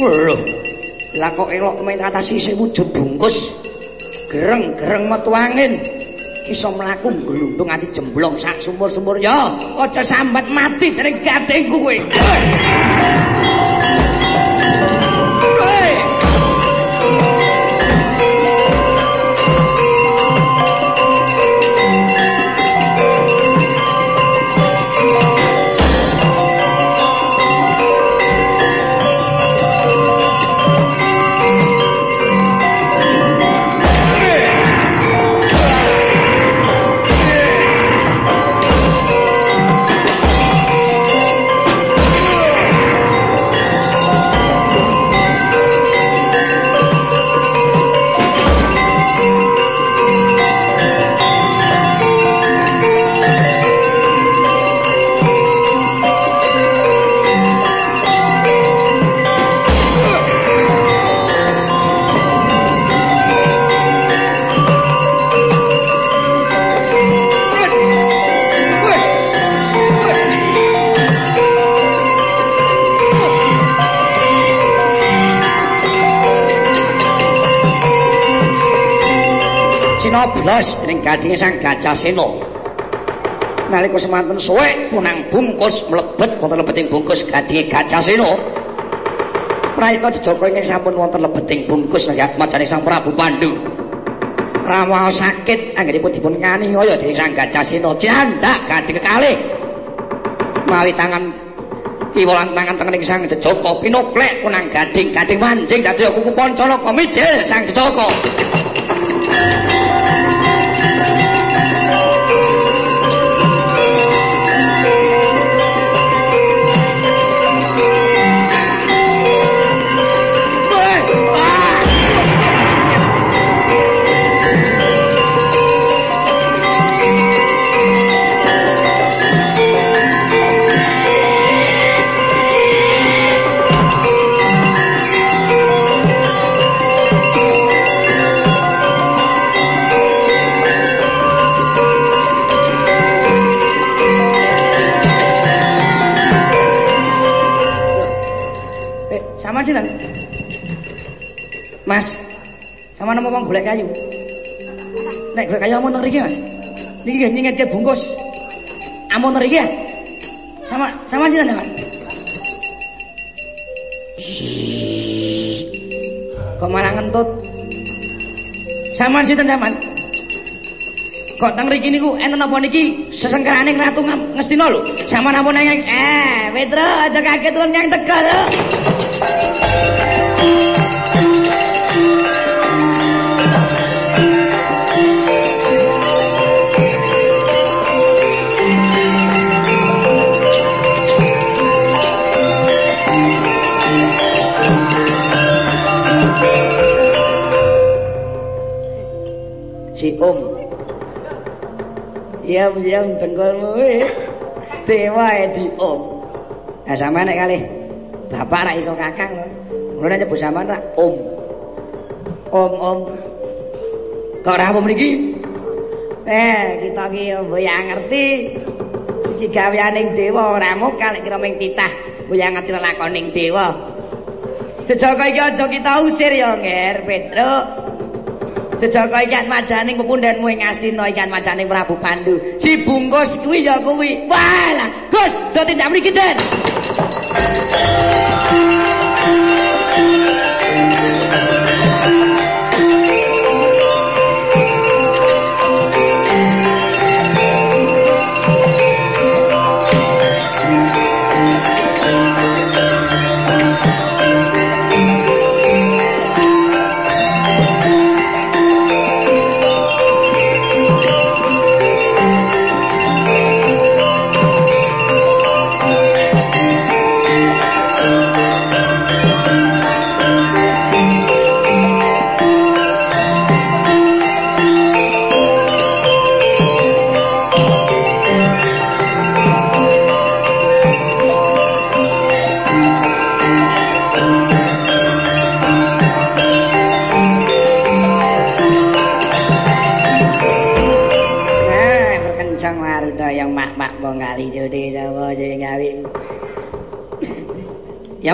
Lho. Lah kok elok main atas isih wujud bungkus. Gereng-gereng metu angin. Iso mlaku glundung nganti jemblong sak sumur-sumur ya. Aja sambat mati dening gadingku kowe. Blas ning gadinge sang gajah sena. Nalika semanten suwek punang bungkus mlebet wonten lebeting bungkus gadinge gajah sena. Prayita Jejaka ingkang sampun wonten lebeting bungkus nggih majane Sang Prabu Pandu. Rawa sakit anggenipun dipun nganiaya dening sang gajah sena jandak gading kekalih. Mawi tangan Kiwalan tangan tengening sang Jejaka pinoklek kunang gading gading mancing dadi kuku Pancalaka mijil sang Jejaka. Sama nama wong golek kayu. Nek golek kayu amun mriki, Mas. Niki nggih nyinget bungkus. Amun mriki ya. Sama sama sinten, Mas? Kok malah ngentut? Sama sinten, Mas? Kok teng mriki niku enten apa niki sesengkeraning ratu ngestina lho. Sama ampun nang eh Petro aja kaget wong yang teka Om. Diam-diam dengkulmu Dewa ya di om. Nah sama nek kali Bapak rak iso kakang lho Mulai nyebut sama rak om. Om om. Kau ramu meniki Eh kita ki yang ngerti. Iki gawianing dewa Ramu kali kira ming titah. Yang ngerti lakoning dewa. Sejaka iki aja kita usir ya nger Petro Jejaka iki majaning pepundhenmu ing Astina iki majaning Prabu Pandu. Si bungkus kuwi ya kuwi. Walah, Gus, do tindak mriki, Den.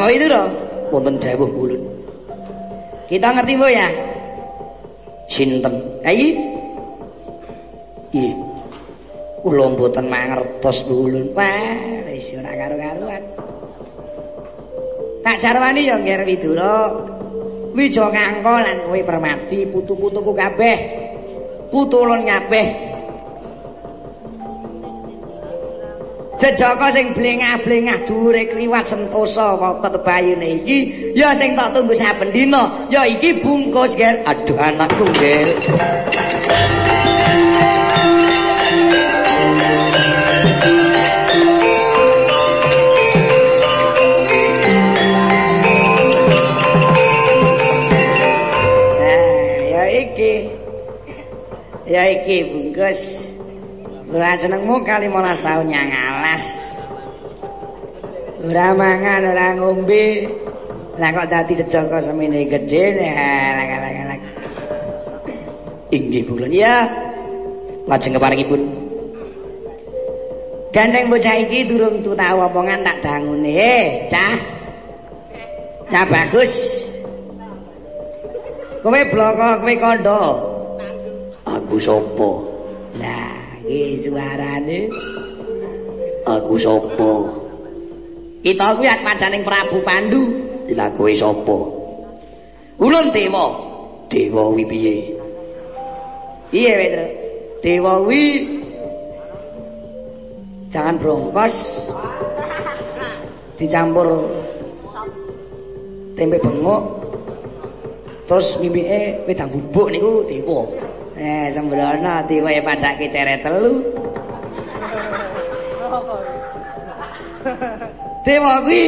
Mau itu dong. Wonten dawuh ulun. Kita ngerti mbok ya? Sinten? Ha iki? Iya. Kula mboten mangertos ulun. Wah, wis ora karo-karuan. Tak jarwani ya Nger Widura. Wija Kangko lan kowe Permati, putu-putuku kabeh. Putulun kabeh. Jejaka sing blengah-blengah dhuwure kliwat sentosa kok ketebayune iki ya sing tak tunggu saben dina ya iki bungkus ger aduh anakku ger ya iki. Ya iki bungkus. Ora jenengmu kali 15 tahun nyang alas. Ora mangan, ora ngombe. Lah kok dadi jejaka semene gedhe. Lah Inggih bulun ya. Lajeng keparengipun. Gandeng bocah iki durung tau omongan tak dangune. Eh, cah. Cah bagus. Kowe bloko, kowe kandha. Aku sapa? Lah iki suarane aku sapa kita kuwi majaning Prabu Pandu. Lha kowe sapa? Ulun dewa. Dewa wi piye? Iya Pedro dewa wi jangan brongkos. Dicampur tempe bengok. Terus mimike wedang bubuk niku dewa. Eh sembrono dewa padake ceret telu dewa kuwi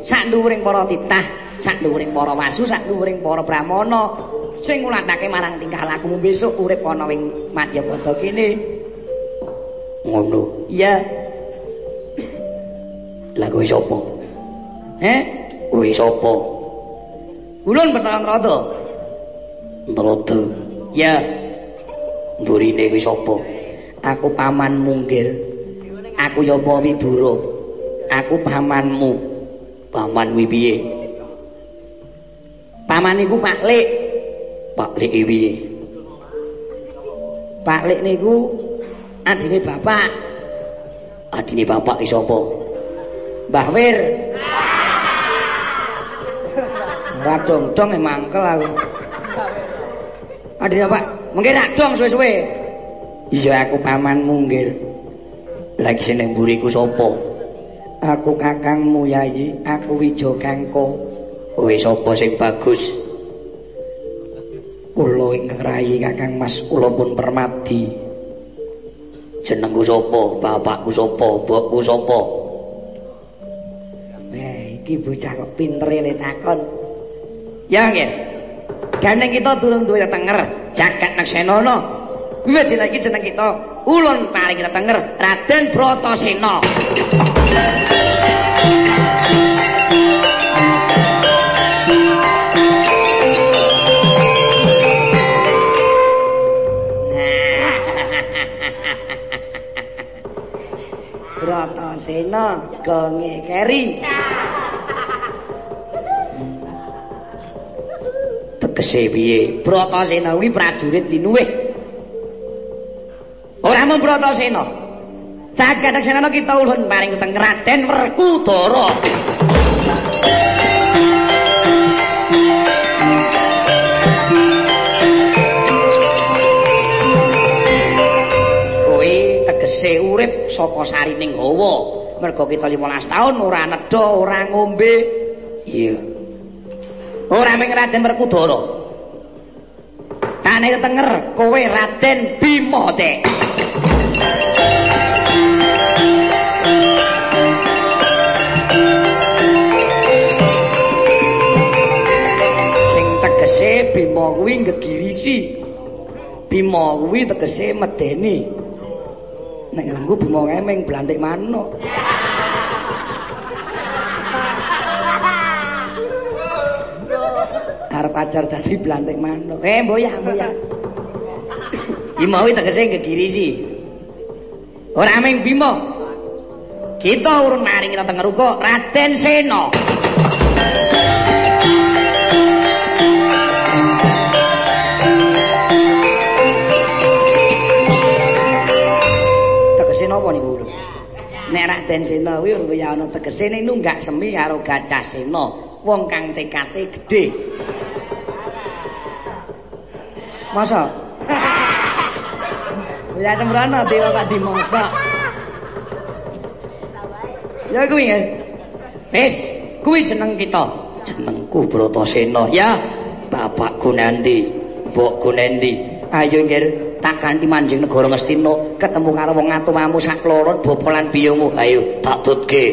sak dhuwuring para titah sak dhuwuring para wasu sak dhuwuring para brahmana sing ngulatake marang tingkah lakumu besok urip ana ing Madyapada kene ngono iya lagu sapa eh kuwi sapa Ulun pertolong rada. Rada. Ya. Mburine kuwi sapa? Aku paman munggil. Aku ya apa widura. Aku pamanmu. Paman kuwi piye? Paman iku Pak Lik. Pak Lik piye? Pak Lik niku adine bapak. Adine bapak ki sapa? Mbah Wir. Ora dong-dong e mangkel aku. Adine Pak, mengke rak dong suwe-suwe. Iya aku pamanmu nggih. Lagi sing mburiku sapa? Aku kakangmu Yayi, aku Wijo Kangko. Kowe sapa sing bagus? Kula ingkang rayi Kakang Mas, kula pun Permadi. Jenengku sapa? Bapakku sapa? Mbokku sapa? Eh, iki bocah kok pinter le takon. Ya nggih. Gandeng kita durung duwe tetenger, jagat Naksenana. Kuwi dina iki jeneng kita ulun paring tetenger Raden Bratasena. Bratasena gonge keri. Tegese piye? Bratasena kuwi prajurit linuwih. Ora mung Bratasena. Jagadaksanana kita ulun paring keteng Raden Werkudara. Kowe tegese urip saka sarining hawa. Mergo kita 15 taun ora nedha, ora ngombe. Iya. Ora mung Raden Werkudara. Kane ketenger kowe Raden Bima Dek. Sing tegese Bima kuwi gegirisi. Bima kuwi tegese medeni. Nek nganggo Bima ngemeng blantik manuk. Arep ajar dadi blantik manuk. Eh, mboyah, mboyah. Bima kuwi tegese gegirisi. Ora mung Bima. Kita urun maring kita tenger uga Raden Sena. Tegese napa niku? Nek Raden Sena kuwi ya ana tegese ning nunggak semi karo Gajah Sena, wong kang tekate gedhe. Masa? Ya tembrana dewa Pak Dimangsa. Ya kuwi ya. Wis, kuwi jeneng kita. Jenengku Bratasena. Ya, bapakku nanti, mbokku nanti. Ayo nggih tak ganti manjing negara Ngastina ketemu karo wong atumamu sak kloron bopolan biyomu. Ayo tak tutke.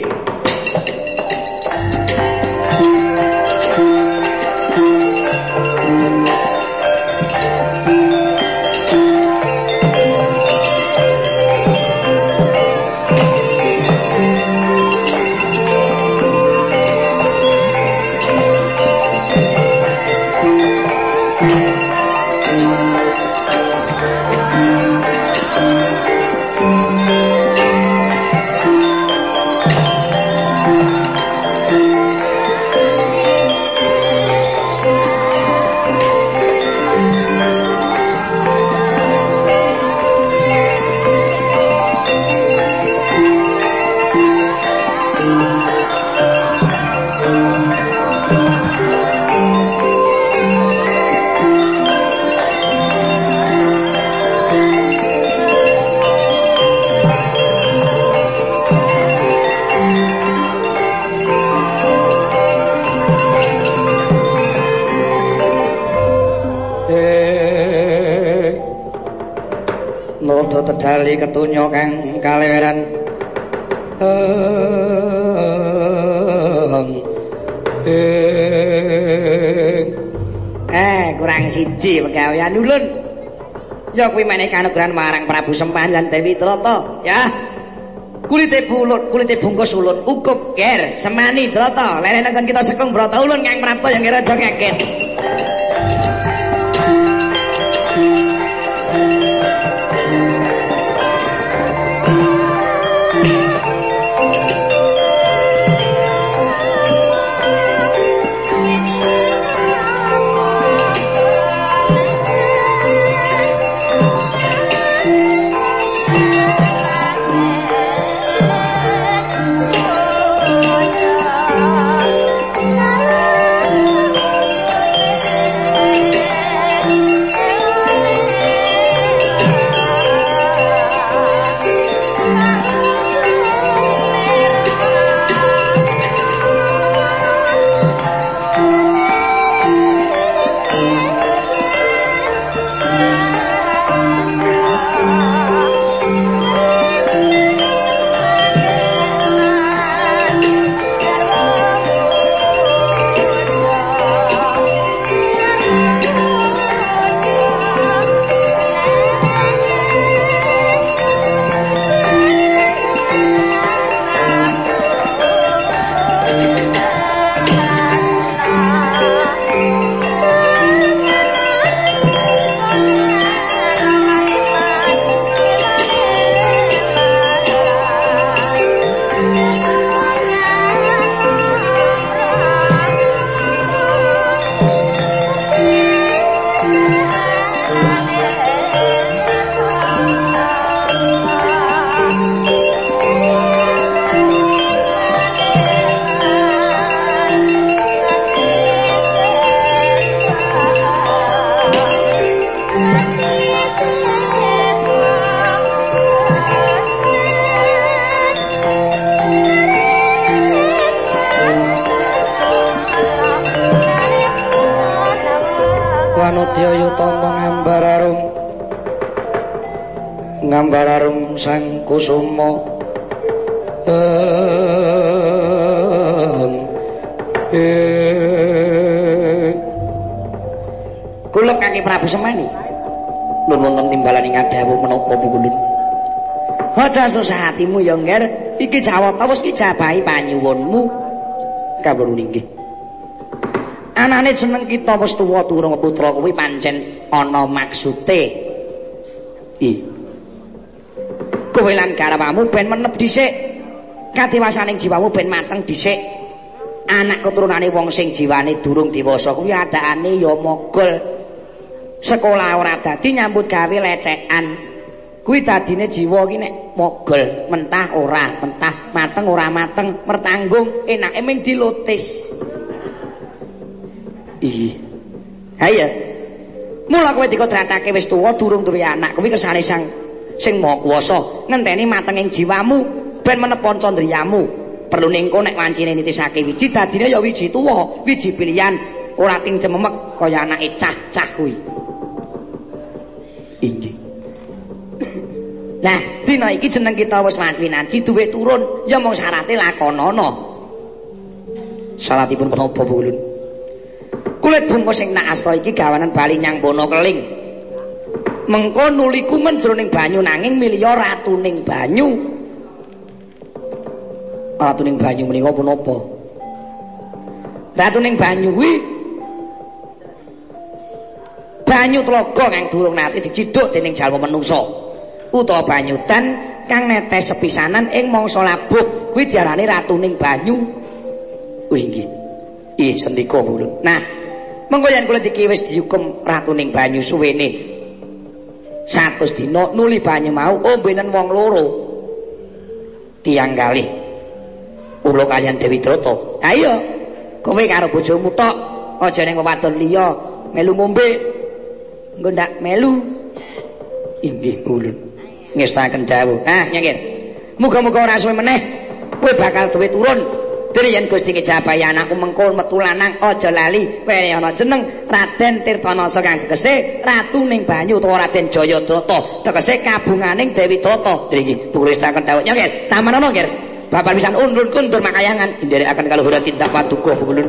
Tedali ketunya kang kaleweran Eh, kurang siji pegawean ulun. Ya kuwi meneh kanugrahan marang Prabu Sempan lan Dewi Trata, ya. Kulite bulut, kulite bungkus ulut, ukup ger, semani Trata. Lene kan kita sekung brata ulun kang prapta yang kira aja ngeket. Prabu Semani Nun wonten timbalan ing adawuh menapa pulun Aja susah hatimu ya ngger. Iki jawata wis ki jabahi panyuwunmu. Kawruh inggih anane jeneng kita wis tuwa durung putra kuwi pancen ana maksude. I. Kowe lan garwamu ben menep dhisik. Kadiwasaning jiwamu ben mateng dhisik. Anak keturunane wong sing jiwane durung dewasa kuwi adakane ya mogol sekolah ora dadi nyambut gawe lecekan kuwi dadine jiwa ki nek mogol mentah ora mentah mateng ora mateng mertanggung enake ming dilotis Iya. Ha iya. Mula kowe dikodratake wis tuwa durung duwe anak, kuwi kersane sang sing Maha Kuwasa ngenteni matenging jiwamu ben menepon candriyamu. Perlu nengko nek wancine nitisake wiji dadine ya wiji tuwa, wiji pilihan ora ting cememek kaya anake cah-cah kuwi. Nah, dina iki jeneng kita wis wanci duwe turun, ya mung syarate lakonana. Salatipun menapa, Ulun? kulit bungkus sing nak asta iki gawanan bali nyang bono keling mengko nuliku menjroning banyu nanging milya ratuning banyu ratuning banyu menika punapa ratuning banyu kuwi banyu tlaga kang durung nate diciduk dening jalma menungsa utawa banyu dan kang netes sepisanan ing mangsa labuh kuwi diarani ratuning banyu kuwi ih sendika bulun nah Mengko yen kula iki wis dihukum ratuning banyu suwene 100 dina nuli banyu mau ombenen wong loro. Tiang kalih. Ulo kalian Dewi Trata. Ayo kowe karo bojomu tok aja ning wadon liya melu ngombe. Engko ndak melu. Inggih ulun. Ngestaken dawuh. Ah, nyengir. Muga-muga ora suwe meneh kowe bakal duwe turun Dene yen Gusti ngejabahi anakku mengko metu lanang aja lali kene ana jeneng Raden Tirtanasa kang tegese ratu ning banyu utawa Raden Jayadrata tegese kabunganing Dewi Drata. Iki bukulestaken dawuh nggih. Taman ana nggih. Bapak pisan undun kundur makayangan nderekaken kaluhur tindak paduka bukulun.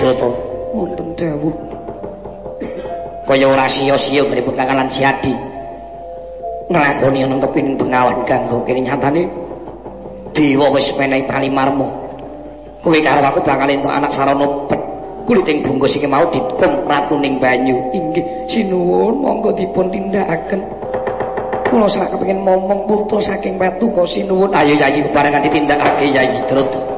Yai Drata wonten dawuh kaya ora sia-sia ngripun Kakalan Siadi nglakoni ana kepining bengawan kanggo kene nyatane. Dewa wis menehi palimarma kowe karo aku bakal entuk anak sarana pet kuliting bungkus iki mau dikum ratu ning banyu. Inggih sinuwun monggo dipun tindakaken. Kula sak kepengin momong putra saking kok sinuwun. Ayo yayi bebarengan ditindakake yayi Drata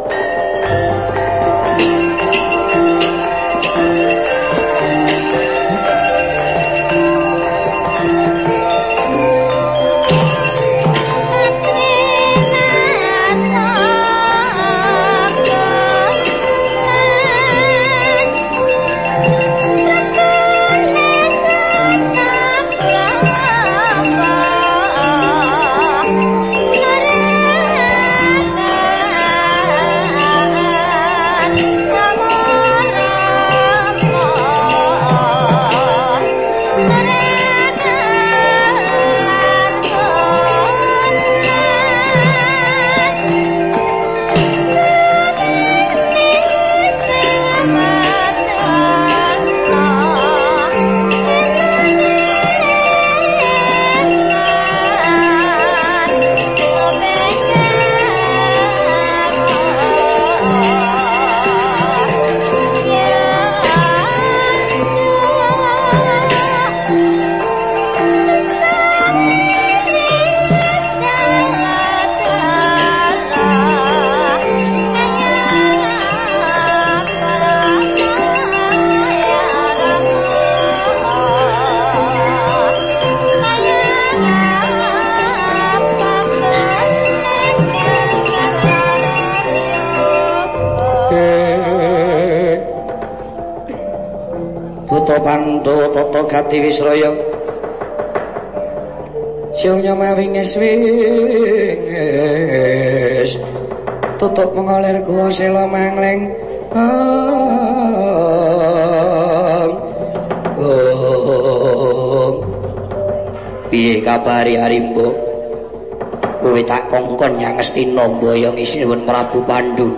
Pati Wisroyo Siungnya mawingis wingis Tutup mengalir gua selo mengling Piye kabari harimbo? Kowe tak kongkon yang ngesti nombo yang isi Prabu Pandu.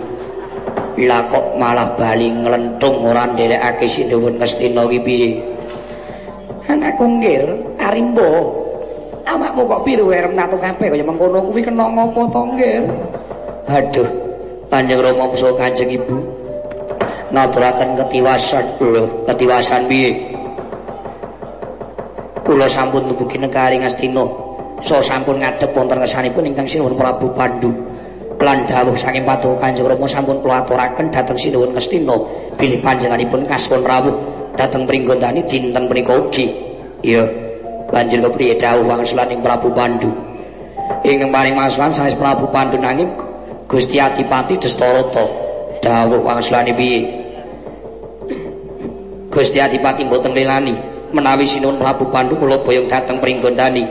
Lah kok malah bali ngelentung ora dari Sinuwun sini pun piye? Nggir, Arimbo. Awakmu kok piru wae natu kabeh kaya mengkono kuwi kena ngopo to nggir? Aduh, Kanjeng Rama musuh Kanjeng Ibu. Naturaken ketiwasan lho, ketiwasan piye? Kula sampun tubuki negari Ngastina. So sampun ngadhep wonten ngersanipun ingkang sinuwun Prabu Pandhu. lan dawuh saking paduka Kanjeng Rama sampun kula aturaken dhateng sinuwun Ngastina bilih panjenenganipun kaspun rawuh dhateng Pringgondani dinten menika ugi. Iya. Banjur kepriye dawuh wangsulan ing Prabu Pandhu. Ing paring masukan sanes Prabu Pandhu nanging Gusti Adipati Dastarata dawuh wangsulane piye? Gusti Adipati mboten lelani menawi sinuwun Prabu Pandhu kula boyong dhateng Pringgondani.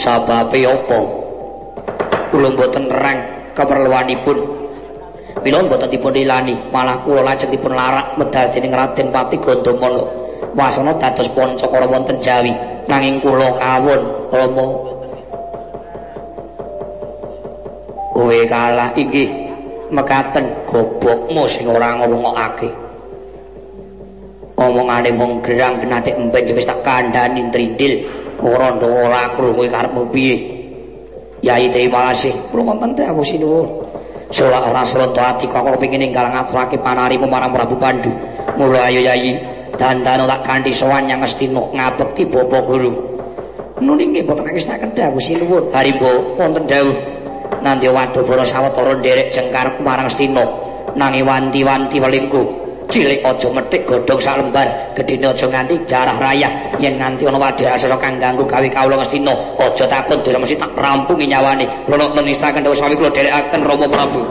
Sababe apa? Kula mboten nerang keperluanipun. Mila mboten dipun ilani, malah kula lajeng dipun larak medal dening Raden Pati Gandamala. Wasana dados pancakara wonten Jawi, nanging kula kawon Rama. Kowe kalah inggih mekaten gobokmu sing ora ngrungokake. omongane wong gerang genatik emben wis tak kandhani trindil ora ndok ora krungu karepmu piye Yai terima kasih kula wonten teh aku sinuwun Sola ora selonto ati kok kepengin ninggal ngaturake panarimu marang Prabu Pandu mula ayo Yai dandan tak kanthi sowan yang Astina ngabekti Bapak Guru. Nuni nggih boten ngestaken dawuh sinuwun harimbo wonten dawuh. Nandya Wadabara sawetara nderek jengkar marang Astina nanging wanti-wanti welingku. Cilik aja metik godhong sak lembar. Gedine aja nganti jarah rayah. Yen nganti ana wadhe asasa kang ganggu gawe kawula Ngastina aja takut dosa mesti tak rampungi nyawane. Kula menistaken dawuh sami kula dherekaken Rama Prabu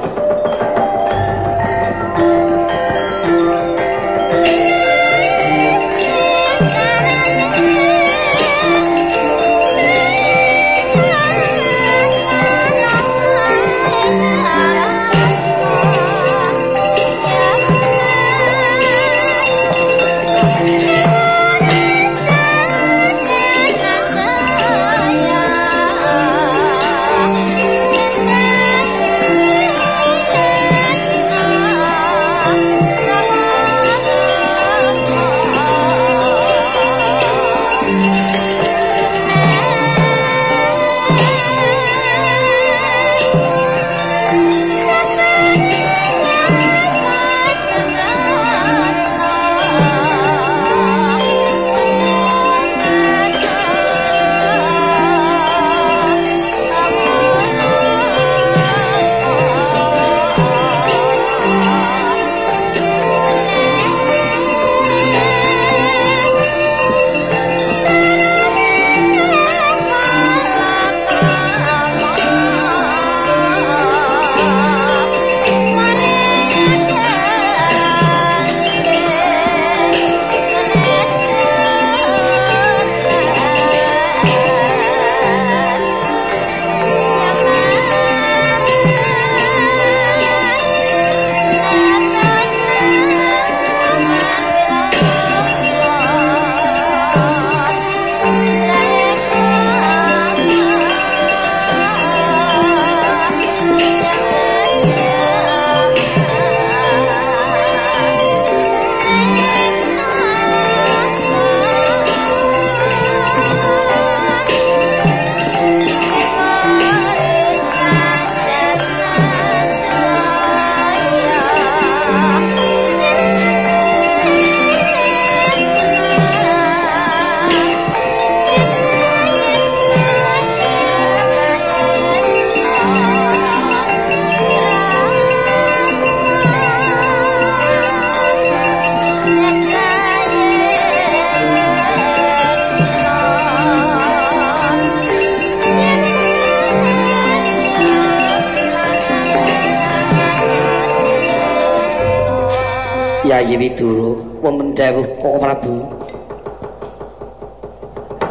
dawuh Koko Prabu.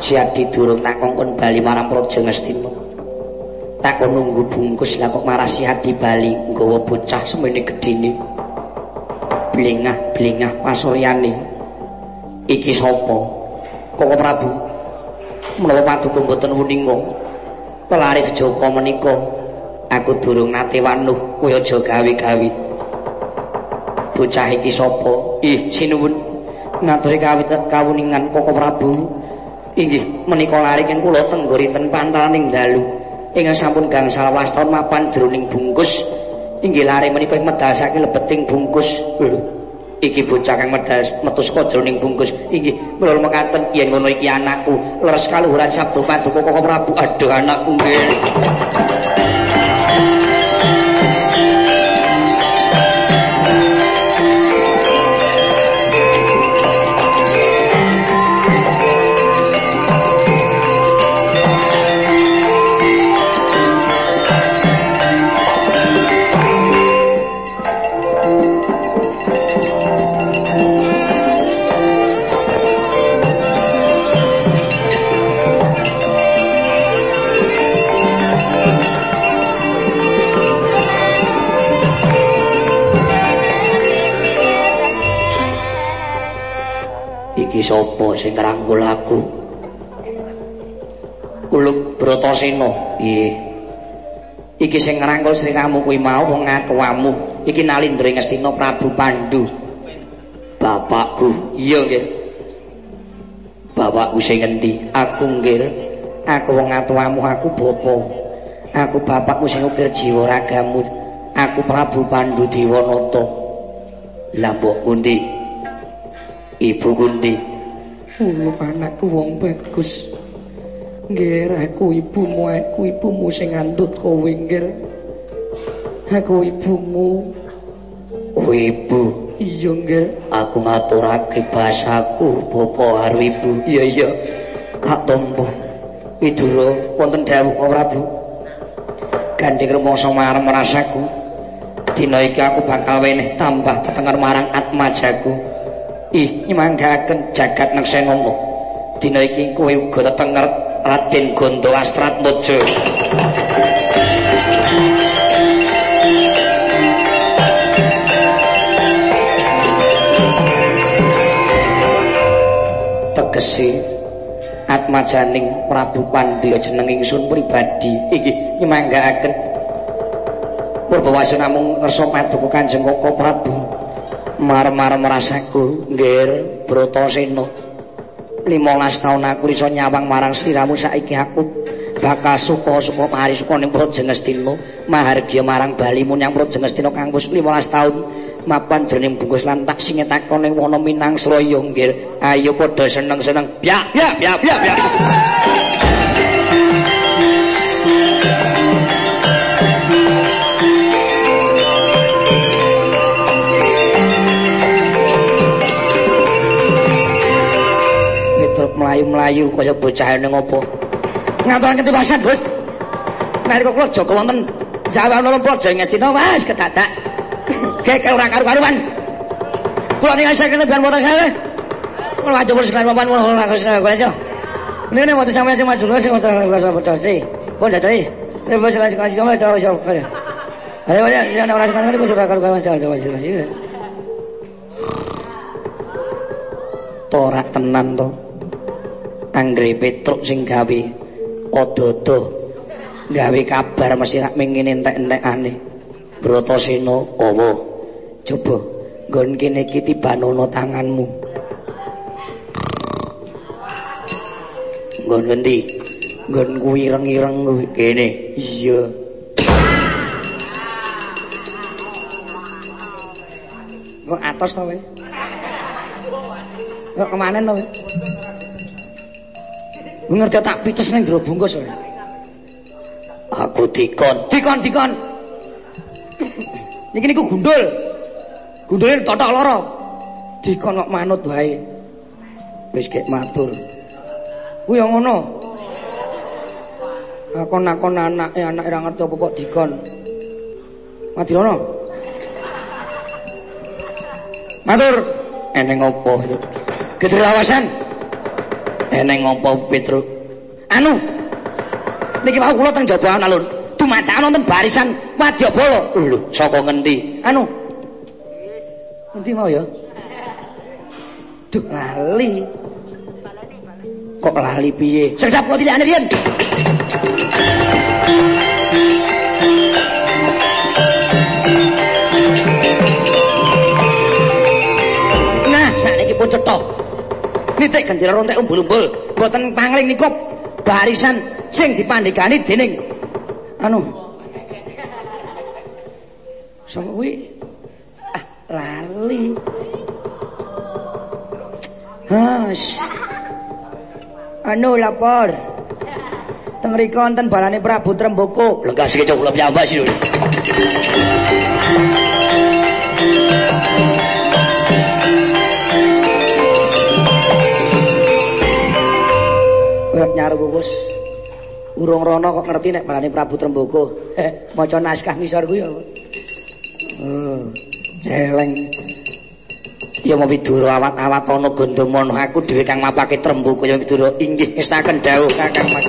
Jadi durung tak kongkon bali marang Praja Ngastina. Tak nunggu bungkus lah kok marasi hati bali nggawa bocah semene gedine. Blengah-blengah pasuryane. Iki sapa? Koko Prabu. Menawa paduka mboten wuninga. Kelari sejoko menika aku durung nate wanuh kowe aja gawe-gawe. Bocah iki sapa? Ih, sinuwun. ngaturi kawit kawuningan Koko Prabu. Inggih, menika larik ing kula tenggorinten pantalaning dalu. Ing sampun gangsal waston mapan jroning bungkus. Inggih lare menika ing medhasake lebeting bungkus. Iki bocah kang medhas metu saka jroning bungkus. Inggih, mula mekaten yen ngono iki anakku, leres kaluhuran Sabtu Paduka Koko Prabu. Aduh anakku nggih. Sapa sing ngrangkul aku Kulub Bratasena piye Iki sing ngrangkul Sri kamu kuwi mau wong atuwamu iki nalindring Astina Prabu Pandu Bapakku, iya nggih. Bapakku sing ngendi? Aku nggih. Aku wong atuamu, aku bapa. Aku bapakmu sing ukir jiwa ragamu. Aku Prabu Pandu Dewanata. Lah mbok kundi? Ibu kundi? Ulu anakku wong bagus. Nggih, aku ibumu, aku ibumu sing ngandut kowe nggih. Aku ibumu. Oh ibu. Iya nggih. Aku ngaturake basaku, Bapak karo Ibu. Iya iya. Tak tampa. Widura wonten dawuh Prabu. Gandeng rumangsa marang rasaku. Dina iki aku bakal weneh tambah tetenger marang atmajaku. Ih, nyemanggaken jagat neksenana. Dina iki kowe uga tetenger Raden Gondo Astrat Mojo. tegese atmajaning Prabu Pandya jeneng ingsun pribadi iki nyemanggaaken Purbawasya namung ngersa paduka Kanjeng Koko Prabu mar-mar merasaku nggih Bratasena 15 taun aku iso nyawang marang sliramu saiki aku bakal suka-suka parisuka ning Praja Ngastina mahargya marang balimu nyang Praja Ngastina kang wis 15 taun mapan jroning bungkus lan tak singetakon ning wana Minang Sraya nggih. Ayo padha seneng-seneng. Ya, ya, ya, ya, mlayu-mlayu kaya bocah ning apa? Ngaturaken tiwasan, Gus. Nalika kula jaga wonten Jawa Loro Praja Ngastina wis kedadak Keke ora karu-karuan. Kula ning saya kene ben mboten sae. Kula aja wis kan papan ora kok sing aja. Nih waktu sampai sama dulu sih waktu kelas apa sih? Dah tadi? Ini bos lagi kasih sama cara siapa kali? Ada banyak yang orang sekarang itu sudah kalau masih ada masih masih. Torak tenan to. Anggre Petruk sing gawe odo-odo gawe kabar mesti nak mengin entek-entekane. Bratasena awa. Coba nggon kene iki tibanono tanganmu. Nggon ngendi? Nggon kuwi ireng-ireng kuwi kene. Iya. Kok atos to? Kok kemanen to? Ngerti tak pites ning jero bungkus. Aku dikon, dikon, dikon. Niki niku gundul. Gundule totok loro. Dikon kok manut wae. Wis kek matur. Kuwi yo ngono. Akon-akon anake anak ora ngerti apa kok dikon. Madirono. Matur eneng opo? Gederawasan. Eneng opo Petruk? Anu. Niki mau kula teng jaba alun. Dumadakan wonten barisan Wadyabala. Lho, saka ngendi? Anu. Ngendi mau ya? Duh, lali. Kok lali piye? Sedap kok dilane riyen. Nah, sakniki pun cetha. Nitik gendera rontek umbul-umbul, boten pangling niku barisan sing dipandhegani dening anu sapa kuwi ah lali Has. Anu lapor. Teng mriku wonten balane Prabu Tremboko. Lenggah sik kula piyambak sih. Wah nyaru kukus. Urung rono kok ngerti nek balane Prabu Tremboko. Eh, maca naskah ngisor ku ya. Oh, jeleng. Ya mau Widura awat-awat ana Gondomono aku dhewe kang mapake Tremboko ya Widura inggih ngestaken dawuh Kakang Mas.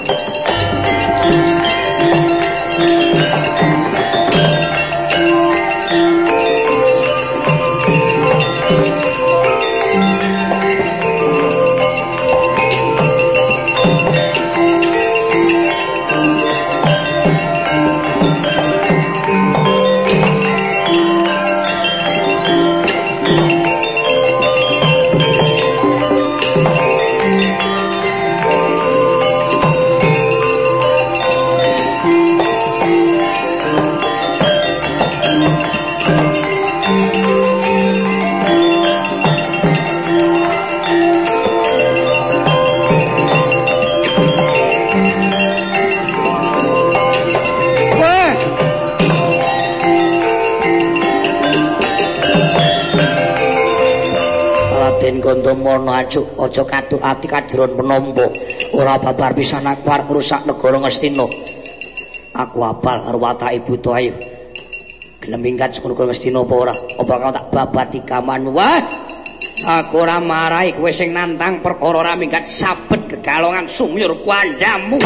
Gandamana aja kaduk ati kadron penampa ora babar pisan aku ngrusak negara Ngastina aku apal karo watake buta ayo. Gelem minggat sekono Ngastina apa ora? Apa kau tak babar dikamanmu wah! Aku ora marahi kowe sing nantang perkara ora minggat sabet gegalongan sumyur kuandamu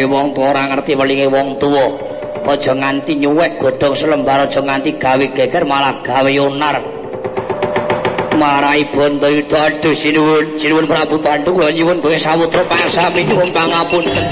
mirang-mirang ge wong tuwa ora ngerti welinge wong tuwa. Aja nganti nyuwek godhong selembar aja nganti gawe geger malah gawe onar. Marai bondo itu aduh sinuwun, sinuwun Prabu Pandhu kula nyuwun kowe sawutra pasami nyuwun pangapunten.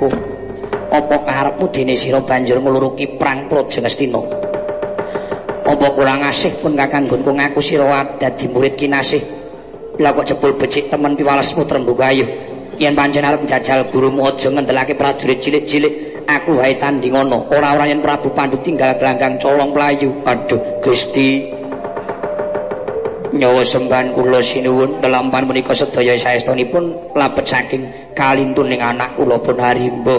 Trembuku apa karepmu dene sira banjur ngluruki prang Praja Ngastina apa kurang asih pun kakang gunku ngaku sira dadi murid kinasih lha kok jebul becik temen piwalesmu trembuku ayo yen pancen arep njajal gurumu aja ngendelake prajurit cilik-cilik aku wae tanding ngono. Ora-ora yen Prabu Pandhu tinggal gelanggang colong playu aduh Gusti nyawa sembahan kula sinuwun. Lelampahan menika sedaya saestunipun labet saking kalintuning anak kula pun harimba.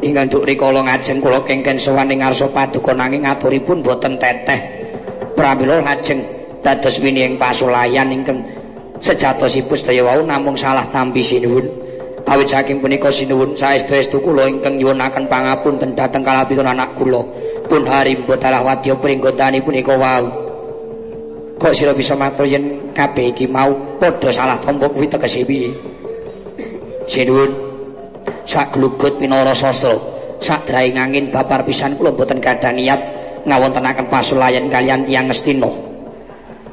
Ingkang duk rikala ngajeng kula kengken sowan ing ngarsa paduka nanging aturipun boten teteh. Pramila ngajeng dados wini ing pasulayan ingkang sejatosipun sedaya wau namung salah tampi sinuwun. Awit saking punika sinuwun saestu-estu kula ingkang nyuwunaken pangapunten dhateng kalapipun anak kula. Pun harimba dalah wadya pringgondani punika wau kok sira bisa matur yen kabeh iki mau padha salah tampa kuwi tegese piye? Sinuwun sak glugut pinara sastra. Sak draing angin bapar pisan kula boten gadah niat ngawontenaken pasulayan kalian tiyang Ngastina.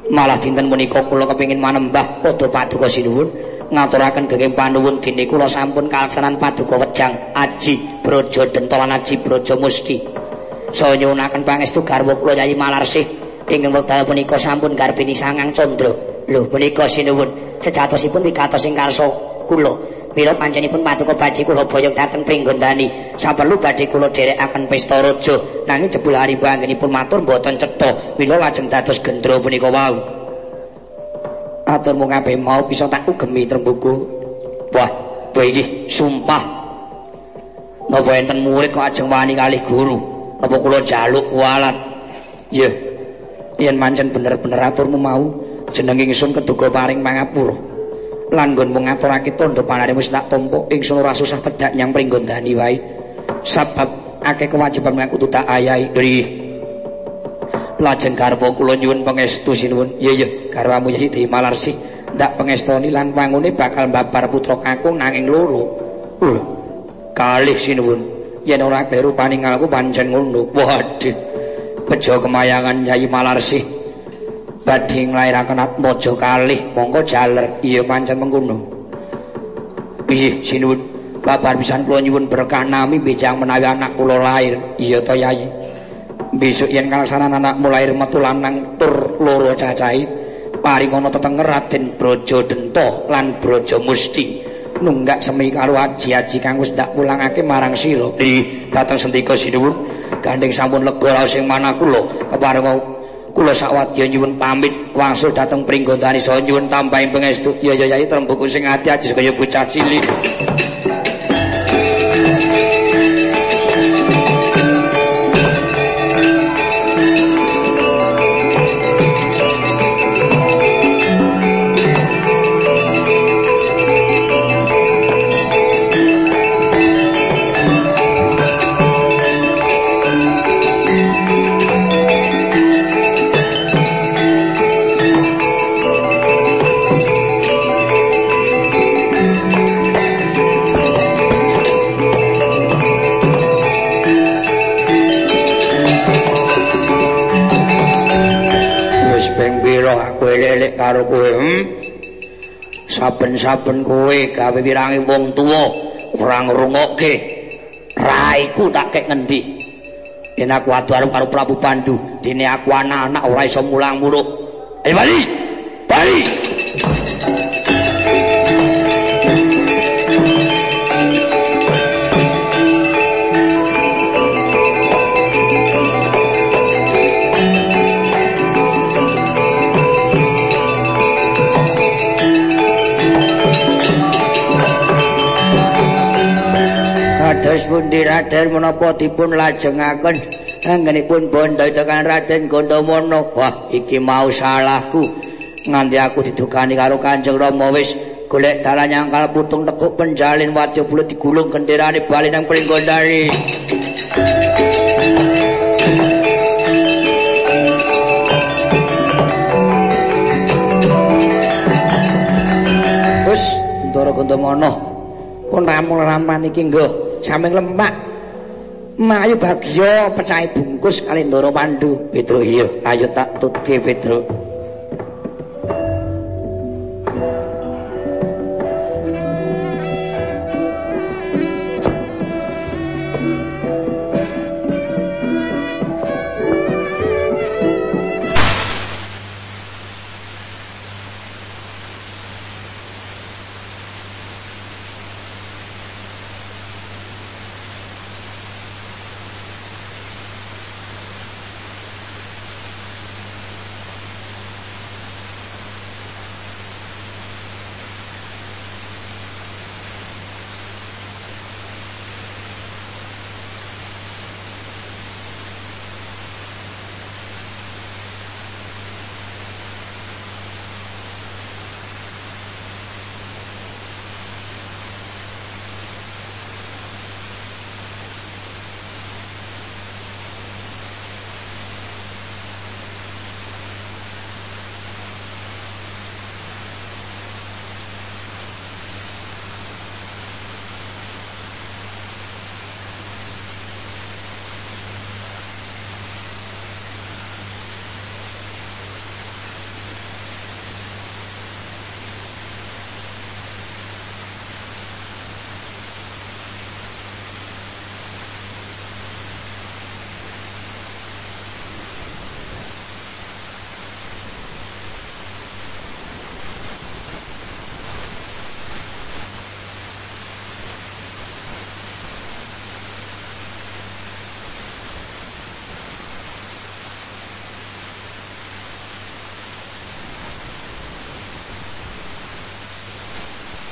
Malah dinten menika kula kepengin manembah padha paduka sinuwun ngaturaken gegem panuwun dene kula sampun kalaksanan paduka wejang aji brojo dentolan aji brojo musti. Saya nyuwunaken pangestu garwa kula Yayi Malarsih ingkang wekdal punika sampun garbini sangang candra. Lho punika sinuwun sejatosipun wigatos ing karsa kula. Mila panjenipun paduka badhe kula boyong dhateng Pringgondani. Saperlu badhe kula dherekaken pesta raja. Nanging jebul hari anggenipun matur mboten cetha. Mila lajeng dados gendro punika wau. Atur mung kabeh mau bisa tak ugemi trembuku. Wah, kowe iki sumpah. Napa enten murid kok ajeng wani kalih guru? Napa kula jaluk kualat? Nggih. Yen mancen bener-bener aturmu mau jeneng ingsun keduga paring pangapura lan nggonmu ngaturake tandha panare wis tak tampa ingsun ora susah tedhak nyang pringgondani wae sebab akeh kewajiban ngaku tak ayahi lajeng garwa kula nyuwun pangestu sinuwun iya iya garwamu Yai Malarsi ndak pengestoni lan pangune bakal babar putra kakung nanging loro. Uh, kalih sinuwun. Yen ora kleru paningalku pancen ngono. Waduh. Bejo kemayangan Nyai Malarsi. Badhe nglairaken atmaja kalih mongko jaler. Iya pancen mengkono. Piye sinuwun? Babar pisan kula nyuwun berkah nami bejang menawi anak kula lair. Iya to Yai. Besok yen kalaksanan anak mulai metu lanang tur loro cacahe paringana tetenger Raden Braja Denta lan Braja Musti nunggak semi karo aji-aji kang wis ndak pulangake marang sira. Nggih, dateng sendika sinuwun. Gandeng sampun lega raos sing manah kula keparenga kula sawadya nyuwun pamit wangsul dateng pringgondani saha nyuwun tampahing pangestu. Ya ya yai trembuk sing ati-ati kaya bocah cilik. Karo kowe hmm? saben-saben kowe gawe wirangi wong tuwa ora ngrungokke. Raiku tak kek ngendi? Yen aku adu arep karo Prabu Pandu dene aku anak-anak ora iso mulang muluk ayo bali! Bali Kados pundi Raden menapa dipun lajengaken anggenipun bondo tekan Raden Gondomana. Wah, iki mau salahku. Nganti aku didukani karo Kanjeng Rama wis golek dalan nyangkal putung tekuk penjalin wadya bulet digulung genderane bali nang Pringgondari. Gus, Ndara Gondomana. Pun ramul-raman iki nggo saming lemak mayu bagya pecahe bungkus kali ndoro pandu. Pedro iya ayo tak tutke Pedro